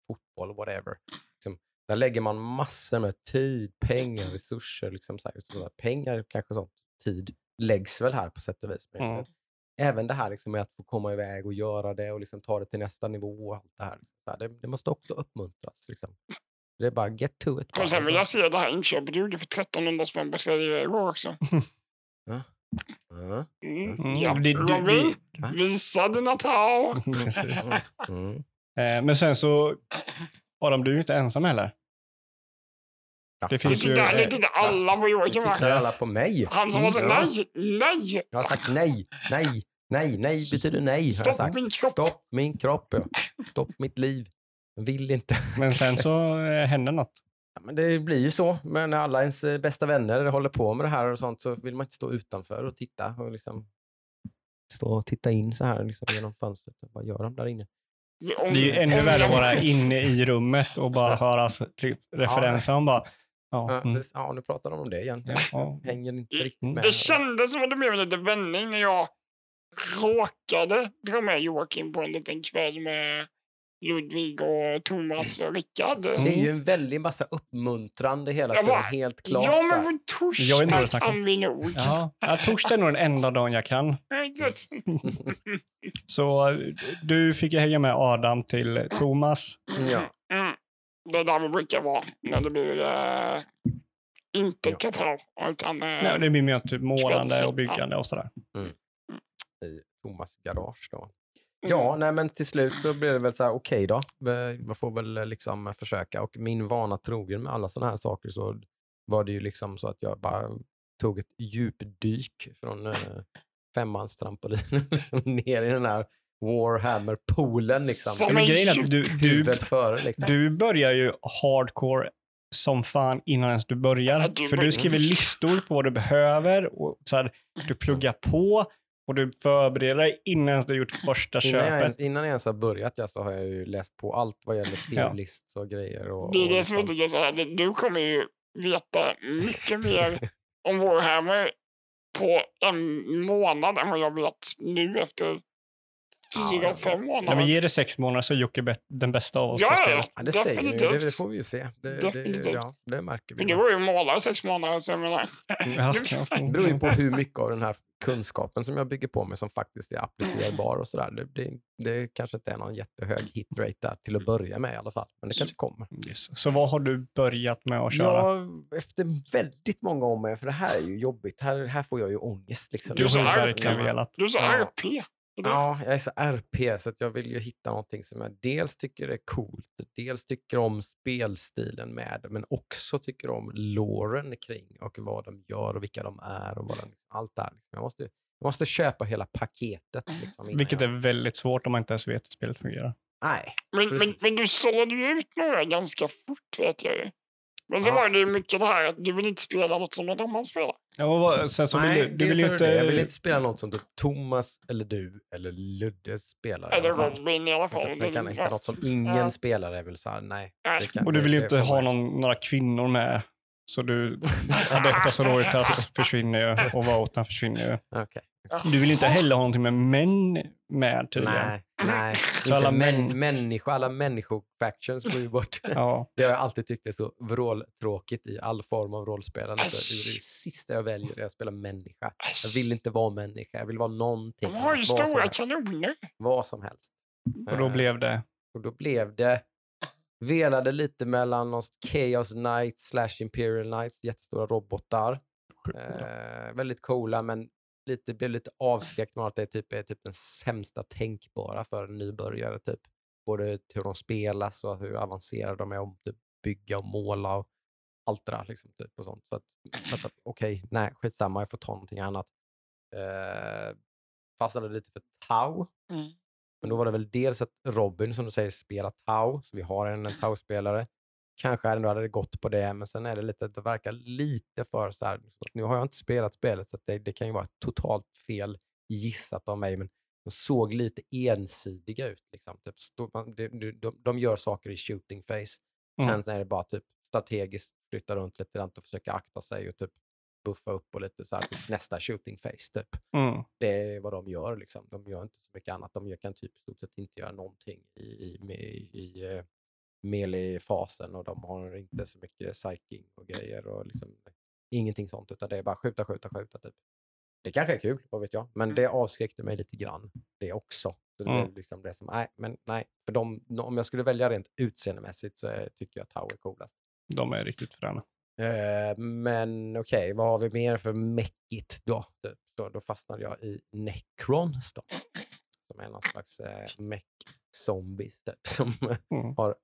fotboll, whatever? Liksom, där lägger man massor med tid, pengar, resurser. Liksom, så här, just sådär. Pengar, kanske sånt, tid, läggs väl här på sätt och vis. Mm. Även det här liksom, med att få komma iväg och göra det och liksom, ta det till nästa nivå. Och allt det, här, liksom, så här, det, det måste också uppmuntras. Liksom. Det är bara get to it. Bara. sen vill jag se det här inköpet du gjorde för 1300 spänn på tredje igår också. Ja. Mm. Mm, Ja, det- du- visa dina tau. Eh, men sen så, Adam, du är ju inte ensam heller. Ja. Det finns ju... tittar, nu eh, tittar alla på Joakim tittar alla på mig. Han som var så Mm, nej, nej. Jag har sagt nej, nej, nej, nej betyder nej. Har jag Stopp sagt. min kropp. Stopp min kropp. Ja. Stopp mitt liv. Jag vill inte. Men sen så eh, händer något. Ja, men det blir ju så. Men när alla ens bästa vänner håller på med det här och sånt så vill man inte stå utanför och titta. Och liksom stå och titta in så här liksom, genom fönstret. Vad gör de där inne? Om- Det är ju ännu värre att vara inne i rummet och bara höra typ, referenser. Man bara, Ja, ja, mm, ja, nu pratar de om det igen. ja, ja. Hänger inte riktigt med. Det kändes som att det blev en liten vändning när jag råkade dra med Joakim på en liten kväll med Ludvig och Thomas och Rickard. Mm. Det är ju en väldig massa uppmuntrande hela Jag tiden, bara, helt klart. Ja, men på torsdag kan vi nog. Ja, ja, torsdag är nog den enda dagen jag kan. Så du fick ju hänga med Adam till Thomas. Ja. Mm. Det är där vi brukar vara när det blir eh, inte Ja. kapital utan eh, Nej, det blir mer typ målande och byggande och sådär. i Thomas garage då. Mm. Ja, nej, men till slut så blev det väl så här, okej då. Vi- Man får väl eh, liksom försöka. Och min vana trogen med alla sådana här saker så var det ju liksom så att jag bara tog ett djupdyk från eh, femmans trampolinen liksom ner i den här Warhammer-poolen liksom. Som Ja, men en grejen är att du, du, före liksom. du börjar ju hardcore som fan innan ens du börjar. Ja, du För bör- du skriver listor på vad du behöver och så här, du pluggar på och du förbereder dig innan ens du har gjort första Innan jag, köpet. ens, innan jag ens har börjat ja, så har jag ju läst på allt vad gäller Ja. tierlists och grejer. Och, Det är det som jag liksom- tycker är så här. det- Du kommer ju veta mycket mer om Warhammer på en månad än vad jag vet nu efter fyra, fem. Ja, men ge det sex månader så är Jocke den bästa av oss på Ja, spelet. Ja, det säger ni. Det, det får vi ju se. Det, det, Definitivt. ja, det märker vi. För du var ju målare i sex månader, så jag menar... Ja, ja. Det beror ju på hur mycket av den här kunskapen som jag bygger på mig som faktiskt är applicerbar och sådär. Det, det, det kanske inte är någon jättehög hitrate där till att börja med i alla fall. Men det kanske kommer. Yes. Så vad har du börjat med att köra? Ja, efter väldigt många om mig, för det här är ju jobbigt. Här, här får jag ju ångest. Liksom. Du har verkligen velat. Du sa Ja. RP. Det- Ja, jag är så RP så att jag vill ju hitta någonting som jag dels tycker är coolt, dels tycker om spelstilen med det, men också tycker om låren kring och vad de gör och vilka de är och vad de, allt det här. Liksom. Jag, måste, jag måste köpa hela paketet. Liksom, innan Vilket jag, är väldigt svårt om man inte ens vet hur spelet fungerar. Nej, Men, men, men du sållade ju ut några ganska fort, vet jag ju. Men sen Ja. var det ju mycket det här att du vill inte spela något som någon annan spelar. Ja, vad, sen så vill Nej, du, du det vill så inte... det. Jag vill inte spela något som typ Thomas eller du eller Ludde spelar. Eller fall. Robin i alla Så fall. man kan Det- hitta något som ingen Ja. spelar är väl så här, nej. Nej. det kan- Och du det- vill ju det inte får ha någon, några kvinnor med. Så du, Adeptas Sororitas försvinner ju och Vautna försvinner ju. Okej. Du vill inte heller ha någonting med män med tydligen. Nej, nej. Så alla män- män, människor, alla människofactions går ju bort. Ja. Det har jag alltid tyckt är så vråltråkigt i all form av rollspelande. Så det är det sista jag väljer är att spela människa. Jag vill inte vara människa, jag vill vara någonting. De har ju annat. vad, som stora helst, kanoner. vad som helst. Och då Eh, blev det... och då blev det, velade lite mellan någon Chaos Knight slash Imperial Knights, jättestora robotar. Eh, väldigt coola men lite, blev lite avskräckt med att det typ är typ den sämsta tänkbara för en nybörjare. Typ. Både hur de spelas och hur avancerade de är om typ bygga och måla och allt det där. Liksom, typ, och sånt. Så att, att, att, Okej, nej skitsamma, jag får ta någonting annat. Eh, fastnade lite för Tau. Mm. Men då var det väl dels att Robin, som du säger, spelar Tau. Så vi har en, en Tau-spelare. Kanske ändå hade det gått på det, men sen är det lite, det verkar lite för så här. att Nu har jag inte spelat spelet, så det, det kan ju vara totalt fel gissat av mig, men de såg lite ensidiga ut. Liksom. Typ, de, de, de, gör saker i shooting face. Mm. Sen är det bara typ strategiskt flytta runt lite grann och försöka akta sig och typ buffa upp och lite så här till nästa shooting face. Typ Mm. det är vad de gör. Liksom. De gör inte så mycket annat. De kan typ i stort sett inte göra någonting i, i, i, i uh, melee-fasen och de har inte så mycket psyking och grejer. Och liksom, ingenting sånt, utan det är bara skjuta, skjuta, skjuta. Typ. Det kanske är kul, vad vet jag. Men det avskräckte mig lite grann, det också. Så det Mm. liksom det som, nej, men nej. För de, om jag skulle välja rent utseendemässigt så eh, tycker jag Tau är coolast. De är riktigt fräna. Eh, men okej, vad har vi mer för mäckigt då? Typ, då? Då fastnade jag i Necrons då. Som är någon slags eh, meck-zombies typ, som Mm. har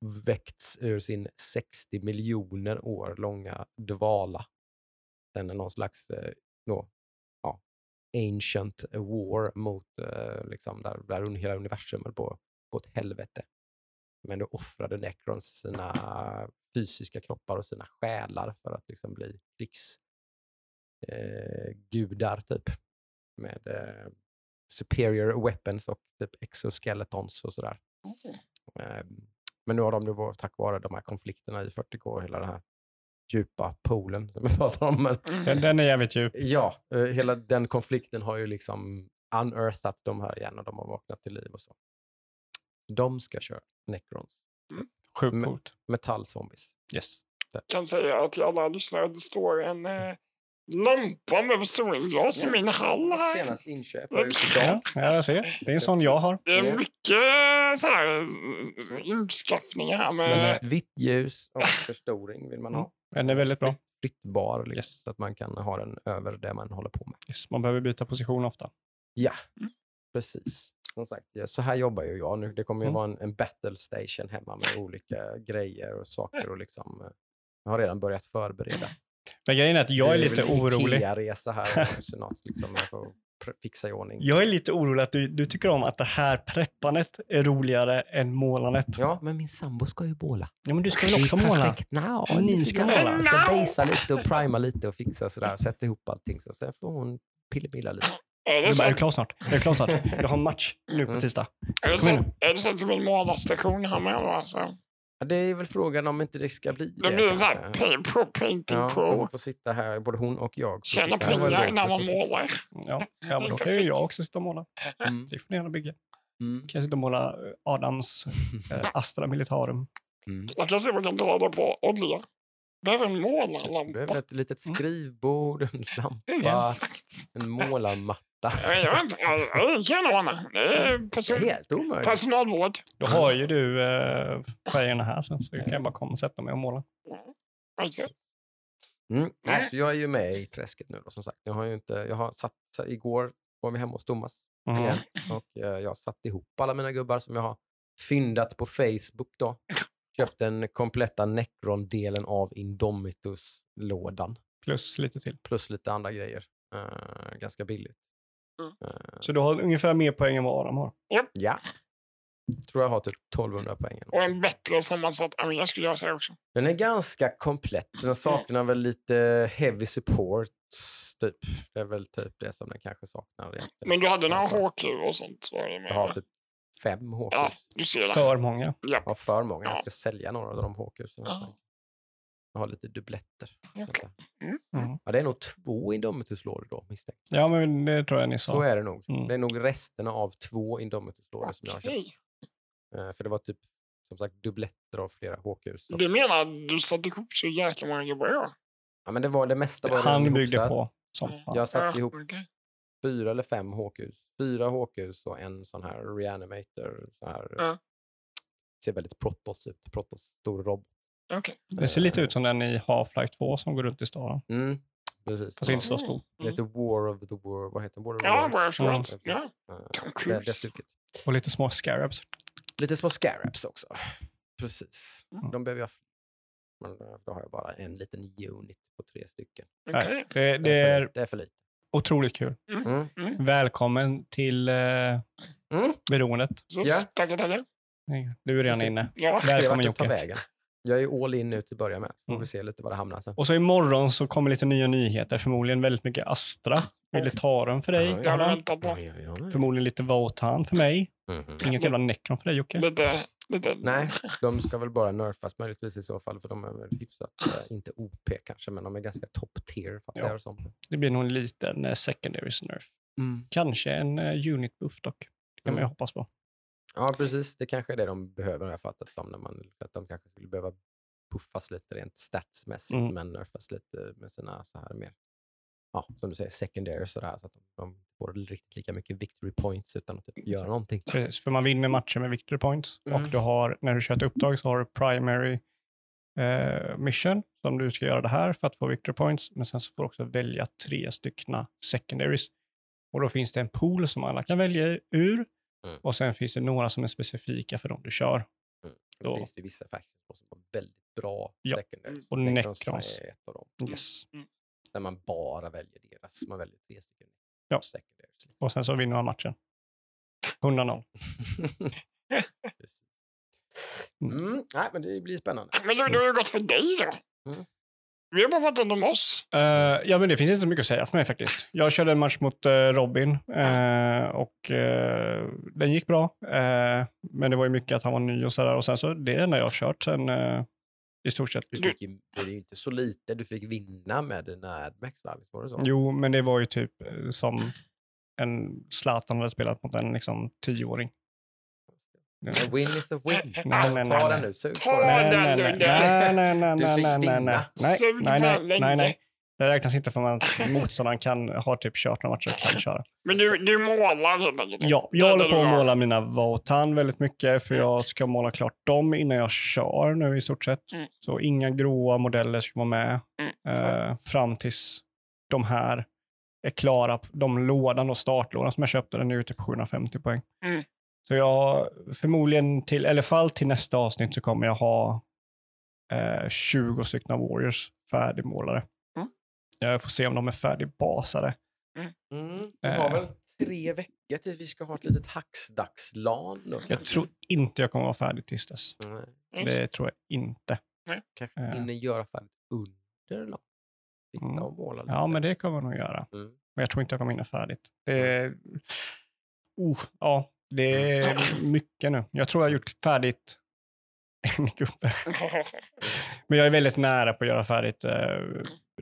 väckts ur sin 60 miljoner år långa dvala. Den är någon slags eh, nå, ja, ancient war mot eh, liksom, där, där hela universum höll på att gå åt helvete. Men då offrade Necrons sina fysiska kroppar och sina själar för att liksom bli krigsgudar eh, typ. Med eh, superior weapons och typ exoskeletons och sådär. Eh, men nu har de, nu var- tack vare de här konflikterna i 40K, och hela den här djupa poolen som vi pratar om. Men, Den, den är jävligt djup. ja, eh, hela den konflikten har ju liksom unearthat de här igen och de har vaknat till liv och så. De ska köra Necrons. Sjukt Men- coolt. Metallzombies. Yes. kan säga till alla lyssnare att det står en eh, lampa med förstoringsglas i min hall här. Senast inköp. Ja, jag ser. Det är en sån jag har. Det är Mm. mycket så här, eh, inskaffningar här Men, med... eh, Vitt ljus och förstoring vill man ha. Den är väldigt bra. Flyttbar liksom, Yes. så att man kan ha den över det man håller på med. Yes. Man behöver byta position ofta. Ja, Mm. precis. Som sagt, ja, så här jobbar ju jag nu. Det kommer ju Mm. vara en, en battle station hemma med olika grejer och saker och liksom eh, jag har redan börjat förbereda. Men grejen är att jag är Det lite orolig. Ikea-resa här något liksom jag får pr- fixa i ordning. Jag är lite orolig att du, du tycker om att det här preppandet är roligare än målandet. Ja, Ja, men min sambo ska ju måla. men du ska väl Det också måla? Nå, Ni ska måla. Jag ska basea lite och prima lite och fixa sådär. Sätta ihop allting. Så sen får hon pillemilla lite. Är det så, bara, är du klar snart? Är du klar snart? Jag har en match nu på Mm. tisdag. är det så, är det så att du vill måla station här med? Alltså? Ja, det är väl frågan om inte det ska bli det. Det blir så här kanske. pay pro painting Ja, så pro. man får sitta här, både hon och jag. Tjäna pengar när man målar. Ja, ja men då kan ju jag också sitta och måla. Mm. Det får ni gärna bygga. Mm. Kan jag sitta och måla eh, Adams eh, Astra Militarum. Mm. Jag kan se om jag kan dra det på olja. Behöver en Du behöver målarlampa. ett litet skrivbord, en lampa, en målarmatta. Är Det är person, helt omöjligt. personalvård. Då har ju du eh, färgerna här sen, så kan jag bara komma och sätta mig och måla. Mm. Nej, så jag är ju med i träsket nu då, som sagt. Jag har ju inte, jag har satt, så igår var vi hemma hos Thomas Mhm. igen, och eh, jag har satt ihop alla mina gubbar som jag har fyndat på Facebook då. Köpt den kompletta Necron-delen av Indomitus-lådan. Plus lite till. Plus lite andra grejer. Eh, ganska billigt. Mm. Eh, Så du har ungefär mer poäng än vad Adam har. ja. Tror jag har typ 1200 poäng. Och en bättre sammansatt armé skulle jag säga också. Den är ganska komplett. Den saknar väl lite heavy support. Typ. Det är väl typ det som den kanske saknar. egentligen. Men du hade några. HQ och sånt? Var det med? Jag har typ fem HQs. Ja, du ser det. För många. Ja. Jag har för många. Jag Ja. ska sälja några av de HQs. Ja. Jag har lite dubbletter. Okej. Mm. Ja, det är nog två Indomitus-lådor då misstänkt. Ja, men det tror jag ni sa. Så är det nog. Mm. Det är nog resterna av två Indomitus-lådor som jag har köpt. Eh, För det var typ som sagt dubbletter av flera. Så- Du menar att du satte ihop så jäkla många gubbar? Ja. Ja, men det, var, det mesta var Han byggde ihopsatt. på som fan. Jag satte ihop okej. fyra eller fem HQs. Fyra HQs och en sån här reanimator. Så här, Ja. Ser väldigt Protoss ut. Protoss stor robot. Okej. Det ser lite ut som den i Half-Life 2 som går runt i staden. Mm, precis. Fast inte så stor. Det heter War of the War. Vad heter den? War of Ja, Worlds. War of Mm. Worlds. precis. Ja. Det, det. Och lite små scarabs. Lite små scarabs också. Precis. Mm. De behöver jag. Men då har jag bara en liten unit på tre stycken. Okej. det, det Det är för lite. Det är för lite. otroligt kul. Mm. Välkommen till eh, Mm. beroendet. Så, Ja. Tackar, tackar. Du är redan inne. Ja. Välkommen Jocke. Jag är all in nu till att börja med. Så får Mm. vi se lite var det hamnar sen. Och så imorgon så kommer lite nya nyheter. Förmodligen väldigt mycket Astra. Militarum för dig. Ja. Ja, ja, ja. Förmodligen lite Votan för mig. Mhm. Inget jävla Necron för dig Jocke. Lite, lite. Nej, de ska väl bara nerfas möjligtvis i så fall, för de är väl hyfsat, eh, inte OP kanske, men de är ganska top tier fattar Ja. det som. Det blir nog en liten eh, secondary nerf. Kanske en eh, unit buff dock. Det kan man ju Mm. hoppas på. Ja, precis. Det kanske är det de behöver har jag fattat som. När man, att de kanske skulle behöva buffas lite rent statsmässigt, Mm. men nerfas lite med sina så här mer, ja, som du säger, secondary sådär, så att de, de får riktigt lika mycket victory points utan att typ göra någonting. Precis, för man vinner matcher med victory points. Mm. Och du har, när du kör ett uppdrag så har du primary eh, mission som du ska göra det här för att få victory points. Men sen så får du också välja tre styckna secondaries. Och då finns det en pool som alla kan välja ur. Mm. Och sen finns det några som är specifika för de du kör. Mm. Då finns det vissa factions som har väldigt bra Ja. secondaries. Och Necrons Necrons. är ett av dem. Yes. Där man bara väljer deras. Man väljer tre stycken Ja. secondaries. liksom. Och sen så vinner man matchen. 100-0. Precis. Mm, nej, men det blir spännande. Men då har det gått för dig då. Mm. Vi har bara pratat om oss. Eh, ja, men det finns inte så mycket att säga för mig faktiskt. Jag körde en match mot eh, Robin eh, och den gick bra. Men det var ju mycket att han var ny och sådär. Och sen så, det är det enda jag har kört sen i stort sett. Du fick ju, det är ju inte så lite du fick vinna med dina Admax, va? Visst var det så? Jo, men det var ju typ som en Zlatan hade spelat mot en liksom tioåring. A win is a win. Nej, nej, Ta nej, den nej. nu, sug på Ta den. Nej, den nej, nej, det- nej, nej, nej, nej, nej, nej, nej. Det räknas inte för att motståndaren kan, har typ kört några matcher och kan köra. Men du, du målar helt enkelt. Ja, jag håller på att måla mina Votan väldigt mycket för jag ska måla klart dem innan jag kör nu i stort sett. Mm. Så inga gråa modeller ska vara med Mm. eh, fram tills de här är klara. De lådan och startlådan som jag köpte, den är ju typ 750 poäng. Mm. Så jag förmodligen till, eller fall till nästa avsnitt så kommer jag ha eh, 20 stycken Warriors färdigmålade. Mm. Jag får se om de är färdigbasade. Mm, vi har Eh. väl tre veckor tills vi ska ha ett litet hacksdagslan. Jag tror inte jag kommer vara färdig tills dess. Nej, Yes. Det tror jag inte. kanske Eh. hinner göra färdigt under då. Sitta Mm. och måla lite. Ja, men det kommer jag nog göra. Mm. Men jag tror inte jag kommer hinna färdigt. Det är, oh, ja, det är mycket nu. Jag tror jag har gjort färdigt en gubbe. Men jag är väldigt nära på att göra färdigt eh,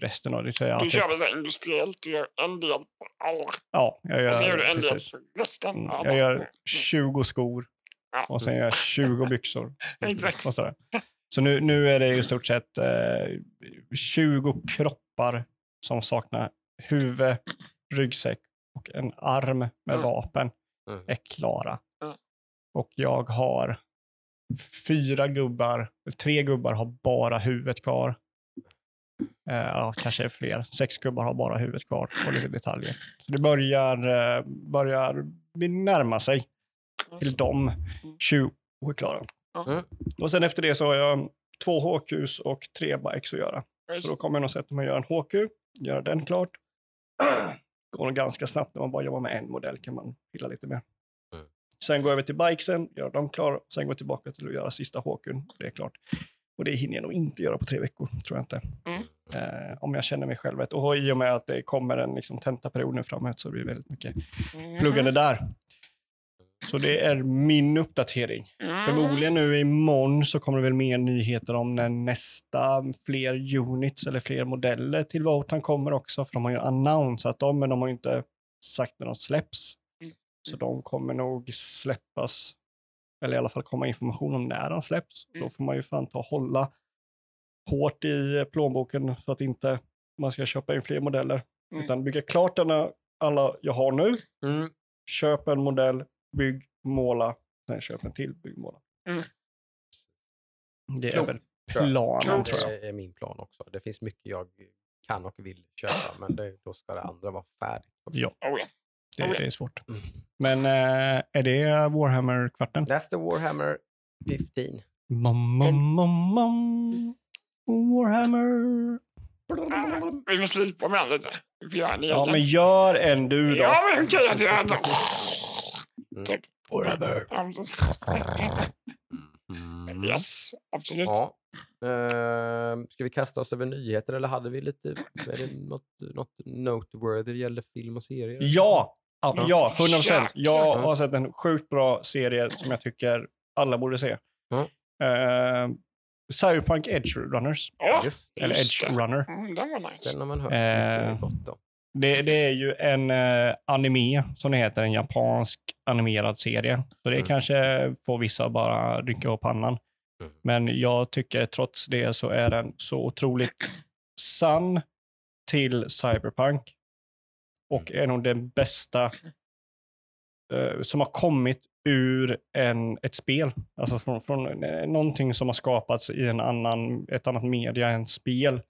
resten av det. Så jag, Du typ, kör väl industriellt, du gör en del på alla. ja, jag Och sen gör gör, du en del på resten. Mm, Ja, Jag gör 20 skor Ja. och sen gör jag 20 byxor. Exakt. Och sådär. Så nu, nu är det i stort sett eh, 20 kroppar som saknar huvud, ryggsäck och en arm med Mm. vapen Mm. är klara. Mm. Och jag har fyra gubbar, tre gubbar har bara huvudet kvar. Eh, ja, kanske fler. Sex gubbar har bara huvudet kvar och lite detaljer. Så det börjar, eh, börjar närma sig till de 20 är klara. Mm. Och sen efter det så har jag två HQs och tre bikes att göra. Så då kommer jag nog sätta mig och göra en HQ, göra den klart. Går nog ganska snabbt när man bara jobbar med en modell kan man pilla lite mer. Mm. Sen går jag över till bikesen, gör dem klara, sen går jag tillbaka till att göra sista HQn. Det är klart. Och det hinner jag nog inte göra på tre veckor, tror jag inte. Mm. Eh, om jag känner mig själv rätt. Och i och med att det kommer en liksom, tentaperiod nu framåt så blir det väldigt mycket Mm. pluggande där. Så det är min uppdatering. Mm. Förmodligen nu imorgon så kommer det väl mer nyheter om när nästa fler units eller fler modeller till Votan kommer också. För de har ju annonsat dem, men de har ju inte sagt när de släpps. Mm. Så de kommer nog släppas, eller i alla fall komma information om när de släpps. Mm. Då får man ju fan ta och hålla hårt i plånboken så att inte man ska köpa in fler modeller. Mm. Utan bygga klart denna, alla jag har nu, Mm. köp en modell, bygg, måla, sen köp en till, bygg, måla. Mm. Det är väl tror jag. planen tror jag. Det är min plan också. Det finns mycket jag kan och vill köpa, men det, då ska det andra vara färdigt. Ja, Oh, ja. det, det är svårt. Mm. Men eh, är det Warhammer-kvarten? That's the Warhammer 15. Mom, mom, mom, mom. Warhammer. Vi får slipa med den lite. Göra Ja, men gör en du då. Ja, men okej att jag inte... Mm. Typ. Warhammer. Ja, precis. Mm. Yes, absolut. Ja. Ehm, ska vi kasta oss över nyheter eller hade vi lite, är det något, något noteworthy gäller film och serier? Ja, ja, ja 100 procent. Jag har sett en sjukt bra serie som jag tycker alla borde se. Ja. Eh, Cyberpunk Edge Runners. Det. Eller Edge. Runner. mm, den var nice. Den har man hört mycket gott om. Det, det är ju en eh, anime, som det heter, en japansk animerad serie. Så det Mm. kanske får vissa bara rycka upp pannan. Mm. Men jag tycker trots det så är den så otroligt sann till Cyberpunk. Och Mm. är nog den bästa eh, som har kommit ur en, ett spel. Alltså från, från eh, någonting som har skapats i en annan, ett annat media än spel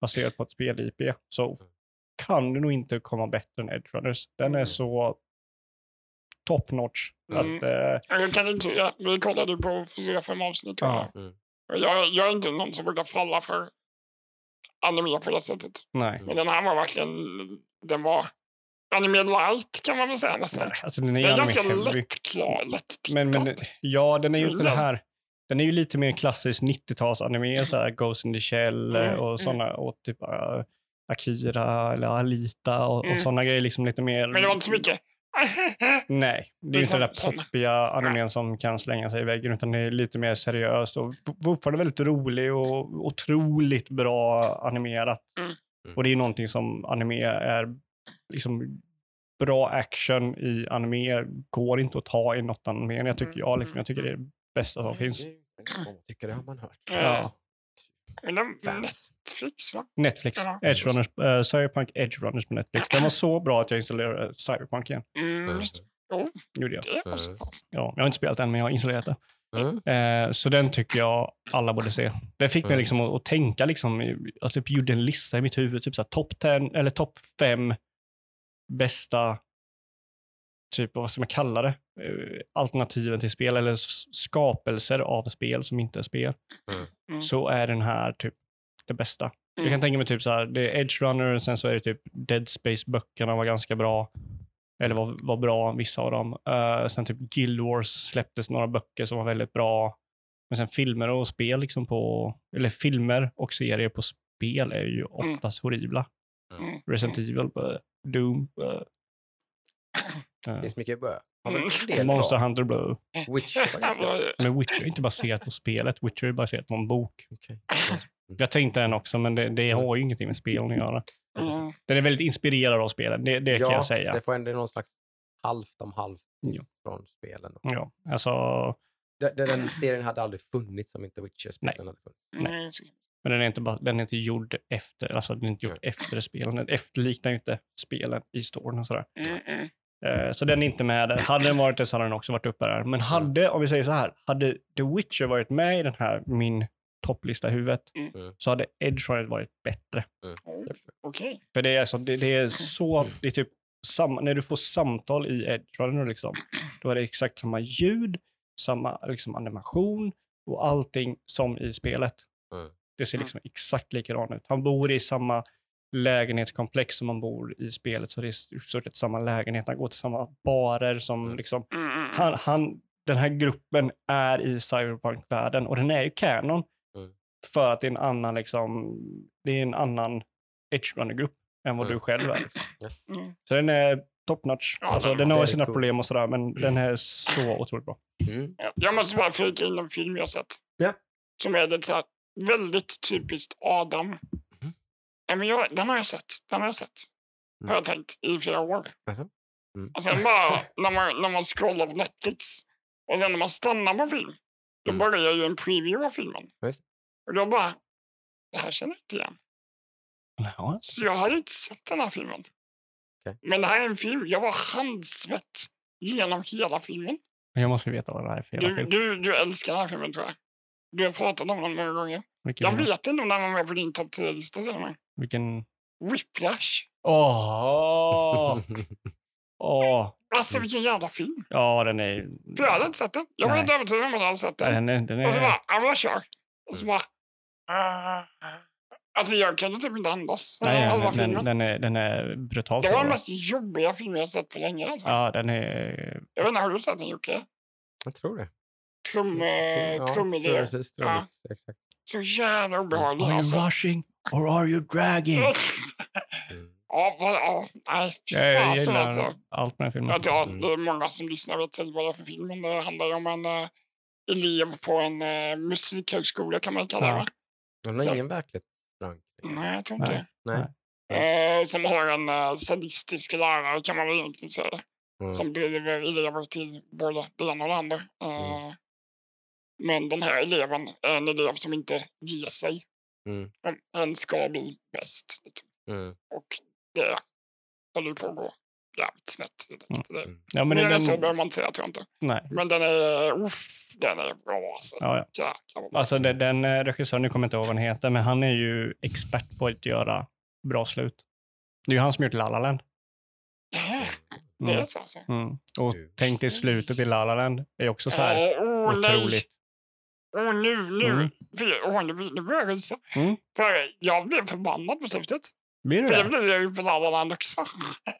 baserat på ett spel-IP. Så kan det nog inte komma bättre än Edge Runners. Den är Mm. så top notch. Mm. Att, eh, Jag kan inte, ja, vi kollade på fyra, fem avsnitt. Ja. Mm. Jag, jag är inte någon som brukar falla för anime på det sättet. nej. Men den här var verkligen, den var anime light kan man väl säga nästan. Alltså, den är, Den är anime ganska lättklar, lätt Men, men ja, den är ju inte det här. Den är ju lite mer klassisk 90-tals-anime, så här Ghost in the Shell eh, Mm, och mm. sådana, och typ eh, Akira eller Alita och, Mm. och sådana grejer. Liksom lite mer... Men det var inte så mycket. Nej, det är Det är inte den där poppiga animen som kan slänga sig i väggen, utan det är lite mer seriöst och fortfarande väldigt rolig och otroligt bra animerat. Mm. Och det är någonting som anime är, liksom bra action i anime går inte att ta i något anime. Jag tycker, Mm, jag, liksom, mm, jag tycker det är det bästa som finns. Tycker det har man hört. Ja. Men den, Fans. Netflix va? Netflix, Ja. Edge Runners, uh, Cyberpunk Edge Runners på Netflix. Den var så bra att jag installerade Cyberpunk igen. Mm, just det. Gjorde jag. Det var så. Ja, jag har inte spelat den, men jag har installerat det. Mm. Så den tycker jag alla borde se. Det fick mig Mm. liksom att, att tänka, liksom, jag typ gjorde en lista i mitt huvud, typ topp 10 eller topp 5 bästa, typ vad ska man kalla det, alternativen till spel eller skapelser av spel som inte är spel. Mm. Så är den här typ det bästa. Jag Mm. kan tänka mig typ så här, det är Edge Runner, sen så är det typ Dead Space-böckerna var ganska bra. Eller var, var bra, vissa av dem. Eh, sen typ Guild Wars släpptes några böcker som var väldigt bra. Men sen filmer och spel liksom på, eller filmer och serier på spel är ju Mm. oftast horribla. Mm. Resident Evil, bö. Doom. bö. Det Eh, finns mycket bö. Har Mm. del Monster bra. Hunter Blue. Witcher ganska bra. Men Witcher är inte baserat på spelet. Witcher är baserat på en bok. Okej. Jag tänkte den också, men det, det har ju ingenting med spelen att göra. Mm. Den är väldigt inspirerad av spelen, det, det kan jag säga. det får ändå någon slags halvt om halvt Ja. från spelen. Då. Ja, alltså, Den, den serien hade aldrig funnits om inte Witcher-spelen hade funnits. Mm. men den är inte, bara, den är inte gjord efter, alltså den är inte gjord efter spelen. Den efterliknar ju inte spelen i storyn och sådär. Mm. Mm. Eh, Så den är inte med där. Hade den varit det så hade den också varit uppe där. Men hade, om vi säger så här, hade The Witcher varit med i den här, min topplista i huvudet, Mm. så hade Edge Runner varit bättre. Förstår. Okej. För det är, alltså, det, det är så, det är typ samma, när du får samtal i Edge Runner liksom, då är det exakt samma ljud, samma liksom, animation och allting som i spelet. Mm. Det ser liksom exakt likadant ut. Han bor i samma lägenhetskomplex som man bor i spelet, så det är i stort sett samma lägenhet. Han går till samma barer som Mm. liksom, Mm. Mm. han, han, den här gruppen är i cyberpunk-världen och den är ju canon Mm. för att det är en annan liksom, det är en annan edge runner-grupp än vad Mm. du själv är. Liksom. Mm. Så den är top notch. Ja, Alltså, den har sina cool. problem och sådär, men den är så otroligt bra. Mm. Ja, Jag måste bara flika in en film jag sett. Ja. Som är lite så här, väldigt typiskt Adam. Men jag, den har jag sett. Den har jag sett. Mm. Har jag tänkt i flera år. Alltså? Mm. Och sen bara när man, när man scrollar på Netflix och sen när man stannar på film. Då Mm. börjar ju en preview av filmen. Just. Och då bara, det här känner jag inte igen. Ja, Så jag har inte sett den här filmen. Okej. Men det här är en film, jag var handsvett genom hela filmen. men jag måste veta vad det här är för jävla Du, film. du, du älskar den här filmen tror jag. Du har pratat om den många gånger. Vilken, Jag vet inte om den var med på din topp 10-lista till och med. Vilken... Whiplash. Åh! Åh! Alltså vilken jävla film. Ja, den är... För jag hade inte sett den. Jag var Nej. inte övertygad om att jag hade sett den. Den är, den Och så är... bara, ja men jag kör. Och så bara... Alltså jag kunde typ inte andas. Nej, den, den, den, är, den är brutalt Det var den mest jobbiga filmen jag sett på länge. Alltså. Ja, den är... Jag vet inte, har du sett den Jocke? Jag tror det. Trum, ja, Trumidé. precis, trummis, exakt. Så jävla obehaglig Are you alltså. rushing or are you dragging? Ja, vad, ja, nej, fy Jag, fasen gillar alltså. allt med den filmen. Jag tror Mm. det är många som lyssnar vet vad det är för film, men det handlar ju om en eh, elev på en eh, musikhögskola kan man kalla det. Ja. va? Den har Så- ingen verklighetsförankring. Nej, jag tror inte Nej. det. Eh, som har en eh, sadistisk lärare kan man väl egentligen säga. Mm. Som driver elever till både det ena och det andra. Eh, Mm. Men den här eleven är en elev som inte ger sig. Mm. Men En ska bli bäst. Liksom. Mm. Och det håller på att gå jävligt snett. Det- Mm. Ja, men Mer än den, så behöver man inte säga tror jag inte. nej. Men den är, uff, den är bra alltså. Ja, ja. Jäklar vad bra. Alltså den, den eh, regissören, nu kommer jag inte ihåg vad han heter, men han är ju expert på att göra bra slut. Det är ju han som gjort La La Land. Ja, det Mm. är så alltså. Mm. Och Mm. tänk dig slutet i La La Land är också så här Åh nej! Åh nu, nu, Mm. jag rysa. Mm. För jag blev förbannad på slutet. Blir du För det det? blir jag ju på La La Land också.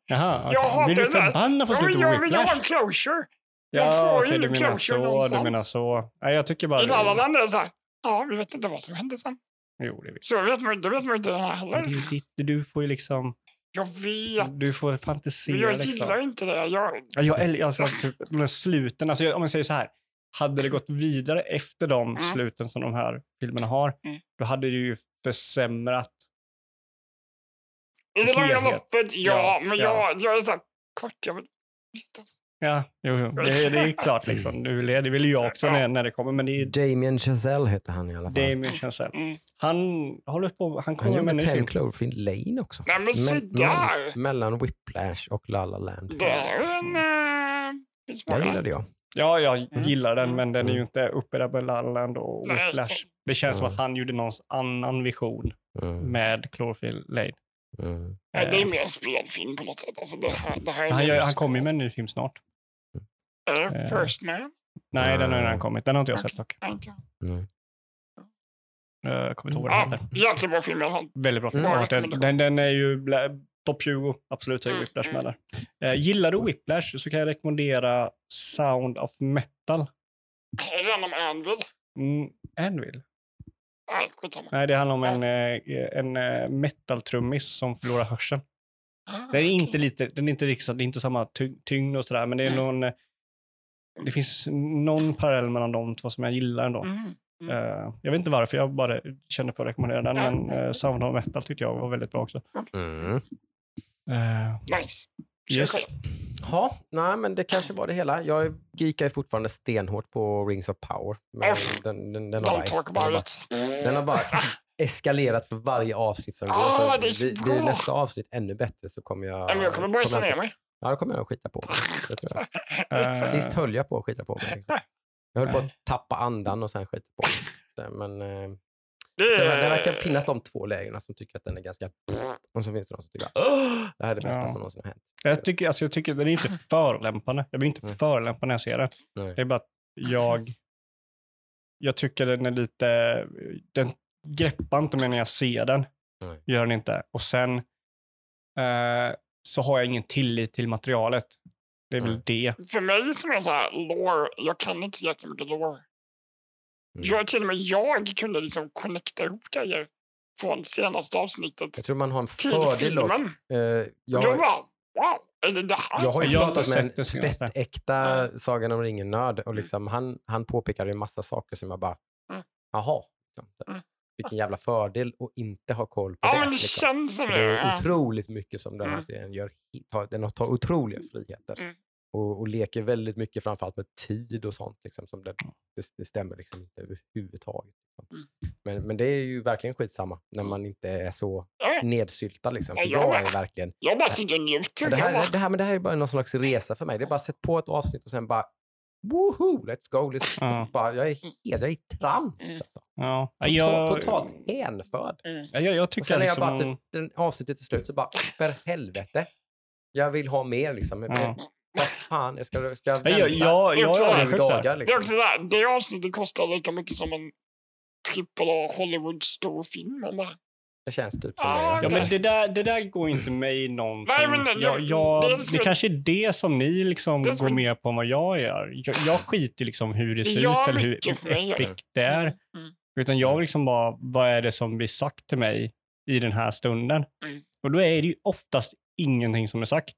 Jaha, okej. Jag Blir du det förbannad på men slutet jag vill ha Whiplash? closure. jag Ja, får okej, ingen du menar closure så, du någonstans. menar så. Nej, jag tycker I bara... Land är det så här, ja vi vet inte vad som hände sen. Jo, det vet Så vet man, det vet man inte den här jag. heller. Det är ditt, du får ju liksom... Jag vet. Du får Men fantisera jag liksom. gillar inte det. Jag, Ja, Jag, alltså, typ, sluten, alltså, jag- om jag säger så här. Hade det gått vidare efter de Mm. sluten som de här filmerna har, Mm. då hade det ju försämrat. I det långa loppet, ja. Ja, men ja. jag, jag är så här kort. Jag vill. Ja, jo. Det, det är klart liksom. Du vill, det vill ju jag också Ja. när, när det kommer. Men det är Damien Chazelle heter han i alla fall. Damien Chazelle. Mm. Han håller på, han han kommer med gjorde en ny 10 film. Cloverfield Lane också. Nej men se där! Mellan Whiplash och La La Land. Det är en... Uh, finns Det gillade jag. Ja, jag Mm. gillar den, Mm. men den är ju Mm. inte uppe där på La La Land och Whiplash. Det känns som Mm. att han gjorde någon annan vision Mm. med Cloverfield Lane. Mm. Nej, det är Eh, mer en spelfilm på något sätt. Alltså det här, det här är han, gör, han kommer ju med en ny film snart. Är det eh, First Man? Nej, den har redan Mm. kommit. Den har inte jag Okej. sett dock. Jag. Mm. Uh, kommer inte ihåg vad den Ja, heter. jäkligt bra film i alla fall. Väldigt bra film. Ja, den, den, den är ju topp 20, absolut, säger Mm, Whiplash med mm. där. Eh, gillar du Whiplash så kan jag rekommendera Sound of Metal. Är det den om Anvil? Mm, Anvil? Nej. Nej, det handlar om en, eh, en eh, metal-trummis som förlorar hörseln. Ah, Den är inte okej. lite, den är inte liksom, det är inte samma ty- tyngd och sådär, men det är Mm. någon, det finns någon parallell mellan de två som jag gillar ändå. Mm. Mm. Jag vet inte varför, jag bara kände för att rekommendera den, men uh, Sound of Metal tyckte jag var väldigt bra också. Mm. Eh, Nice. Yes. Ja, nej, men det kanske var det hela. Jag geekar ju fortfarande stenhårt på Rings of Power. Men Uff, den, den, den, har bara, Don't talk den, har about bara, it. den har bara eskalerat för varje avsnitt som går. Så det är blir, blir nästa avsnitt ännu bättre så kommer jag... Men jag kommer börja jag ner mig. Ja, då kommer jag att skita på mig. Det tror jag. Eh, Sist höll jag på att skita på mig. Jag höll på att tappa andan och sen skita på mig. Men eh, Det, det, det verkar finnas de två lägren som tycker att den är ganska... Och så finns det de som tycker att "Åh, det här är det bästa Ja. som någonsin har hänt. Jag tycker, alltså, jag tycker den är inte förolämpande. Jag blir inte Mm. förolämpad när jag ser den. Nej. Det är bara att jag, jag tycker den är lite, den greppar inte mig när jag ser den. Nej. Gör den inte. Och sen eh, så har jag ingen tillit till materialet. Det är väl Nej. det. För mig som är så här lore, jag kan inte så jättemycket lore. Mm. Jag, till och med jag kunde liksom connecta ihop grejer från senaste avsnittet Jag tror man har en fördel. Eh, Jag, bara, wow, är det det här Jag har ju Jag har pratat med en tvättäkta Sagan om ringen-nörd och liksom han, han påpekade en massa saker som jag bara, Mm. jaha. Liksom. Mm. Vilken jävla fördel att inte ha koll på Ja, det. men det liksom. känns som det. det är ja. otroligt mycket som den här Mm. serien gör. Den tar otroliga friheter. Mm. Och, och leker väldigt mycket framförallt med tid och sånt. Liksom, som det, det, det stämmer liksom inte överhuvudtaget. Liksom. Mm. Men, men det är ju verkligen skitsamma när man inte är så Ja, nedsyltad. Liksom. Ja, jag jag är verkligen jag bara sitter och njuter. Det, här, det, här, men det här är bara någon slags resa för mig. Det är bara sätta på ett avsnitt och sen bara woho, let's go. Let's, Ja. bara, jag är helt jag är i trans. Mm. Alltså. Ja. Total, jag, totalt hänförd. mm. Ja, jag, jag Och tycker sen när jag liksom... bara, den, den avsnittet är slut så bara, för helvete. Jag vill ha mer liksom. Ja. Vad fan, jag ska, ska jag Ja, vänta jag, jag, jag Sju är sju dagar Det är liksom? det avsnittet kostar lika mycket som en trippel A Hollywood stor film. Det känns typ som Ja, det. Ja, men det där, det där går inte mig någonting. Nej, men det- jag, det- jag, det är det, så- kanske är det som ni liksom Det är så- går med på än vad jag gör. Jag, jag skiter liksom hur det Det ser ut eller hur epic det är. Mm. Utan jag vill liksom bara, vad är det som blir sagt till mig i den här stunden? Mm. Och då är det ju oftast ingenting som är sagt.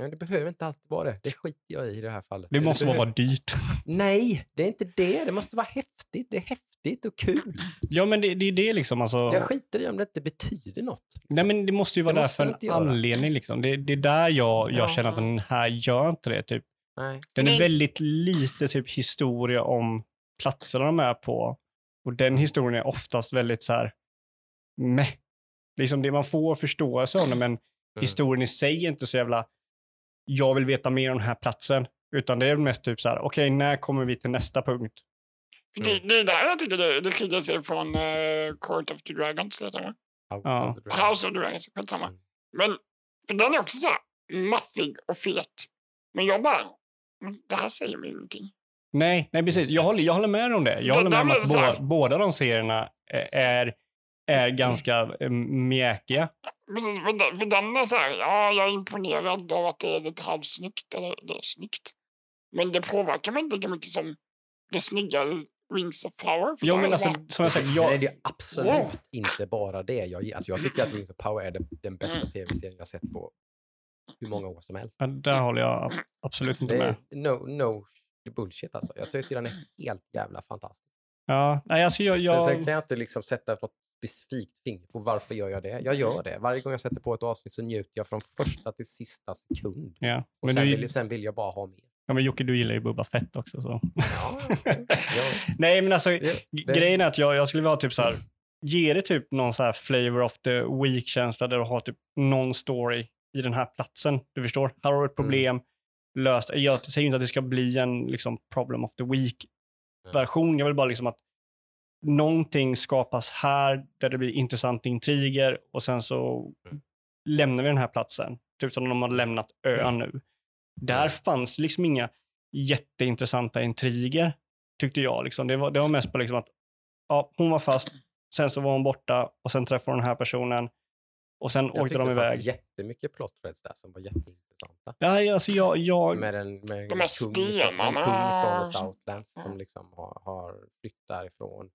Nej, det behöver inte alltid vara det. Det skiter jag i i det här fallet. Det måste behöver... vara dyrt. Nej, det är inte det. Det måste vara häftigt. Det är häftigt och kul. Ja, men det, det är det liksom. Alltså, Jag skiter i om det inte betyder något. nej, men det måste ju vara Det där för en göra. anledning. Liksom. Det, det är där jag, jag Ja. känner att den här gör inte det. Typ. Nej. Den är väldigt lite typ historia om platserna de är på. Och den historien är oftast väldigt så här meh. Liksom det man får förståelse om det, men historien i sig är inte så jävla jag vill veta mer om den här platsen. Utan det är mest typ så här, okej, när kommer vi till nästa punkt? För det, det är där jag tycker det, det skiljer sig från uh, Court of the Dragons. Heter det. House Ja. of the Dragon. House of the Dragons, skitsamma. Mm. Men för den är också så här maffig och fet. Men jag bara, "Men det här säger mig ingenting. Nej, nej precis. Jag håller, jag håller med om det. Jag Det- håller med om att blir det så här- bå, båda de serierna eh, är, är ganska eh, mjäkiga. Precis, för, den, för den är så här, ja, jag är imponerad av att det är lite halvsnyggt. Eller det är snyggt. Men det påverkar mig inte lika mycket som det snygga Rings of Power. där men är alltså, som jag sagt, är jag, det ju absolut Wow. inte bara det. Jag, alltså jag tycker att Rings of Power är den, den bästa Mm. tv-serien jag sett på hur många år som helst. ja, där håller jag absolut inte Det med. är no, no bullshit alltså. Jag tycker den är helt jävla fantastisk. Ja, nej, alltså jag, Jag... Sen kan jag inte liksom sätta något specifikt finger på varför gör jag det. Jag gör det. Varje gång jag sätter på ett avsnitt så njuter jag från första till sista sekund. ja. Och sen, du, vill, sen vill jag bara ha mer. ja, men Jocke, du gillar ju Bubba Fett också. Så. Ja, ja, Nej, men alltså, ja, det- Grejen är att jag, jag skulle vilja ha typ så här, ge det typ någon så här flavor of the week-känsla där du har typ någon story i den här platsen. Du förstår? Här har du ett Mm. problem, löst. Jag säger inte att det ska bli en liksom, problem of the week-version. Jag vill bara liksom att någonting skapas här där det blir intressanta intriger och sen så Mm. lämnar vi den här platsen. Typ som de har lämnat ön nu. Där Mm. fanns liksom inga jätteintressanta intriger, tyckte jag. Liksom. Det, var, det var mest på liksom att ja, hon var fast, sen så var hon borta och sen träffade hon den här personen och sen Jag åkte tyckte de det fanns iväg. jättemycket plot threads där som var jätteintressanta. Ja, alltså jag, jag, Med en, med en De här från, en stenarna kung från the. Southlands som liksom har, har flytt därifrån.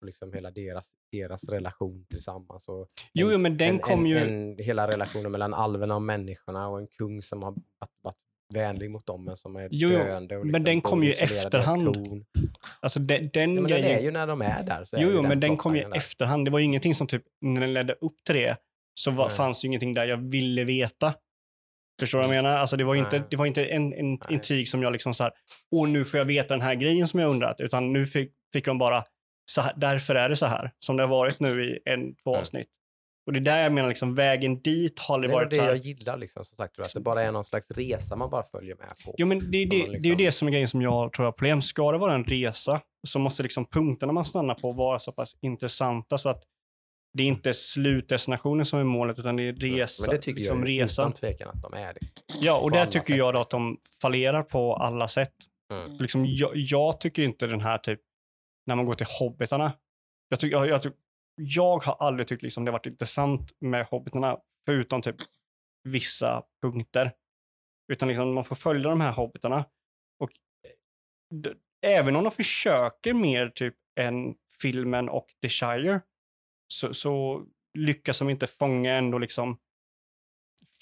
Och liksom hela deras, deras relation tillsammans. Och jo, en- jo, men den en, kom en, ju... en, hela relationen mellan alverna och människorna och en kung som har varit, vänlig mot dem, men som är Jo, döende. Och men liksom den går kom ju i efterhand. Alltså den, den Ja, men grejen... den är ju när de är där. Så Jo, jo, men den kom ju i efterhand. Det var ju ingenting som typ, när den ledde upp till det, så var, fanns ju ingenting där jag ville veta. Förstår du vad jag menar? Alltså det var ju inte, det var inte en, en intrigue som jag liksom så här, åh nu får jag veta den här grejen som jag undrat, utan nu fick, fick de bara, så här, därför är det så här, som det har varit nu i en, två Mm. avsnitt. Och det är där jag menar, liksom, vägen dit har aldrig Det är nog varit det så här, jag gillar, liksom, som sagt, tror jag, att det bara är någon slags resa man bara följer med på. Jo, men det, är det, man det är ju liksom- det som är grejen som jag tror har problem. Ska det vara en resa så måste liksom punkterna man stannar på vara så pass intressanta så att det är inte slutdestinationen som är målet utan det är resa, men det tycker liksom jag ju resan. utan tvekan att de är det. Ja, och på där tycker sätt, jag att liksom. de fallerar på alla sätt. Mm. Liksom, jag, jag tycker inte den här typ, när man går till hobbitarna. Jag, jag, jag, tyck- jag har aldrig tyckt liksom det varit intressant med hobbitarna, förutom typ vissa punkter. Utan liksom man får följa de här hobbitarna. Och d- även om de försöker mer typ än filmen och The Shire, så, så lyckas de inte fånga ändå liksom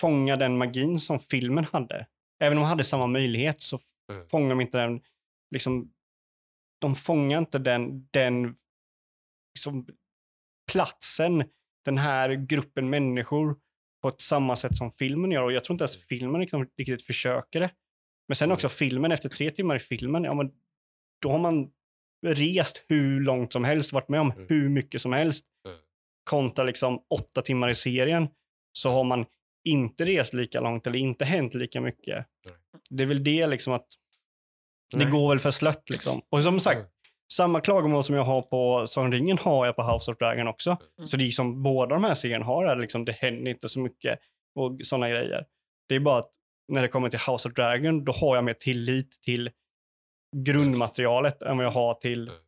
fånga den magin som filmen hade. Även om de hade samma möjlighet så Mm. fångar de inte den, liksom, de fångar inte den, den liksom, platsen, den här gruppen människor på ett samma sätt som filmen gör. Och jag tror inte ens filmen liksom riktigt försöker det. Men sen också filmen, efter tre timmar i filmen, ja men då har man rest hur långt som helst, varit med om Mm. hur mycket som helst. Mm. Kontra liksom åtta timmar i serien så har man inte rest lika långt eller inte hänt lika mycket. Det är väl det liksom att det går väl för slött liksom. Och som sagt, Mm. samma klagomål som jag har på Sagan ringen har jag på House of Dragon också. Mm. Så det är som båda de här serierna har är liksom, det händer inte så mycket och sådana grejer. Det är bara att när det kommer till House of Dragon, då har jag mer tillit till grundmaterialet än vad jag har till Mm.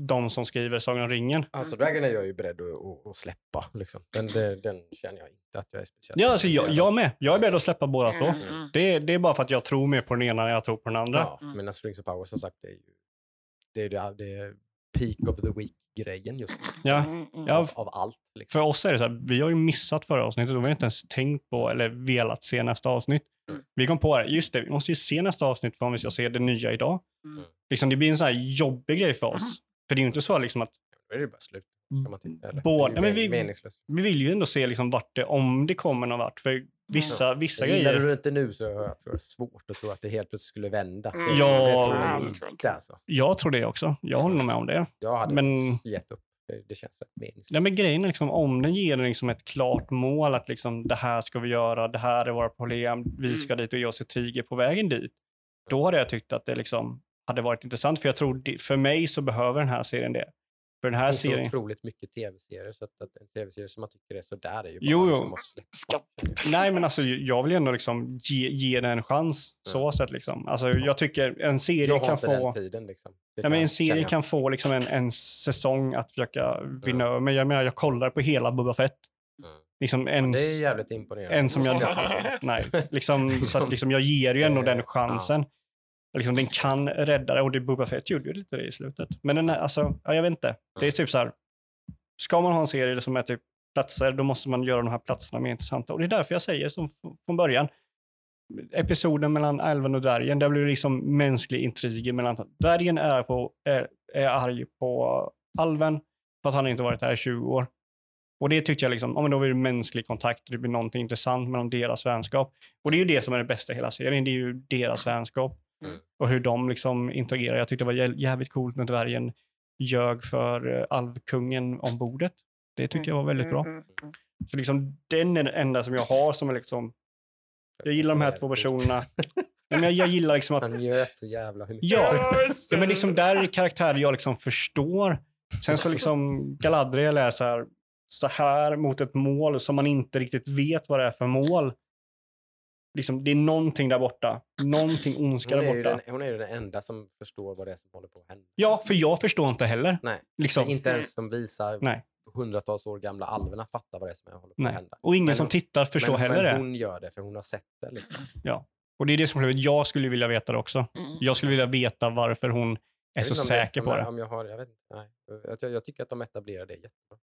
De som skriver Sagan om ringen. Alltså Dragon är jag ju beredd att, att, att släppa. Liksom. Den, den, den känner jag inte att jag är speciellt Ja, alltså jag, jag med. Jag är beredd att släppa båda två. Mm, mm. Det, är- det är bara för att jag tror mer på den ena än jag tror på den andra. Ja, Mm. men Strings of Power som sagt, det är ju det är, det, det är peak of the week-grejen just nu. Ja. Mm, mm. Ja, Av, av allt. Liksom. För oss är det så här, vi har ju missat förra avsnittet och vi har inte ens tänkt på eller velat se nästa avsnitt. Mm. Vi kom på det, just det, vi måste ju se nästa avsnitt för om vi ska se det nya idag. Mm. Liksom, det blir en sån här jobbig grej för oss. För det är ju inte så liksom att Då är det bara slut. Man titta, eller? Ju men vi- vi vill ju ändå se liksom vart det, om det kommer någon vart. För vissa, vissa Gillar grejer. du det inte nu så jag tror det är svårt att tro att det helt plötsligt skulle vända. Mm. det Ja. tror Ja, jag det tror inte. jag inte. Alltså. Jag tror det också. Jag håller nog med om det. Jag hade Men- gett upp. Det, det känns rätt meningslöst. Ja, men grejen är liksom om den ger liksom ett klart mål att liksom det här ska vi göra, det här är våra problem, vi Mm. ska dit och ge oss intriger på vägen dit. Då hade jag tyckt att det liksom hade varit intressant. För jag tror, för mig så behöver den här serien det. För den här Det finns så serien, otroligt mycket tv-serier så att, att en tv-serie som man tycker är sådär är ju bara Jo, jo. liksom att nej men alltså jag vill ju ändå liksom ge, ge den en chans. Så sett liksom. Alltså jag tycker en serie Jag har kan inte få... den tiden. Liksom. Ja, men en serie kan få liksom en, en säsong att försöka vinna över. Men jag menar, jag kollar på hela Boba Fett. Mm. Liksom en, Det är jävligt imponerande. en som jag... Ja. Nej, liksom, så att liksom, jag ger ju ändå den chansen. Liksom, den kan rädda det och det Boba Fett gjorde ju lite det i slutet. Men den här, alltså, ja, jag vet inte. Det är typ så här, ska man ha en serie som är typ platser, då måste man göra de här platserna mer intressanta. Och det är därför jag säger som från början, episoden mellan älven och dvärgen, där blir det liksom mänsklig intriger mellan dvärgen är, på, är, är arg på alven för att han inte varit här i 20 år. Och det tyckte jag liksom, ja men då blir det mänsklig kontakt, det blir någonting intressant mellan deras vänskap. Och det är ju det som är det bästa i hela serien, det är ju deras vänskap. Mm. Och hur de liksom interagerar. Jag tyckte det var jä- jävligt coolt när dvärgen ljög för eh, alvkungen om bordet. Det tyckte jag var väldigt bra. Mm, mm, mm. Så liksom den är den enda som jag har som är liksom, jag gillar de här två personerna. Men jag, jag gillar liksom att, Han njöt så jävla mycket. ja, ja men liksom där är karaktärer jag liksom förstår. Sen så liksom Galadriel är så här, så här mot ett mål som man inte riktigt vet vad det är för mål. Liksom, det är någonting där borta. Någonting ondska där borta. den, hon är ju den enda som förstår vad det är som håller på att hända. Ja, för jag förstår inte heller. Nej, Liksom. inte ens de visar Nej. hundratals år gamla alverna fattar vad det är som håller på Nej. att hända. Och ingen Men som hon- tittar förstår men, heller men det. hon gör det för hon har sett det. Liksom. Och det är det som är. Jag skulle vilja veta det också. Mm. Jag skulle vilja veta varför hon är så säker på det. Jag, har, jag, vet inte, nej. Jag, jag, jag tycker att de etablerar det jättebra.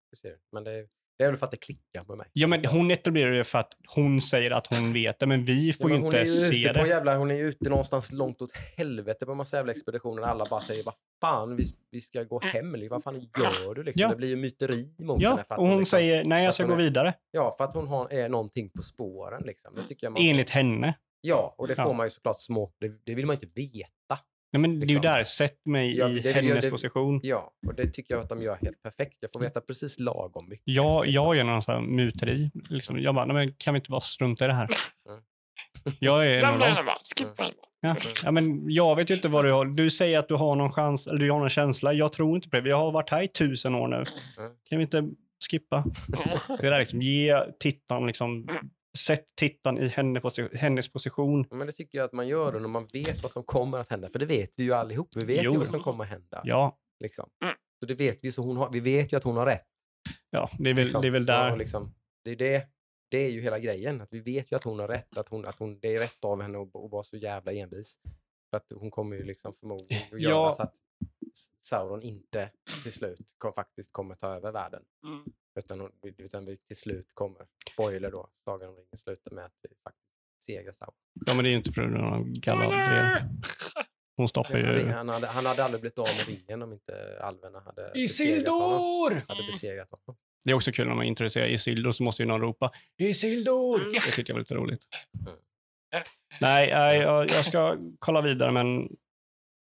Men det, Det är väl för att det klickar med mig. Ja, men hon etablerar det för att hon säger att hon vet det, men vi får Ja, ju men hon, inte är ju se på det. jävla, hon är ju ute någonstans långt åt helvete på en massa jävla expeditioner. Alla bara säger vad fan, vi, vi ska gå hem. Liksom. Vad fan gör du? Liksom? Ja. Det blir ju myteri mot henne. Ja, För att och hon liksom, säger nej, jag ska hon gå är- vidare. Ja, för att hon har, är någonting på spåren. Liksom. Det tycker jag man, Enligt henne. Ja, och det Ja. får man ju såklart små... Det, det vill man ju inte veta. Nej, men det är ju Liksom. där, sätt mig Ja, i det- hennes det- position. Ja, och det tycker jag att de gör helt perfekt. Jag får veta precis lagom mycket. Jag, liksom. jag gör någon sån här muteri. Liksom. Jag bara, nej, men kan vi inte bara strunta i det här? Mm. Jag är en av dem. Skippa henne. Ja. ja, men jag vet ju inte vad du har. Du säger att du har någon chans, eller du har någon känsla. Jag tror inte på det. Vi har varit här i tusen år nu. Mm. Kan vi inte skippa? Det där liksom, ge tittaren liksom, sätt tittaren i henne posi- hennes position. Men det tycker jag att man gör då när man vet vad som kommer att hända. För det vet vi ju allihop. Vi vet Jo. ju vad som kommer att hända. Ja, Liksom. Mm. Så det vet vi, så hon har, vi vet ju att hon har rätt. ja det, är väl, Liksom. det är väl Ja, där. och liksom, det, är det, det är ju hela grejen. Att vi vet ju att hon har rätt. Att, hon, att hon, det är rätt av henne att, att vara så jävla envis. För att hon kommer ju liksom förmodligen att göra Ja. så att Sauron inte till slut kom, faktiskt kommer ta över världen. Mm. Utan, utan vi till slut kommer, spoiler då, Sagan om ringen slutar med att vi faktiskt segrar Sauron. Ja, men det är ju inte för någon Galadriel. Hon stoppar Han hade, ju... han, hade, han hade aldrig blivit av med ringen om inte alverna hade besegrat. Isildur! Hade besegrat honom. Det är också kul när man introducerar Isildur så måste ju någon ropa Isildur! Mm. Det tycker jag var lite roligt. Mm. Nej, nej jag, jag ska kolla vidare men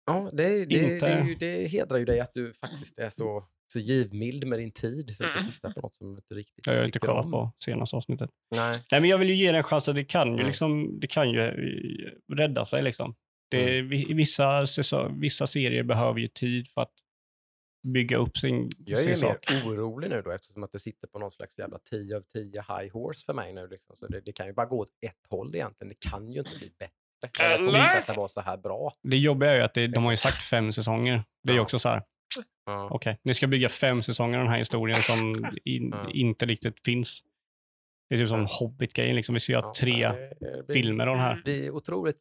Ja, det, det, Inte- det, är ju, det hedrar ju dig att du faktiskt är så, så givmild med din tid. Så att du Mm. tittar på något som inte riktigt jag har inte kollat om. på senaste avsnittet. Nej. Nej, men jag vill ju ge den en chans att det kan ju, Mm. liksom, det kan ju eh, rädda sig. Liksom. Det, Mm. vi- vissa, vissa serier behöver ju tid för att bygga upp sin, Jag är sin ju sak. mer orolig nu då eftersom att det sitter på någon slags jävla 10 av 10 high horse för mig nu. Liksom. Så det, det kan ju bara gå åt ett håll egentligen. Det kan ju inte bli bättre. Eller Eller? fortsätta vara så här bra. Det jobbiga är ju att det, de har ju sagt fem säsonger. Det är ju Ja. också så här, Ja. okej, ni ska bygga fem säsonger av den här historien som in, Ja. inte riktigt finns. Det är typ som Ja. Hobbit-grejen, liksom. vi ska göra Ja, tre det- det filmer av den här. Det är otroligt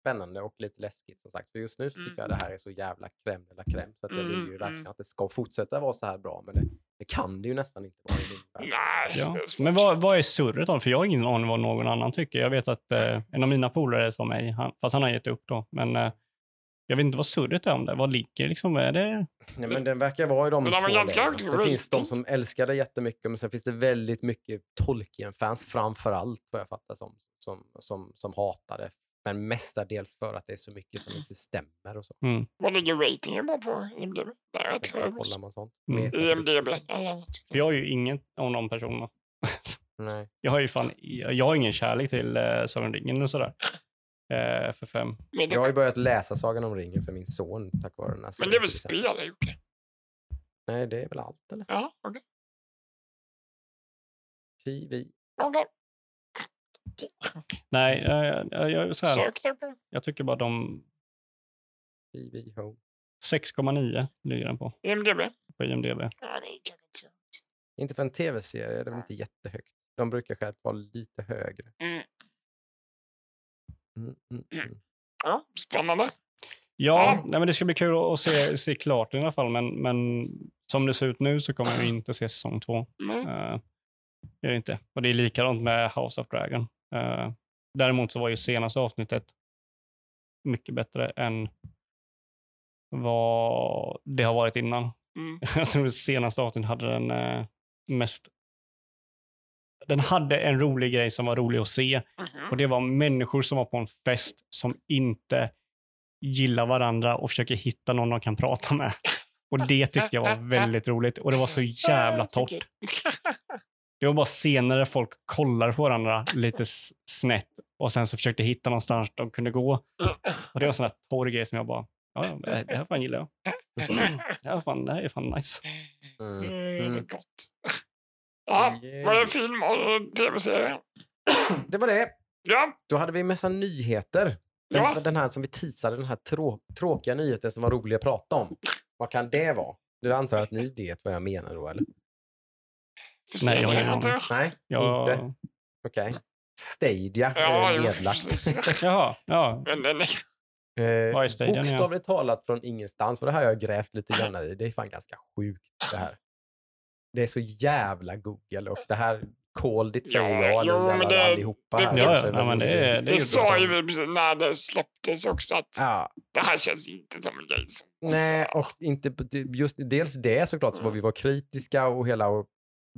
spännande och lite läskigt som sagt. För just nu så tycker jag Mm. det här är så jävla crème de la crème. Så att jag vill Mm, ju mm. verkligen att det ska fortsätta vara så här bra. Men det, det kan det ju nästan inte vara. Nej, Ja. Men vad, vad är surret då? För jag har ingen aning vad någon annan tycker. Jag vet att eh, en av mina polare är som mig, han, fast han har gett upp då. Men eh, jag vet inte vad surret är om det. Vad ligger liksom? Är det... Nej, men den verkar vara i de Men två ganska. Det finns de som älskar det jättemycket men sen finns det väldigt mycket Tolkien-fans framför allt vad jag fattar som, som, som, som hatar det. Men mestadels för att det är så mycket som inte stämmer och så. Mm. Vad ligger ratingen på på IMDB? Är rätt hög. Kollar man sånt. Mm. IMDB. Jag har ju ingen av de personerna. Nej. Jag har ju fan, jag har ingen kärlek till eh, Sagan ringen och sådär. Eh, för fem. Men det, Jag har ju börjat läsa Sagan om ringen för min son tack vare den här men det är väl spel? Jocke? Nej, det är väl allt eller? Ja, okej. TV. Okej. Nej, eh, jag, jag, så här, jag tycker bara de TV Home. 6,9 ligger den på, IMDB. på IMDB. Ja, är inte så. Inte för en tv-serie är det väl inte jättehögt. De brukar själv vara lite högre. Mm. Mm, mm, mm. Ja, spännande. Ja, Ja. nej, men det ska bli kul att se, se klart i alla fall. Men, men som det ser ut nu så kommer vi inte se säsong två. Mm. Uh, det är det inte. Och det är likadant med House of Dragon. Eh, däremot så var ju senaste avsnittet mycket bättre än vad det har varit innan. Mm. Jag tror det senaste avsnittet hade den eh, mest... Den hade en rolig grej som var rolig att se. Mhm. Och det var människor som var på en fest som inte gillar varandra och försöker hitta någon de kan prata med. Och det tyckte jag var väldigt roligt. Och det var så jävla torrt. Det var bara scener där folk kollar på varandra lite snett och sen så försökte hitta någonstans de kunde gå. Och det var en sån där torr grej som jag bara, ja, det här- fan gillar jag. Det här, fan, det här är fan nice. Mm. Mm, det är Mm. gott. Ja, var det film och tv-serie? Det var det. Ja, Då hade vi en massa nyheter. Den, Ja. den här som vi teasade, den här trå tråkiga nyheten som var rolig att prata om. Vad kan det vara? Du antar att ni vet vad jag menar då, eller? Nej, jag har jag. Nej, Jag, inte. Okej. Stadia Ja, är nedlagt. Jaha, ja. Men den är... Eh, bokstavligt talat från ingenstans. För det här har jag grävt lite grann i. Det är fan ganska sjukt det här. Det är så jävla Google och det här call it säger Ja, jag, jo, men det- allihopa det- här. Ja, ja, men det Det gjorde sa ju vi när det släpptes också att Ja, det här känns inte som en grej nej, och inte just dels det såklart, så var vi var kritiska och hela och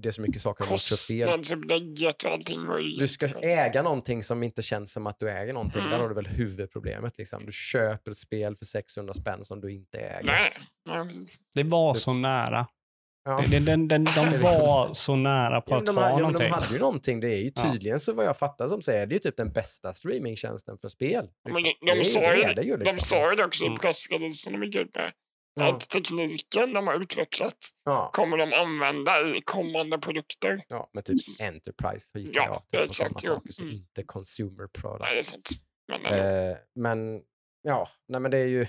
det är så mycket saker som också fel. Kostnadsupplägget och allting var ju... Du ska äga någonting som inte känns som att du äger någonting. Där Mm. har du väl huvudproblemet. Liksom. Du köper ett spel för 600 spänn som du inte äger. Nej. Det var så nära. Ja. Den, den, den, de var så nära på Ja, att men ha de, hade, ja, någonting. de hade ju någonting. Det är ju Ja. tydligen så vad jag fattar som så är det ju typ den bästa streamingtjänsten för spel. Men liksom. de, sa ju, det liksom. sa ju det också i Mm. pressreleasen de gick ut med. ja. Att tekniken de har utvecklat Ja. kommer de använda i kommande produkter. ja, men typ Enterprise gissar Ja, jag. Typ, och exakt, sådana jo. saker. Så Mm. inte consumer Nej, det är products. sant. Men, Eh, men ja, nej men det är ju...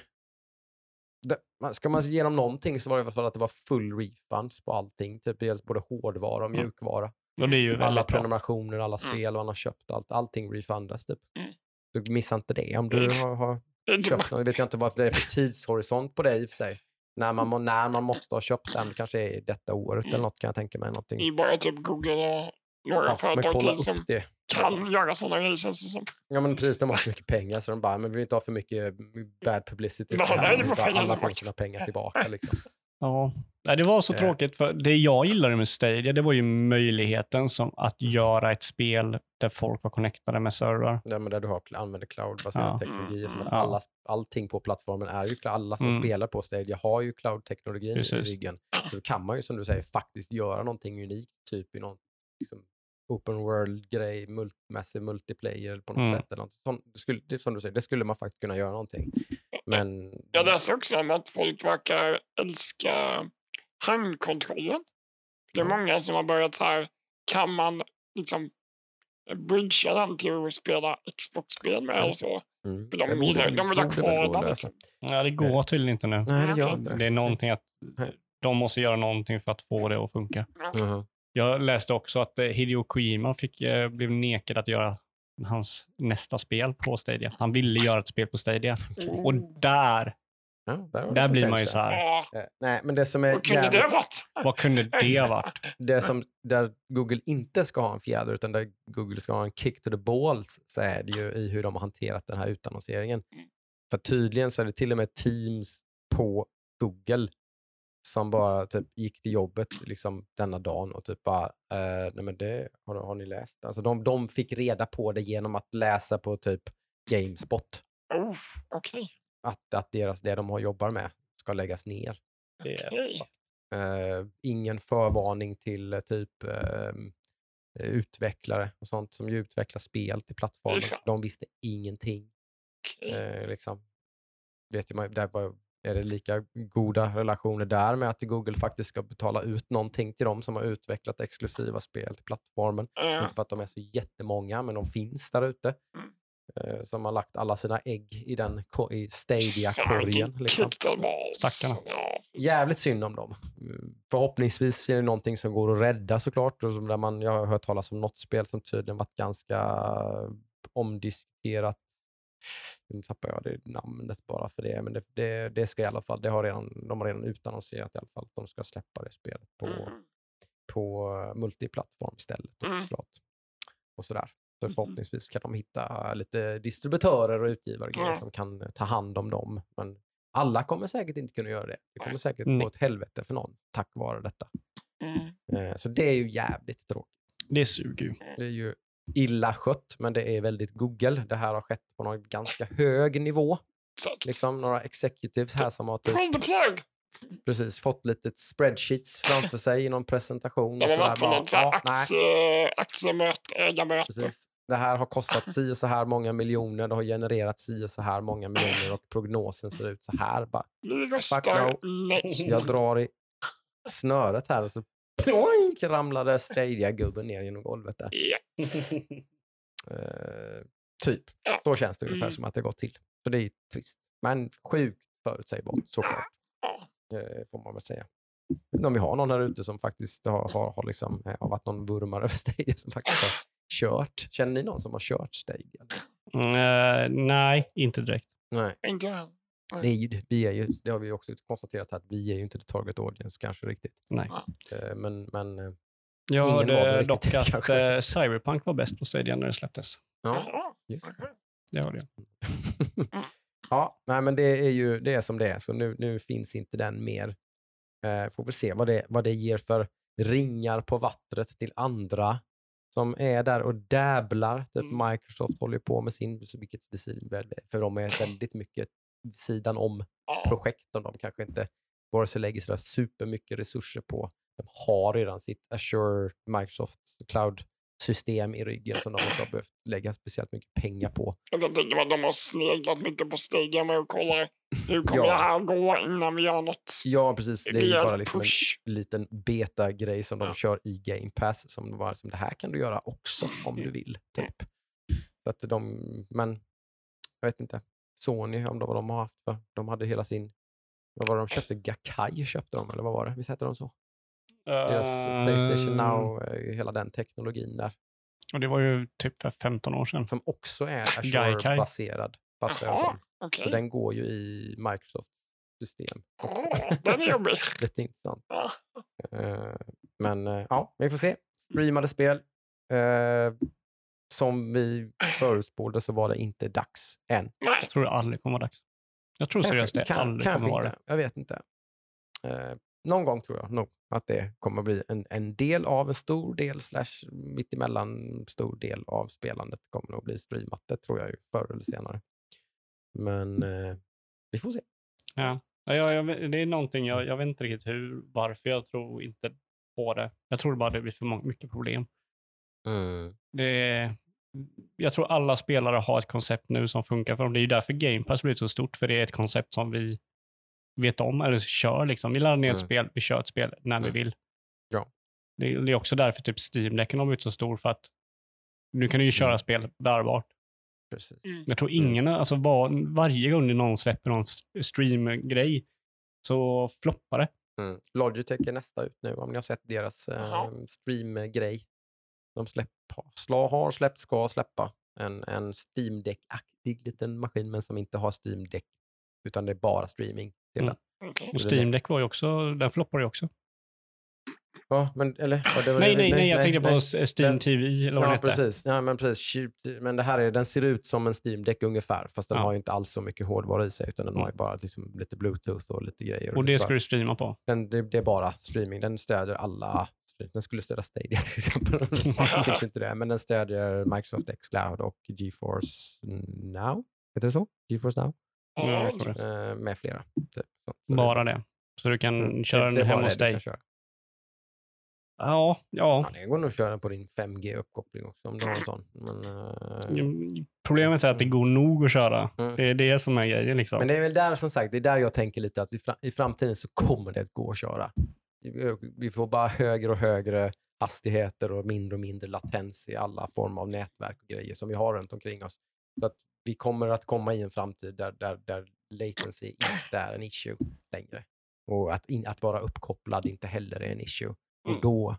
Det, ska man ge dem någonting så var det i alla fall att det var full refunds på allting. Typ både hårdvara och Mm. mjukvara. Det är ju Alla prenumerationer, alla Mm. spel man har köpt, allt, allting refundas typ. Mm. Du missar inte det om du Mm. har, har det är köpt något. Jag vet jag inte vad det är för tidshorisont på det i och för sig. När man, när man måste ha köpt den, det kanske är detta året Mm. eller något kan jag tänka mig. Det Någonting. är ju bara typ Google och några Ja, men företag kolla till som det. kan göra sådana grejer känns det som. Ja men precis, de har så mycket pengar så de bara, men vi vill inte ha för mycket bad publicity. Nej, för nej, får bara alla får tillbaka. sina pengar tillbaka liksom. Ja. Nej, det var så Eh. tråkigt, för det jag gillade med Stadia, det var ju möjligheten som att göra ett spel där folk var connectade med servrar. Ja, men där du har, använder cloud-baserade Ja. teknologier. Som att Ja. alla, allting på plattformen är ju, alla som Mm. spelar på Stadia har ju cloud-teknologin i ryggen. Då kan man ju som du säger faktiskt göra någonting unikt, typ i någon liksom, open world-grej, mult, massive multiplayer på något Mm. sätt. Eller något. Sånt, det, skulle, det, som du säger, det skulle man faktiskt kunna göra någonting. Men Jag läste också om att folk verkar älska handkontrollen. Det är Ja. många som har börjat så här, kan man liksom bridgea den till att spela Xbox-spel med och så. mm, För det de, borde vill, väl- de vill ha kvar den. Liksom. Ja, det går tydligen inte nu. Nej, det gör inte Det är någonting att de måste göra någonting för att få det att funka. Mhm. Jag läste också att eh, Hideo Kojima fick, eh, blev nekad att göra hans nästa spel på Stadia. Han ville göra ett spel på Stadia. Och där, Ja, där där blir man ju så här, Ja, Eh, Nej, men det som är vad kunde jävligt- det varit? vad kunde det ha varit? det som, där Google inte ska ha en fjäder utan där Google ska ha en kick to the balls så är det ju i hur de har hanterat den här utannonseringen. Mm. För tydligen så är det till och med teams på Google som bara typ gick till jobbet liksom denna dagen och typ bara, eh, nej men det har, har ni läst? Alltså de, de fick reda på det genom att läsa på typ Gamespot Oh, Okej. att, att deras, det de har jobbar med ska läggas ner. Det okej. Eh, ingen förvarning till eh, typ eh, utvecklare och sånt som ju utvecklar spel till plattformen. De visste ingenting. okej. Eh, liksom. Vet ju, där var, är det lika goda relationer där med att Google faktiskt ska betala ut någonting till dem som har utvecklat exklusiva spel till plattformen. Ja, Inte för att de är så jättemånga, men de finns där ute. Mm. Eh, som har lagt alla sina ägg i, den, i Stadia-korgen. Liksom. Stackarna. Jävligt synd om dem. Mm, Förhoppningsvis är det någonting som går att rädda såklart. Och som där man, jag har hört talas om något spel som tydligen varit ganska omdiskuterat. Nu tappar jag det namnet bara för det, men det, det, det ska i alla fall, det har redan, de har redan utannonserat i alla fall att de ska släppa det spelet på, Mm. på multiplattform istället. då, Mm. Och sådär. Så Mhm. förhoppningsvis kan de hitta lite distributörer och utgivare Ja. som kan ta hand om dem. Men alla kommer säkert inte kunna göra det. Det kommer säkert gå åt helvete för någon tack vare detta. Mm. Eh, Så det är ju jävligt tråkigt. Det suger ju. Det är ju illa skött, men det är väldigt Google. Det här har skett på någon ganska hög nivå. Säkert. Liksom några executives här som har typ precis fått lite spreadsheets framför sig i någon presentation. De har varit på något så här "Ja, nej, aktie, aktiemöte, ägarmöte. Precis. Det här har kostat si och så här många miljoner, det har genererat si och så här många miljoner och prognosen ser ut så här. Bara, Vi röstar no. nej. jag drar i snöret här och så ploink, ramlade Stadia-gubben ner genom golvet där. Ja. Eh, typ. Ja. Så känns det ungefär Mm. som att det gått till. Så det är trist. Men sjukt förutsägbart såklart, Ja. eh, får man väl säga. Om vi har någon här ute som faktiskt har, har, har, liksom, eh, har varit någon vurmare över Stadia som faktiskt har kört. Känner ni någon som har kört Stadia? Eh, nej, inte direkt. Nej. Inte jag. Det, är ju, vi är ju, det har vi också konstaterat här, att vi är ju inte the target audience kanske riktigt. Nej. Eh, Men, men eh, Jag hörde riktigt dock det, att kanske. eh, Cyberpunk var bäst på Stadia när det släpptes. ja. Just. Det hörde jag. ja, nej, men det är ju det är som det är, så nu, nu finns inte den mer. Eh, får vi se vad det, vad det ger för ringar på vattnet till andra som är där och dabblar. Typ Mm. Microsoft håller på med sin, så vilket för de är väldigt mycket sidan om Ja, projekt som de kanske inte vare sig lägger sådär supermycket resurser på. De har redan sitt Azure Microsoft Cloud-system i ryggen som de inte har behövt lägga speciellt mycket pengar på. Jag mig att de har sneglat mycket på med och kollar hur kommer Ja. det här gå innan vi gör något Ja, precis. Det är ju bara liksom en liten beta-grej som de Ja. kör i Game Pass. Som var som det här kan du göra också om du vill. typ. Så att de, men jag vet inte. Sony, om det var de har haft för. De hade hela sin, vad var det de köpte? Gakai köpte de, eller vad var det? Visst hette de så? Deras Playstation Eh, Now, eh, hela den teknologin där. Och det var ju typ för 15 år sedan. Som också är. Azure-baserad. Jaha, okej. Så den går ju i Microsofts system. Åh, Den är jobbig. Lite intressant. Eh, Men eh, ja, vi får se. Streamade spel. Eh, som vi förutspådde så var det inte dags än. Jag tror det aldrig kommer vara dags. Jag tror seriöst det kan- aldrig kanske kommer vara det. Jag vet inte. Eh, någon gång tror jag nog att det kommer bli en, en del av en stor del, slash mittemellan stor del av spelandet kommer nog bli streamat. Det tror jag ju förr eller senare. Men eh, vi får se. Ja. Ja, jag, jag, det är någonting, jag, jag vet inte riktigt hur, varför jag tror inte på det. Jag tror bara det blir för många, mycket problem. Det är, jag tror alla spelare har ett koncept nu som funkar för dem. Det är ju därför Game Pass blir så stort, för det är ett koncept som vi vet om, eller kör liksom. Vi laddar ner ett Mm. spel, vi kör ett spel när vi Mm. vill. Ja. Det, det är också därför typ Steam-däcken har blivit så stor, för att nu kan du ju köra Mm. spel bärbart. Precis. Mm. Jag tror Mm. ingen, alltså var, varje gång någon släpper någon stream-grej så floppar det. Mm. Logitech är nästa ut nu, om ni har sett deras eh, stream-grej. De släpp, har släppt, ska släppa en, en Steam Deck-aktig liten maskin, men som inte har Steam Deck, utan det är bara streaming. till Mm. okej. Och Steam Deck var ju också, den floppade ju också. Ja, men eller? ja, det var- Nej, nej, nej, jag tänkte på nej. s- Steam TV eller vad Ja, precis. Ja, men precis. Men det här är, den ser ut som en Steam Deck ungefär, fast den Ja. har ju inte alls så mycket hårdvara i sig, utan den Mm. har ju bara liksom lite bluetooth och lite grejer. Och lite det bara- ska du streama på. Den, det, det är bara streaming. Den stödjer alla. Den skulle stödja Stadia till exempel. Kanske inte det, men den stödjer Microsoft X Cloud och GeForce Now. Heter det så? GeForce Now? Ja. Eh, med flera. Typ. Så, så Bara det. Så du kan Mm, köra det, den hemma hos dig. Ja, ja. Ja, det går nog att köra på din 5G-uppkoppling också om du har en sån. Men, Mm, Problemet är att det går nog att köra. Mm. Det är det som är grejen liksom. Men det är väl där som sagt, det är där jag tänker lite att i framtiden så kommer det att gå att köra. Vi- får bara högre och högre hastigheter och mindre och mindre latens i alla former av nätverk och grejer som vi har runt omkring oss. Så att vi kommer att komma i en framtid där, där, där latency inte är en issue längre. Och att, in, att vara uppkopplad inte heller är en issue. Och Mm. då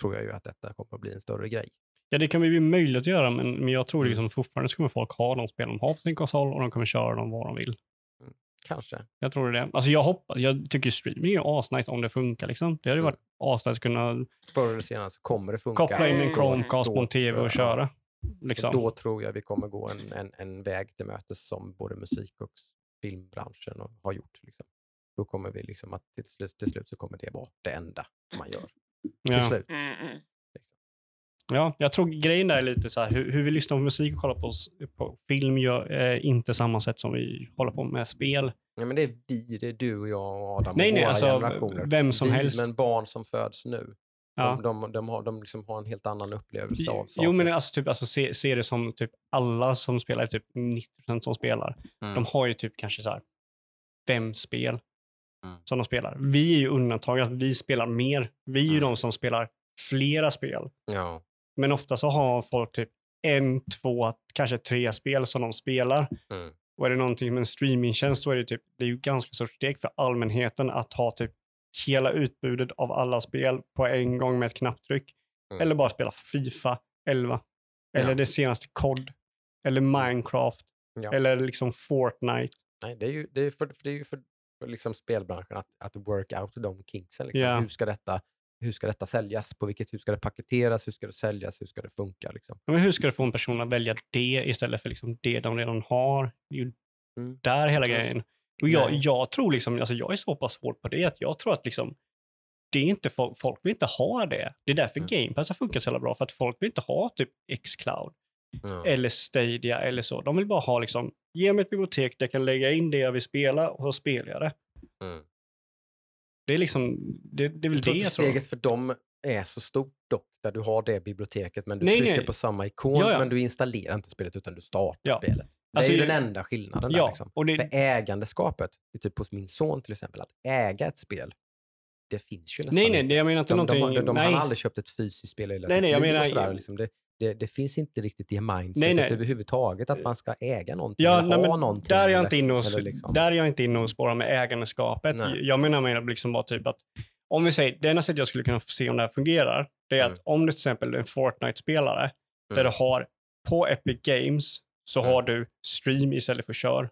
tror jag ju att detta kommer att bli en större grej. Ja, det kan bli möjligt att göra, men, men jag tror Mm. liksom fortfarande kommer folk ha de spel de har på sin konsol och de kommer köra dem vad de vill. Kanske. Jag tror det. Alltså jag hoppas, jag tycker streaming är asnice om det funkar liksom. Det hade Mm. varit asnice att kunna Förr eller senare så kommer det funka. koppla in en Mm. Chromecast på en tv och köra. Liksom. Då tror jag vi kommer gå en, en, en väg till mötes som både musik och filmbranschen och- har gjort. Liksom. Då kommer vi liksom att till slut, till slut så kommer det vara det enda man gör. Till ja. slut. Ja, jag tror grejen där är lite så här, hur, hur vi lyssnar på musik och kollar på, på film gör eh, inte samma sätt som vi håller på med spel. Ja, men det är vi, det är du och jag och Adam Nej, och nej, våra alltså, generationer. vem som vi, helst. Men barn som föds nu, Ja. de, de, de, har, de liksom har en helt annan upplevelse av saker. Jo, men alltså, typ, alltså, se, se det som typ alla som spelar, typ 90% som spelar, Mm. de har ju typ kanske så här fem spel Mm. som de spelar. Vi är ju undantag att vi spelar mer. Vi är ju Mm. de som spelar flera spel. Ja. Men ofta så har folk typ en, två, kanske tre spel som de spelar. Mm. Och är det någonting med en streamingtjänst så är det typ, det är ju ganska stort steg för allmänheten att ha typ hela utbudet av alla spel på en gång med ett knapptryck. Mm. Eller bara spela Fifa 11. Eller Ja. det senaste COD. Eller Minecraft. Ja. Eller liksom Fortnite. Nej, det är ju, det är för, det är ju för, för liksom spelbranschen att, att work out de kinksen. Liksom. Ja. Hur, ska detta, hur ska detta säljas? På vilket, hur ska det paketeras? Hur ska det säljas? Hur ska det funka? Liksom? Men hur ska du få en person att välja det istället för liksom det de redan har? Det är ju Mm. där hela Mm. grejen. Och jag, jag tror liksom, alltså jag är så pass hård på det att jag tror att liksom, det är inte folk, folk vill inte ha det. Det är därför Mm. Game Pass har funkat så jävla bra, för att folk vill inte ha typ Xcloud Ja. eller Stadia eller så. De vill bara ha liksom, ge mig ett bibliotek där jag kan lägga in det jag vill spela och så spelar jag det. Mm. Det är liksom, det, det är väl Jag det jag tror. steget för dem är så stort dock, där du har det biblioteket men du Nej, trycker nej. på samma ikon Ja, ja. men du installerar inte spelet utan du startar Ja. spelet. Det Alltså, är ju den enda skillnaden där. Liksom. och det, För ägandeskapet, typ hos min son till exempel, att äga ett spel, det finns ju nästan nej, nej, jag menar inte De, de, någonting... de, de, nej. har aldrig köpt ett fysiskt spel i hela Nej, nej, jag menar- sådär. Liksom det, det, det finns inte riktigt i mindsetet nej. överhuvudtaget att man ska äga någonting Ja, eller nej, ha någonting. där är jag eller- inte inne och, liksom- där är jag inte inne och spårar med ägandeskapet. Nej. Jag menar med liksom bara typ att om vi säger, det enda sättet jag skulle kunna se om det här fungerar, det är Mm. att om du till exempel är en Fortnite-spelare, där Mm. du har på Epic Games så Mm. har du stream istället för kör.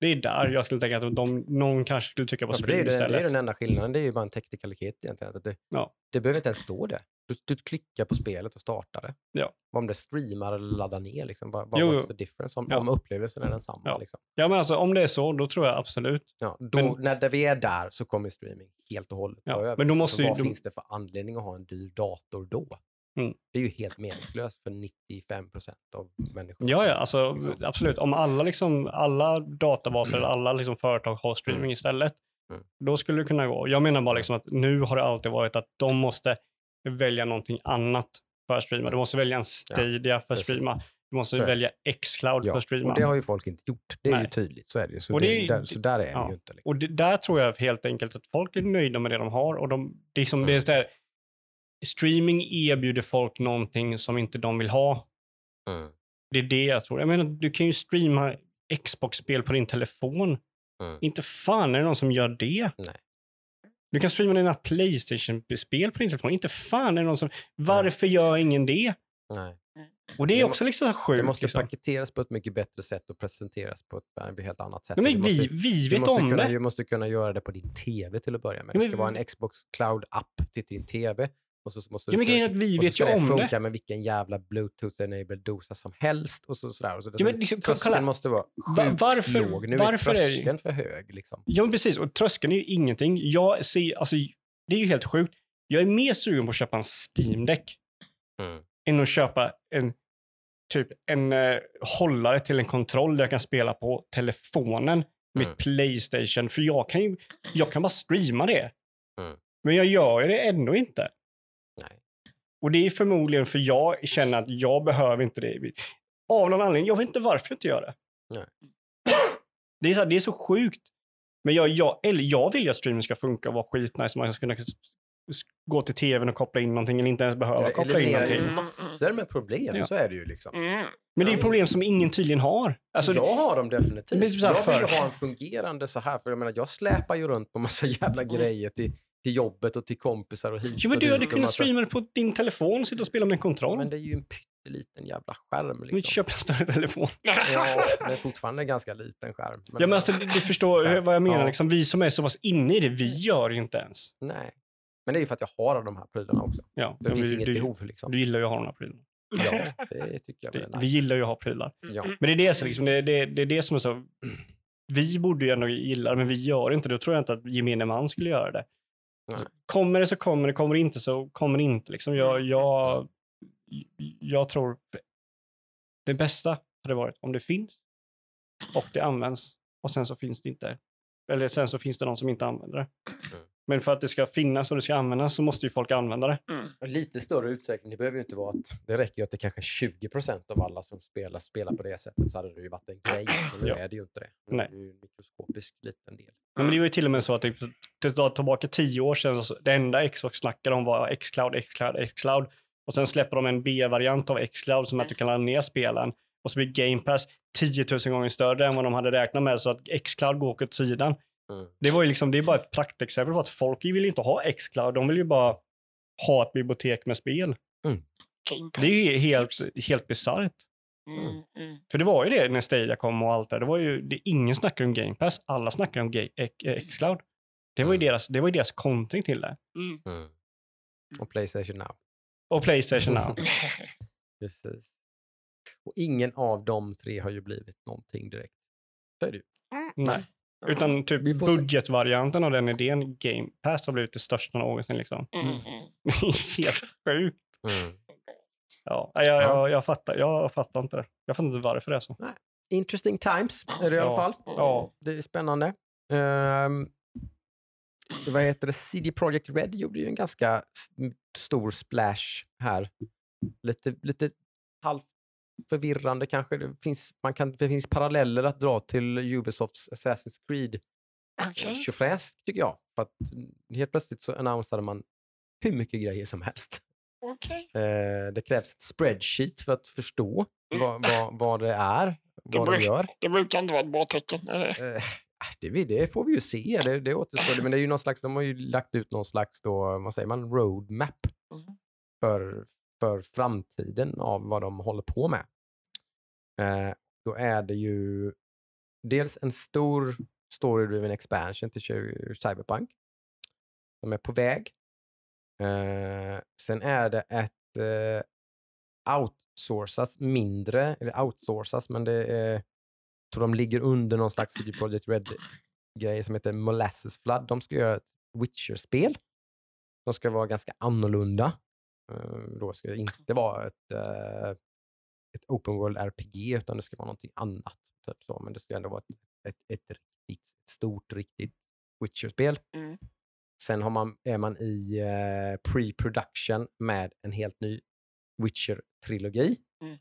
Det är där jag skulle tänka att de, någon kanske skulle tycka på Ja, det, ju den- det är istället. den enda skillnaden, det är ju bara en teknikalitet egentligen. Att det, Ja. det behöver inte ens stå det. Du, du klickar på spelet och startar det. Ja. Om det streamar eller laddar ner, liksom, vad, vad what's the difference? Om, Ja. om upplevelsen är densamma. Ja. Liksom. Ja, men alltså om det är så, då tror jag absolut. Ja, då, Men- när vi är där så kommer streaming helt och hållet Ja, över. men då måste För ju- vad då- finns det för anledning att ha en dyr dator då? Mm. Det är ju helt meningslöst för 95 procent av människor. Ja, ja, alltså Liksom. absolut. Om alla, liksom, alla databaser eller alla liksom, företag har streaming Mm. istället, Mm. då skulle det kunna gå. Jag menar bara liksom att nu har det alltid varit att de måste välja någonting annat för att streama. Du måste välja en Stadia för att streama. Du måste Så det. välja Xcloud Ja, för att streama. och det har ju folk inte gjort. Det är ju Nej. tydligt, så är det ju. Så, Och det, det är- där, så där är det ja. ju inte. Liksom. Och det, där tror jag helt enkelt att folk är nöjda med det de har. Och de, det är som det är så där, streaming erbjuder folk någonting som inte de vill ha. Mm. Det är det jag tror. Jag menar, du kan ju streama Xbox-spel på din telefon. Mm. Inte fan är det någon som gör det. Nej. Du kan streama dina Playstation-spel på din telefon. Inte fan är det någon som... Varför gör ingen det? Nej. Och det är Det må- också liksom sjukt. Det måste liksom. paketeras på ett mycket bättre sätt och presenteras på ett eh, helt annat sätt. Nej, men du vi, måste, vi vet om kunna, det. Du måste kunna göra det på din tv till att börja med. Det men ska vara vi- en Xbox Cloud-app till din tv. Och så måste Ja, men grejen är kunna- att vi vet ju om det. funka med vilken jävla bluetooth-enabled dosa som helst. Och så, sådär. Och så, Ja, men liksom, kolla. tröskeln måste vara Va- sjukt varför- låg. Nu varför är är tröskeln för hög. Liksom. Ja, men precis. Och tröskeln är ju ingenting. Jag ser, alltså, det är ju helt sjukt. Jag är mer sugen på att köpa en Steam Deck Mm. än att köpa en typ en eh, hållare till en kontroll där jag kan spela på telefonen Mm. Playstation. För jag kan ju, jag kan bara streama det. Mm. Men jag gör ju det ändå inte. Och det är förmodligen för jag känner att jag behöver inte det. Av någon anledning. Jag vet inte varför jag inte gör det. Nej. Det är så, här, det är så sjukt. Men jag, jag, eller jag vill ju att streaming ska funka och vara skitnice. Man ska kunna gå till tvn och koppla in någonting eller inte ens behöva Det koppla in någonting. massor med problem. Ja. Så är det ju. Liksom. Mm. Men det är ju problem som ingen tydligen har. Alltså, jag har dem definitivt. Men typ så här jag vill ju ha en fungerande så här, för jag menar, jag släpar ju runt på massa jävla grejer till, till jobbet och till kompisar och hit Jo, men du hade kunnat streama det på din telefon och sitta och spela med en kontroll. Men det är ju en pytteliten jävla skärm. Men Liksom. köp en större telefon. Ja, det är fortfarande en ganska liten skärm. Ja, men alltså, du, du förstår Så här, vad jag menar. ja. Liksom, vi som är så pass inne i det, vi gör ju inte ens. Nej. Men det är ju för att jag har de här prylarna också. Ja, Det men finns vi, inget du, behov. Liksom. du gillar ju att ha de här prylarna. Ja, det tycker jag Det, vi gillar ju att ha prylar. Ja. Men det är det, som liksom, det, det, det är det som är så... Vi borde ju ändå gilla det, men vi gör inte det. Då tror jag inte att gemene man skulle göra det. Kommer det så kommer det, kommer det inte så kommer det inte. Liksom jag, jag, jag tror det bästa hade varit om det finns och det används och sen så finns det inte. Eller sen så finns det någon som inte använder det. Mm. Men för att det ska finnas och det ska användas så måste ju folk använda det. Mm. Lite större utsträckning. Det behöver ju inte vara att det räcker ju att det kanske är 20 procent av alla som spelar spelar på det sättet så hade det ju varit en grej. Men nu Ja. är det ju inte det. Nu Nej. är det ju en mikroskopisk liten del. Ja, men det var ju till och med så att det tar tillbaka tio år sedan, så det enda Xbox snackade om var Xcloud, Xcloud, Xcloud. Och sen släpper de en B-variant av Xcloud som är att du kan ladda ner spelen. Och så blir Game Pass 10 000 gånger större än vad de hade räknat med, så att Xcloud går åt sidan. Mm. Det var ju liksom, det är bara ett praktexempel på att folk vill inte ha Xcloud, de vill ju bara ha ett bibliotek med spel. Pass Det är ju helt, helt bisarrt. Mm, mm. För det var ju det när Stadia kom och allt det. Det var ju, det, ingen snackade om Game Pass, alla snackade om X- Xcloud. Det var ju Mm. deras, det var ju deras kontring till det. Mm. Mm. Och Playstation Now. Och Playstation Now. Precis. Och ingen av de tre har ju blivit någonting direkt. Så är det ju. Nej. Utan typ budgetvarianten av den idén, Game Pass, har blivit det största någonsin. Liksom. Mm, mm. Helt sjukt. Mm. Ja, jag, Ja. jag, jag, fattar, jag fattar inte det. Jag fattar inte varför det är så. Interesting times är det i alla fall. Ja. Det är spännande. Ehm, vad heter det? CD Projekt Red gjorde ju en ganska stor splash här. Lite, lite halvt förvirrande kanske. Det finns, man kan, det finns paralleller att dra till Ubisofts Assassin's Creed Okej. tjofräs tycker jag. För att helt plötsligt så annonsade man hur mycket grejer som helst. Okej. Eh, det krävs ett spreadsheet för att förstå Mm. vad, vad, vad det är, Det vad de blir- gör. Det brukar inte vara ett bra tecken. Eh, det, vi- det får vi ju se, det, det återstår. Men det är ju någon slags, de har ju lagt ut någon slags då, vad säger man, roadmap Mm. för, för framtiden av vad de håller på med. Eh, då är det ju dels en stor story-driven expansion till Cyberpunk som är på väg. Eh, sen är det ett eh, outsourcas mindre, eller outsourcas, men det är, jag tror de ligger under någon slags CD Projekt Red-grej som heter Molasses Flood. De ska göra ett Witcher-spel. De ska vara ganska annorlunda. Eh, då ska det inte vara ett, eh, ett open world RPG, utan det ska vara någonting annat. Typ så. Men det ska ändå vara ett, ett, ett, riktigt, stort, riktigt Witcher-spel. Mm. Sen har man, är man i eh, pre-production med en helt ny Witcher-trilogi. Mm.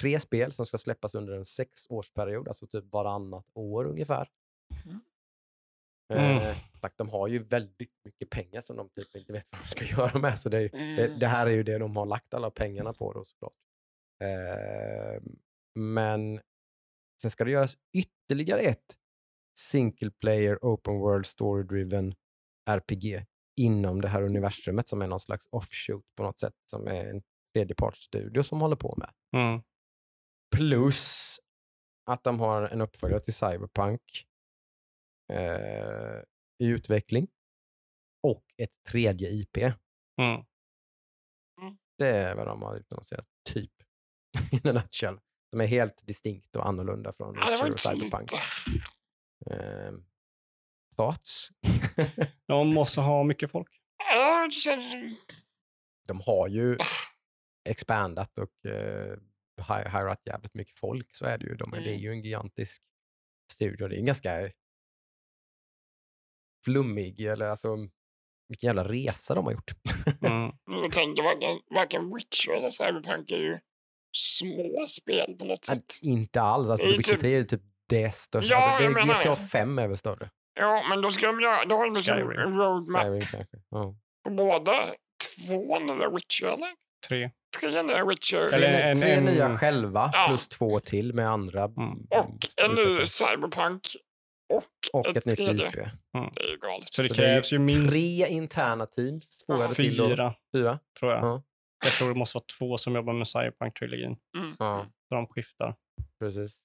Tre spel som ska släppas under en sexårsperiod, alltså typ varannat år ungefär. Mm. Eh, de har ju väldigt mycket pengar som de typ inte vet vad de ska göra med. Så det, det, Mm. det här är ju det de har lagt alla pengarna på då såklart. Eh, men sen ska det göras ytterligare ett single player open world story driven RPG inom det här universumet som är någon slags offshoot på något sätt som är en tredjepartsstudio som håller på med. Mm. Plus att de har en uppföljare till Cyberpunk eh, i utveckling och ett tredje IP. Mm. Det är vad de har utannonserat, typ. In a nutshell. De är helt distinkt och annorlunda från Witcher och Cyberpunk. Eh, thoughts? De måste ha mycket folk. De har ju expandat och eh, hirat jävligt mycket folk, så är det ju. De, är- Det är Mm. ju en gigantisk studio. Det är en ganska flummig, eller alltså vilken jävla resa de har gjort. Mm. Jag tänker varken, varken Witcher eller Cyberpunk är ju små spel på något sätt. inte alls. Alltså, Det är Witcher typ- 3 är typ det största. Ja, alltså, jag det, GTA det. 5 är väl större? Ja, men då ska de göra, då har de liksom en roadmap Skyrim kanske. Ja. på båda. Två nya Witcher eller? Tre. Tre nya Witcher. Tre, Eller en- tre en- nya själva Ja. plus två till med andra. Mm. mm, Och en ny. Cyberpunk. Och, och ett ett nytt tredje. IP. Det är ju galet. Så det Så det krävs ju minst Tre interna teams. Till då? fyra, Fyra? tror jag. Ja. Jag tror det måste vara två som jobbar med Cyberpunk-trilogin. Mm. Ja. Så de skiftar. Precis.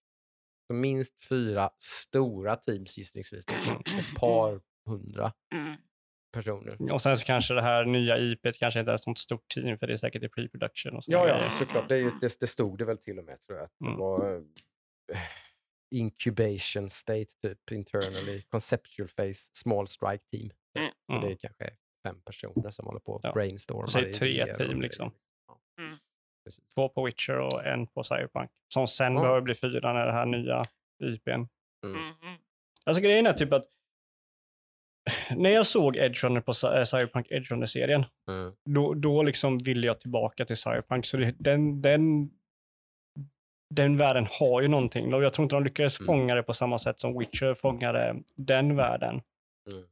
Så minst fyra stora teams gissningsvis. Mm. Ett par hundra Mm. personer. Och sen så kanske det här nya IPet kanske inte är ett sånt stort team för det är säkert i pre-production och Ja, ja, såklart. Det, är ju, det, det stod det väl till och med tror jag. Att det Mm. var eh, incubation state typ internally. Conceptual phase, small strike team. Mm. Så det är Mm. kanske fem personer som håller på och Ja. brainstormar. Säg tre team, liksom. Ja. Mm. Precis. Två på Witcher och en på Cyberpunk. Som sen Ja. behöver bli fyra när det här nya IPn. Mm. Mm. Mm. Alltså grejen är typ att när jag såg Edge Runner på eh, Cyberpunk Edge Runner-serien, Mm. då, då liksom ville jag tillbaka till Cyberpunk. Så det, den, den, den världen har ju någonting. Och Jag tror inte de lyckades Mm. fånga det på samma sätt som Witcher fångade den världen. Mm.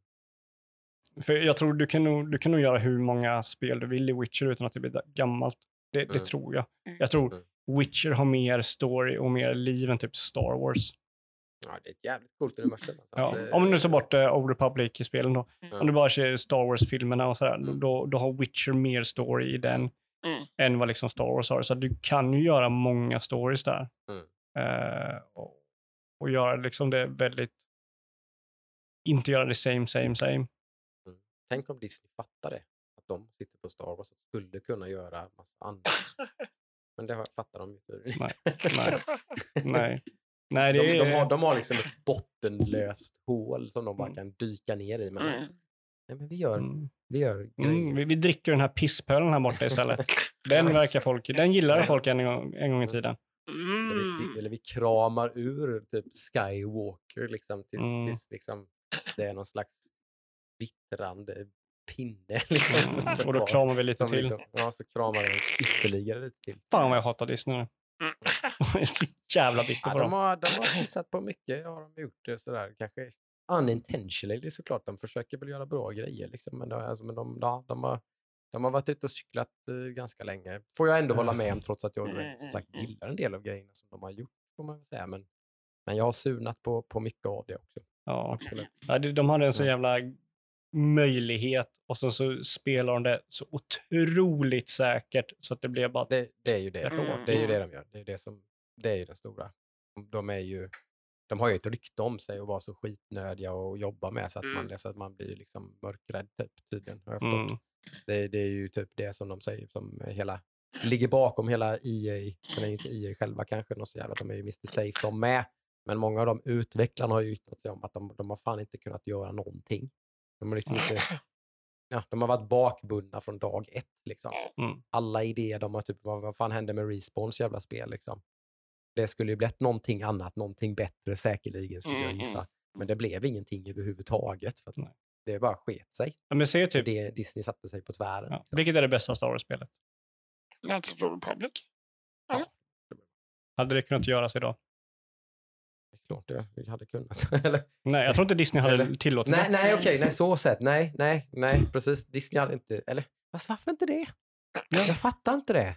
För jag tror du kan, nog, du kan nog göra hur många spel du vill i Witcher utan att det blir gammalt. Det, det Mm. tror jag. Mm. Jag tror Mm. Witcher har mer story och mer liv än typ Star Wars. Ja, det är ett jävligt coolt universum. Alltså. Ja. Det- Om du tar bort uh, Old Republic-spelen då. Mm. Om du bara ser Star Wars-filmerna och sådär, Mm. då, då har Witcher mer story i den Mm. än vad liksom Star Wars har. Så du kan ju göra många stories där. Mm. Eh, och, och göra liksom det väldigt... Inte göra det same, same, same. Tänk om Disney fattar det. Att de sitter på Star Wars och skulle kunna göra massa annat. Men det fattar de ju Nej, inte. nej. Nej. Nej, det De, är... de, har, de har liksom ett bottenlöst hål som de bara Mm. kan dyka ner i. Men, Mm. Nej, men vi gör, Mm. vi gör. Mm, vi, vi dricker den här pisspölen här borta istället. Den verkar folk, den gillade folk en gång, en gång i tiden. Eller, vi, Mm. eller vi kramar ur typ Skywalker liksom, tills, Mm. tills liksom, det är någon slags vittrande pinne. Liksom, Mm. Och då kvar. kramar vi lite Som till. Liksom, ja, så kramar vi ytterligare lite till. Fan vad jag hatar Disney nu. Mm. Jag är så jävla bitter Ja, på de, dem. har, de har visat på mycket, har de gjort det sådär. Kanske unintentionally såklart. De försöker väl göra bra grejer liksom. Men, de, alltså, men de, ja, de, har, de har varit ute och cyklat eh, ganska länge. Får jag ändå hålla med om trots att jag Mm, som sagt, mm, gillar en del av grejerna som de har gjort. Får man väl säga. Men, men jag har surnat på, på mycket av det också. Ja. Ja, de hade en så Mm. jävla möjlighet och så, så spelar de det så otroligt säkert så att det blev bara... Det, det är ju det. Mm. Det är ju det de gör. Det är, det som, det är ju den stora. De- De, är ju, de har ju ett rykte om sig att vara så skitnödiga och jobba med så att man, Mm. så att man blir liksom mörkrädd typ, tydligen. Har jag förstått. Mm. Det, det är ju typ det som de säger som hela, ligger bakom hela EA. Men är inte EA själva kanske, något så jävla, de är ju Mr Safe de med. Men många av de utvecklarna har ju yttrat sig om att de, de har fan inte kunnat göra någonting. De har liksom inte, ja, de har varit bakbundna från dag ett. Liksom. Mm. Alla idéer, de har typ, vad, vad fan hände med Respawns jävla spel liksom? Det skulle ju blivit någonting annat, någonting bättre säkerligen skulle jag Mm, mm. gissa. Men det blev ingenting överhuvudtaget. För att Nej. det bara sket sig. Ja, men se För typ, det Disney satte sig på tvären. ja. liksom. vilket är det bästa Star Wars-spelet? Knights of the Republic. Hade det kunnat göras idag? Klart det, hade kunnat. Eller, Nej, jag tror inte Disney hade Eller- tillåtit nej, det. nej, okej, nej, så sett. Nej, nej, nej, precis. Disney hade inte, eller fast varför inte det? Jag fattar inte det.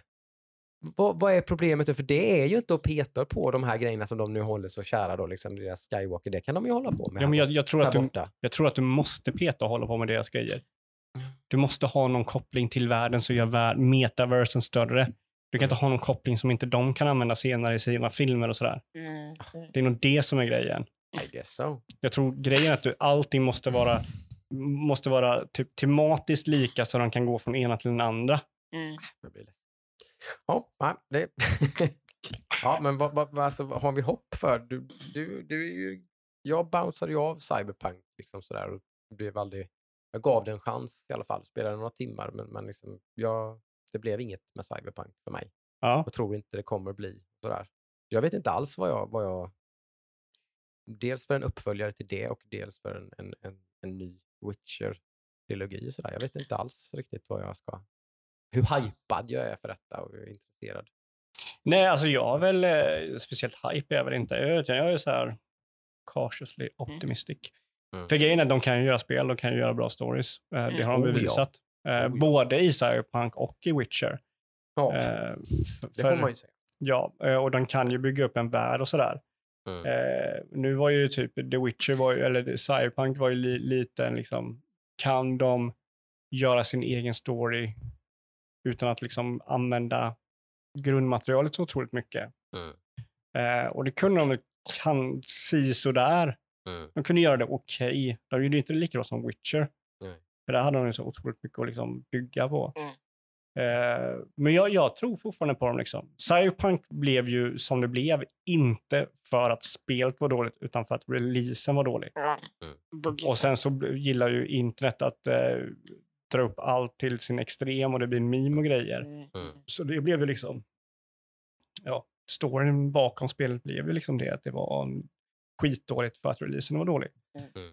Vad, vad är problemet? För det är ju inte att peta på de här grejerna som de nu håller så kära då, liksom deras Skywalker. Det kan de ju hålla på med Ja, men jag, jag, tror att du, borta. jag tror att du måste peta och hålla på med deras grejer. Du måste ha någon koppling till världen som gör värld, metaversen större. Du kan inte ha någon koppling som inte de kan använda senare i sina filmer och sådär. Mm. Det är nog det som är grejen. I guess so. Jag tror grejen är att du, allting måste vara, måste vara typ tematiskt lika så de kan gå från ena till den andra. Mm. Ja, nej, det... ja, men vad, vad, alltså, vad har vi hopp för? Du, du, du är ju... Jag bounceade ju av Cyberpunk liksom sådär och blev aldrig... Jag gav det en chans i alla fall. Spelade några timmar, men, men liksom, jag, det blev inget med Cyberpunk för mig. Ja, och tror inte det kommer bli sådär. Jag vet inte alls vad jag... Vad jag dels för en uppföljare till det och dels för en, en, en, en ny Witcher-trilogi. Jag vet inte alls riktigt vad jag ska... Hur hypad jag är för detta och hur intresserad. nej alltså jag är väl, eh, speciellt hype är jag väl inte. Jag, är så här cautiously optimistic. Mm. För grejen är de kan ju göra spel, de kan ju göra bra stories. Eh, Det har de Oh, ja. bevisat. Eh, Oh, ja. Både i Cyberpunk och i Witcher. Ja, Eh, f- det för- får man ju säga. Ja, och de kan ju bygga upp en värld och sådär. Mm. Nu var ju typ The Witcher, var ju, eller Cyberpunk var ju li, lite en liksom, kan de göra sin egen story utan att liksom använda grundmaterialet så otroligt mycket? Mm. Eh, och det kunde de kan si sådär. Mm. De kunde göra det okej. De gjorde inte lika bra som Witcher. Nej. För där hade de så otroligt mycket att liksom bygga på. Mm. Eh, men jag, jag tror fortfarande på dem. Liksom. Cyberpunk blev ju som det blev, inte för att spelet var dåligt, utan för att releasen var dålig. Mm. Och sen så gillar ju internet att eh, dra upp allt till sin extrem och det blir meme och grejer. Mm. Mm. Så det blev ju liksom, ja, storyn bakom spelet blev ju liksom det att det var en skitdåligt för att releasen var dålig. Mm. Sen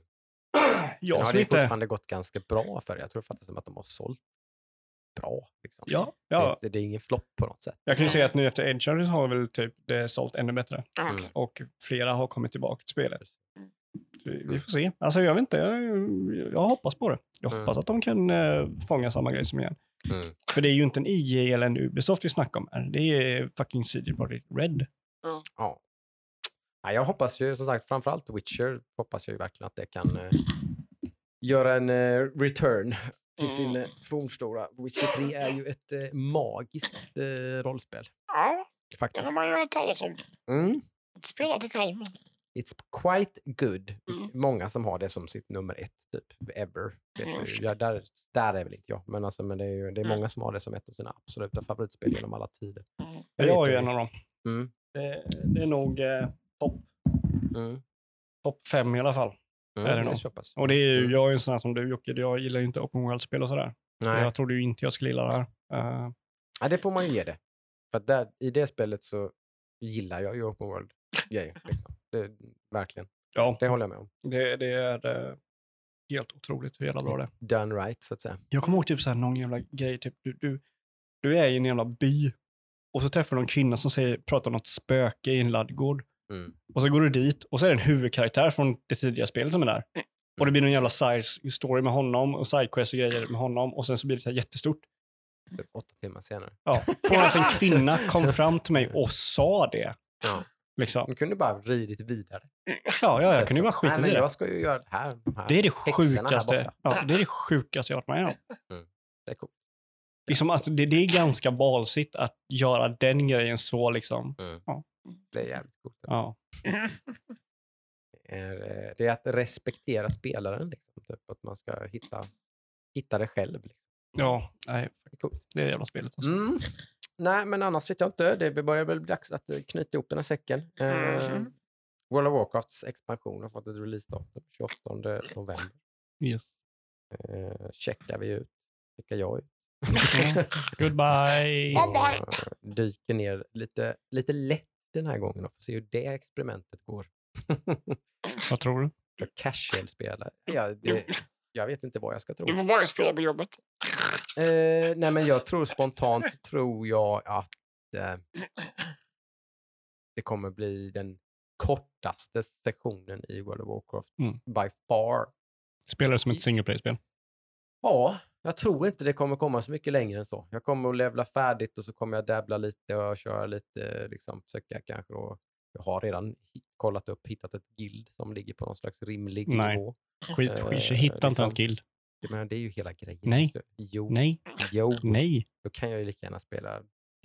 Jag har som det inte... fortfarande gått ganska bra för det. Jag tror faktiskt att de har sålt bra. Liksom. Ja, ja. Det, det är ingen flopp på något sätt. Jag kan ju säga att nu efter Edge har väl typ det sålt ännu bättre. Ja, Mm. Och flera har kommit tillbaka till spelet. Mm. Vi- vi får se. Alltså jag vet inte, jag, jag hoppas på det. Jag Mm. hoppas att de kan eh, fånga samma grej som igen. Mm. För det är ju inte en EA eller en Ubisoft vi snackar om här. Det är fucking CD Projekt Red. Ja. Ja, jag hoppas ju som sagt framförallt Witcher hoppas jag ju verkligen att det kan eh, göra en eh, return till sin Mm. fornstora. Witcher 3 är ju ett eh, magiskt eh, rollspel. Ja, det Faktiskt. har man ju hört talas om. Mm. Spelat ikväll, men... It's quite good. Mm. Många som har det som sitt nummer ett, typ. Ever. Vet Mm. du. Ja, där, där är väl inte jag, men, alltså, men det är, ju, det är Mm. många som har det som ett av sina absoluta favoritspel genom alla tider. Mm. Jag har vet ju jag en av dem. Mm. Det, det är nog eh, topp Mm. top fem i alla fall. Mm. Är det det är. Och det är ju, Mm. jag är ju en sån här som du Jocke, jag gillar ju inte open world-spel och sådär. Nej. Jag trodde ju inte jag skulle gilla det här. Eh, Ja, det får man ju ge det. För att där, i det spelet så gillar jag ju open world-grejer. Liksom. Det, verkligen. ja, Det håller jag med om. det, det är eh, helt otroligt hur jävla bra det är. Done right, så att säga. Jag kommer ihåg typ så här någon jävla grej, typ du, du, du är i en jävla by och så träffar du en kvinna som säger, pratar om något spöke i en laddgård. Mm. Och så går du dit och så är det en huvudkaraktär från det tidiga spelet som är där. Och det blir någon jävla side story med honom och sidequest och grejer med honom och sen så blir det så här jättestort. Typ åtta timmar senare. Ja, från att en kvinna kom fram till mig och sa det. Ja. Liksom. De kunde bara ridit vidare. Ja, ja, jag kunde ju bara skita Nej, i det. Jag ska ju göra det här. De här. Det är det sjukaste, ja, det är det sjukaste jag har varit med om. Det är coolt. Liksom, alltså, det, det är ganska balsigt att göra den grejen så liksom. Det är jävligt coolt. Ja. Det är, eh, det är att respektera spelaren. Liksom. Typ, att man ska hitta, hitta det själv. Liksom. Ja, nej, Det är coolt. det är jävla spelet. Alltså. Mm. Nej, men annars vet jag inte. Det börjar väl bli dags att eh, knyta ihop den här säcken. Eh, Mhm. World of Warcrafts expansion har fått ett releasedatum 28 november. Yes. Eh, checkar vi ut. Checkar jag ut. Goodbye. Ja. bye. Och eh, dyker ner lite, lite lätt den här gången och får se hur det experimentet går. Vad tror du? För casual-spelare. Ja, det, jag vet inte vad jag ska tro. Du får bara spela på jobbet. Eh, nej, men jag tror spontant tror jag att eh, det kommer bli den kortaste sektionen i World of Warcraft Mm. by far. Spelar det som ett single play-spel? Ja, jag tror inte det kommer komma så mycket längre än så. Jag kommer att levla färdigt och så kommer jag dabbla lite och köra lite, liksom försöka kanske då. Jag har redan kollat upp, hittat ett guild som ligger på någon slags rimlig Nej. nivå. Skit, Eh, skit, hitta inte liksom- ett guild. Jag menar, det är ju hela grejen. Nej. Jo, Nej, jo, nej. då kan jag ju lika gärna spela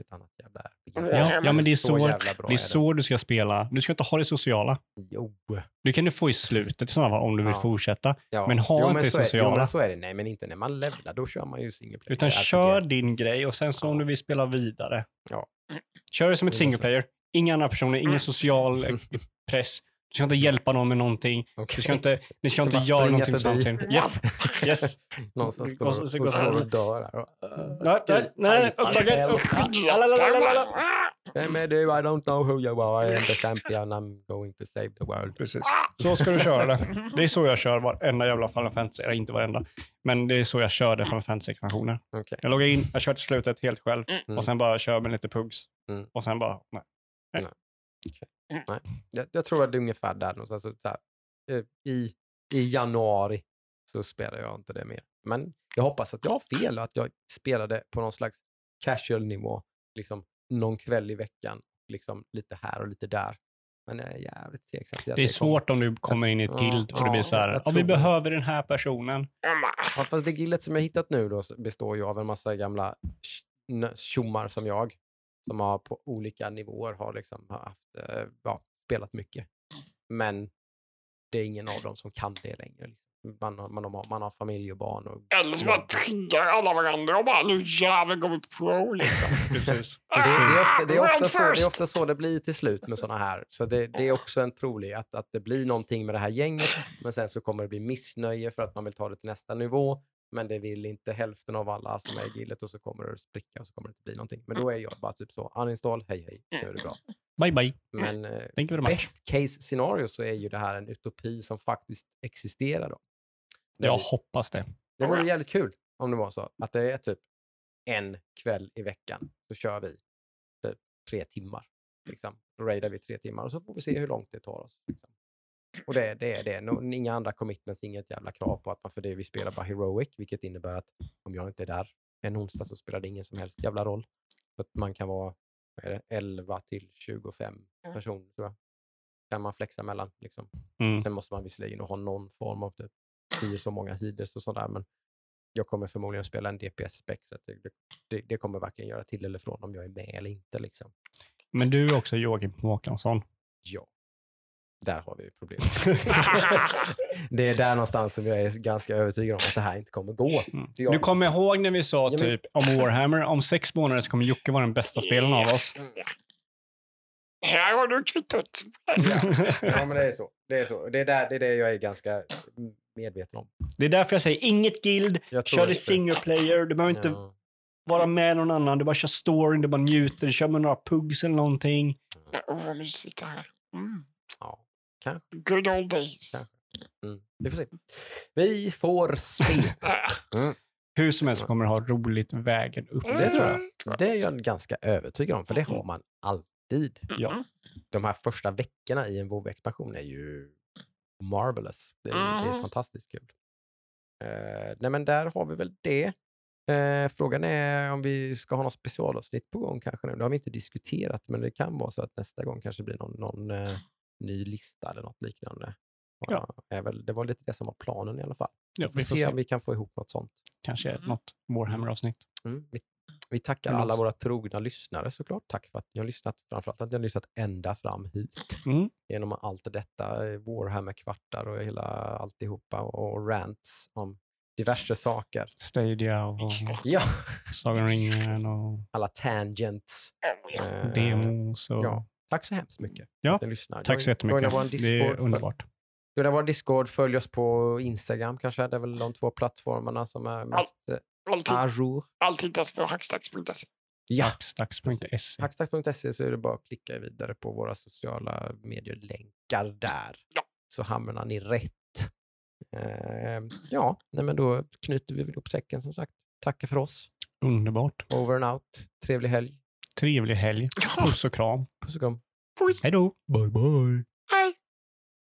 ett annat jävla RPG. Ja, ja men det är så, bra det är så du ska spela. Du ska inte ha det sociala. Jo. Det kan du få i slutet i sådana fall om du vill Ja. fortsätta. Ja. Men ha inte det så är, Jo, sociala. men så är det. Nej, men inte när man levlar. Då kör man ju single player. Utan RPG. kör din grej och sen så om du vill spela vidare. Ja. Kör det som ett single player. Inga andra personer, ingen social press. Du ska inte hjälpa någon med någonting. Okej. Du ska inte, ni ska inte bara göra någonting förbi. samtidigt. Japp. Yes. Någon som står, och, och står och dör Nej, nej, nej, "Fight upptagen, hell." upp- Lalalala. Vem är du? I don't know who you are. I am the champion. I'm going to save the world. Precis. Så ska du köra det. Det är så jag kör varenda jävla Final Fantasy. Eller inte varenda. Men det är så jag kör det Final Fantasy-expansioner. Okej. Jag loggar in, jag kör till slutet helt själv. Mm. Och sen bara kör med lite pugs. Mm. Och sen bara, nej. Jag, jag tror att det är ungefär där någonstans. Så, så här, eh, i, I januari så spelar jag inte det mer. Men jag hoppas att jag har fel och att jag spelade på någon slags casual nivå. Liksom någon kväll i veckan. Liksom lite här och lite där. Men jag är jävligt tveksam Det är svårt om du kommer in i ett guild och det blir så här, ja, vi tror det." behöver den här personen. Ja, fast det gillet som jag hittat nu då består ju av en massa gamla tjommar som jag. Som har på olika nivåer har liksom haft, eh, ja, spelat mycket. Men det är ingen av dem som kan det längre. Liksom. Man, har, man, har, man har familj och barn. Och, Eller så bara triggar alla varandra och bara nu jävlar går vi pro liksom. Precis. det, det, är ofta, det, är World ofta så, det är ofta så det blir till slut med sådana här. Så det, det är också en trolig att, att det blir någonting med det här gänget. Men sen så kommer det bli missnöje för att man vill ta det till nästa nivå. Men det vill inte hälften av alla som är i gillet och så kommer det att spricka och så kommer det inte bli någonting. Men då är jag bara typ så, uninstall, hej hej, nu är det bra. Bye bye. Men eh, Thank you best case scenario så är ju det här en utopi som faktiskt existerar. Då. Jag hoppas det. det vore jävligt kul om det var så att det är typ en kväll i veckan så kör vi typ tre timmar. Liksom. Då raidar vi tre timmar och så får vi se hur långt det tar oss. Liksom. Och det, det är det. Inga andra commitments, inget jävla krav på att man för det vi spelar bara heroic, vilket innebär att om jag inte är där en onsdag så spelar det ingen som helst jävla roll. För att man kan vara vad är det, 11 till 25 Mm. personer tror jag. Kan man flexa mellan. Liksom. Mm. Sen måste man visserligen ha någon form av typ si så många healers och sådär. Men jag kommer förmodligen spela en DPS-spec, så det, det, det kommer varken göra till eller från om jag är med eller inte. Liksom. Men du är också Joakim Håkansson. Ja, där har vi problem. det är där någonstans som jag är ganska övertygad om att det här inte kommer gå. Mm. Jag- Du kommer ihåg när vi sa typ om Warhammer, om sex månader så kommer Jocke vara den bästa spelaren av oss. Här har du kvittot. Ja, men det är så. Det är, så. Det, är där, det är det jag är ganska medveten om. Det är därför jag säger inget guild, kör det single player, du behöver inte Ja. vara med någon annan, du bara kör storyn, du bara njuter, du kör med några pugs eller någonting. Åh, mysigt det här. Mm. Ja, kanske. Good old days. Mm. Vi får se. Vi får se. Ah, Hur som helst kommer ha roligt vägen upp. Det tror jag. mm, Det är jag ganska övertygad om, för det har man alltid. Ja. De här första veckorna i en WoW-expansion är ju marvelous. Det är, det är fantastiskt kul. Eh, nej, men där har vi väl det. Eh, frågan är om vi ska ha något specialavsnitt på gång kanske nu. Det har vi inte diskuterat, men det kan vara så att nästa gång kanske blir någon, någon eh, ny lista eller något liknande. Ja. är väl, det var lite det som var planen i alla fall. Ja, Vi får se om vi kan få ihop något sånt. Kanske Mm. något Warhammer-avsnitt. Mm. Vi, vi tackar alla våra trogna lyssnare såklart. Tack för att ni har lyssnat. Framförallt att ni har lyssnat ända fram hit. Mm. Genom allt detta, eh, Warhammer-kvartar och hela alltihopa och rants om diverse saker. Stadia och Ja, Sagan ringen och alla tangents. Eh, demos. Och... ja. Tack så hemskt mycket Ja, att ni lyssnar. Tack så jättemycket. Det Discord. är underbart. Joina vår Discord. Följ oss på Instagram kanske. Det är väl de två plattformarna som är mest eh, Allt, à jour. allt hittas på hackstacks.se. Ja, Dagsdags.se. Hackstack.se så är det bara att klicka vidare på våra sociala medier-länkar där. Ja. Så hamnar ni rätt. Eh, ja, nej men då knyter vi väl ihop säcken som sagt. Tackar för oss. Underbart. Over and out. Trevlig helg. Trevlig helg. Ja, Puss och kram. Puss och kram. Hej då. Bye bye. Hej.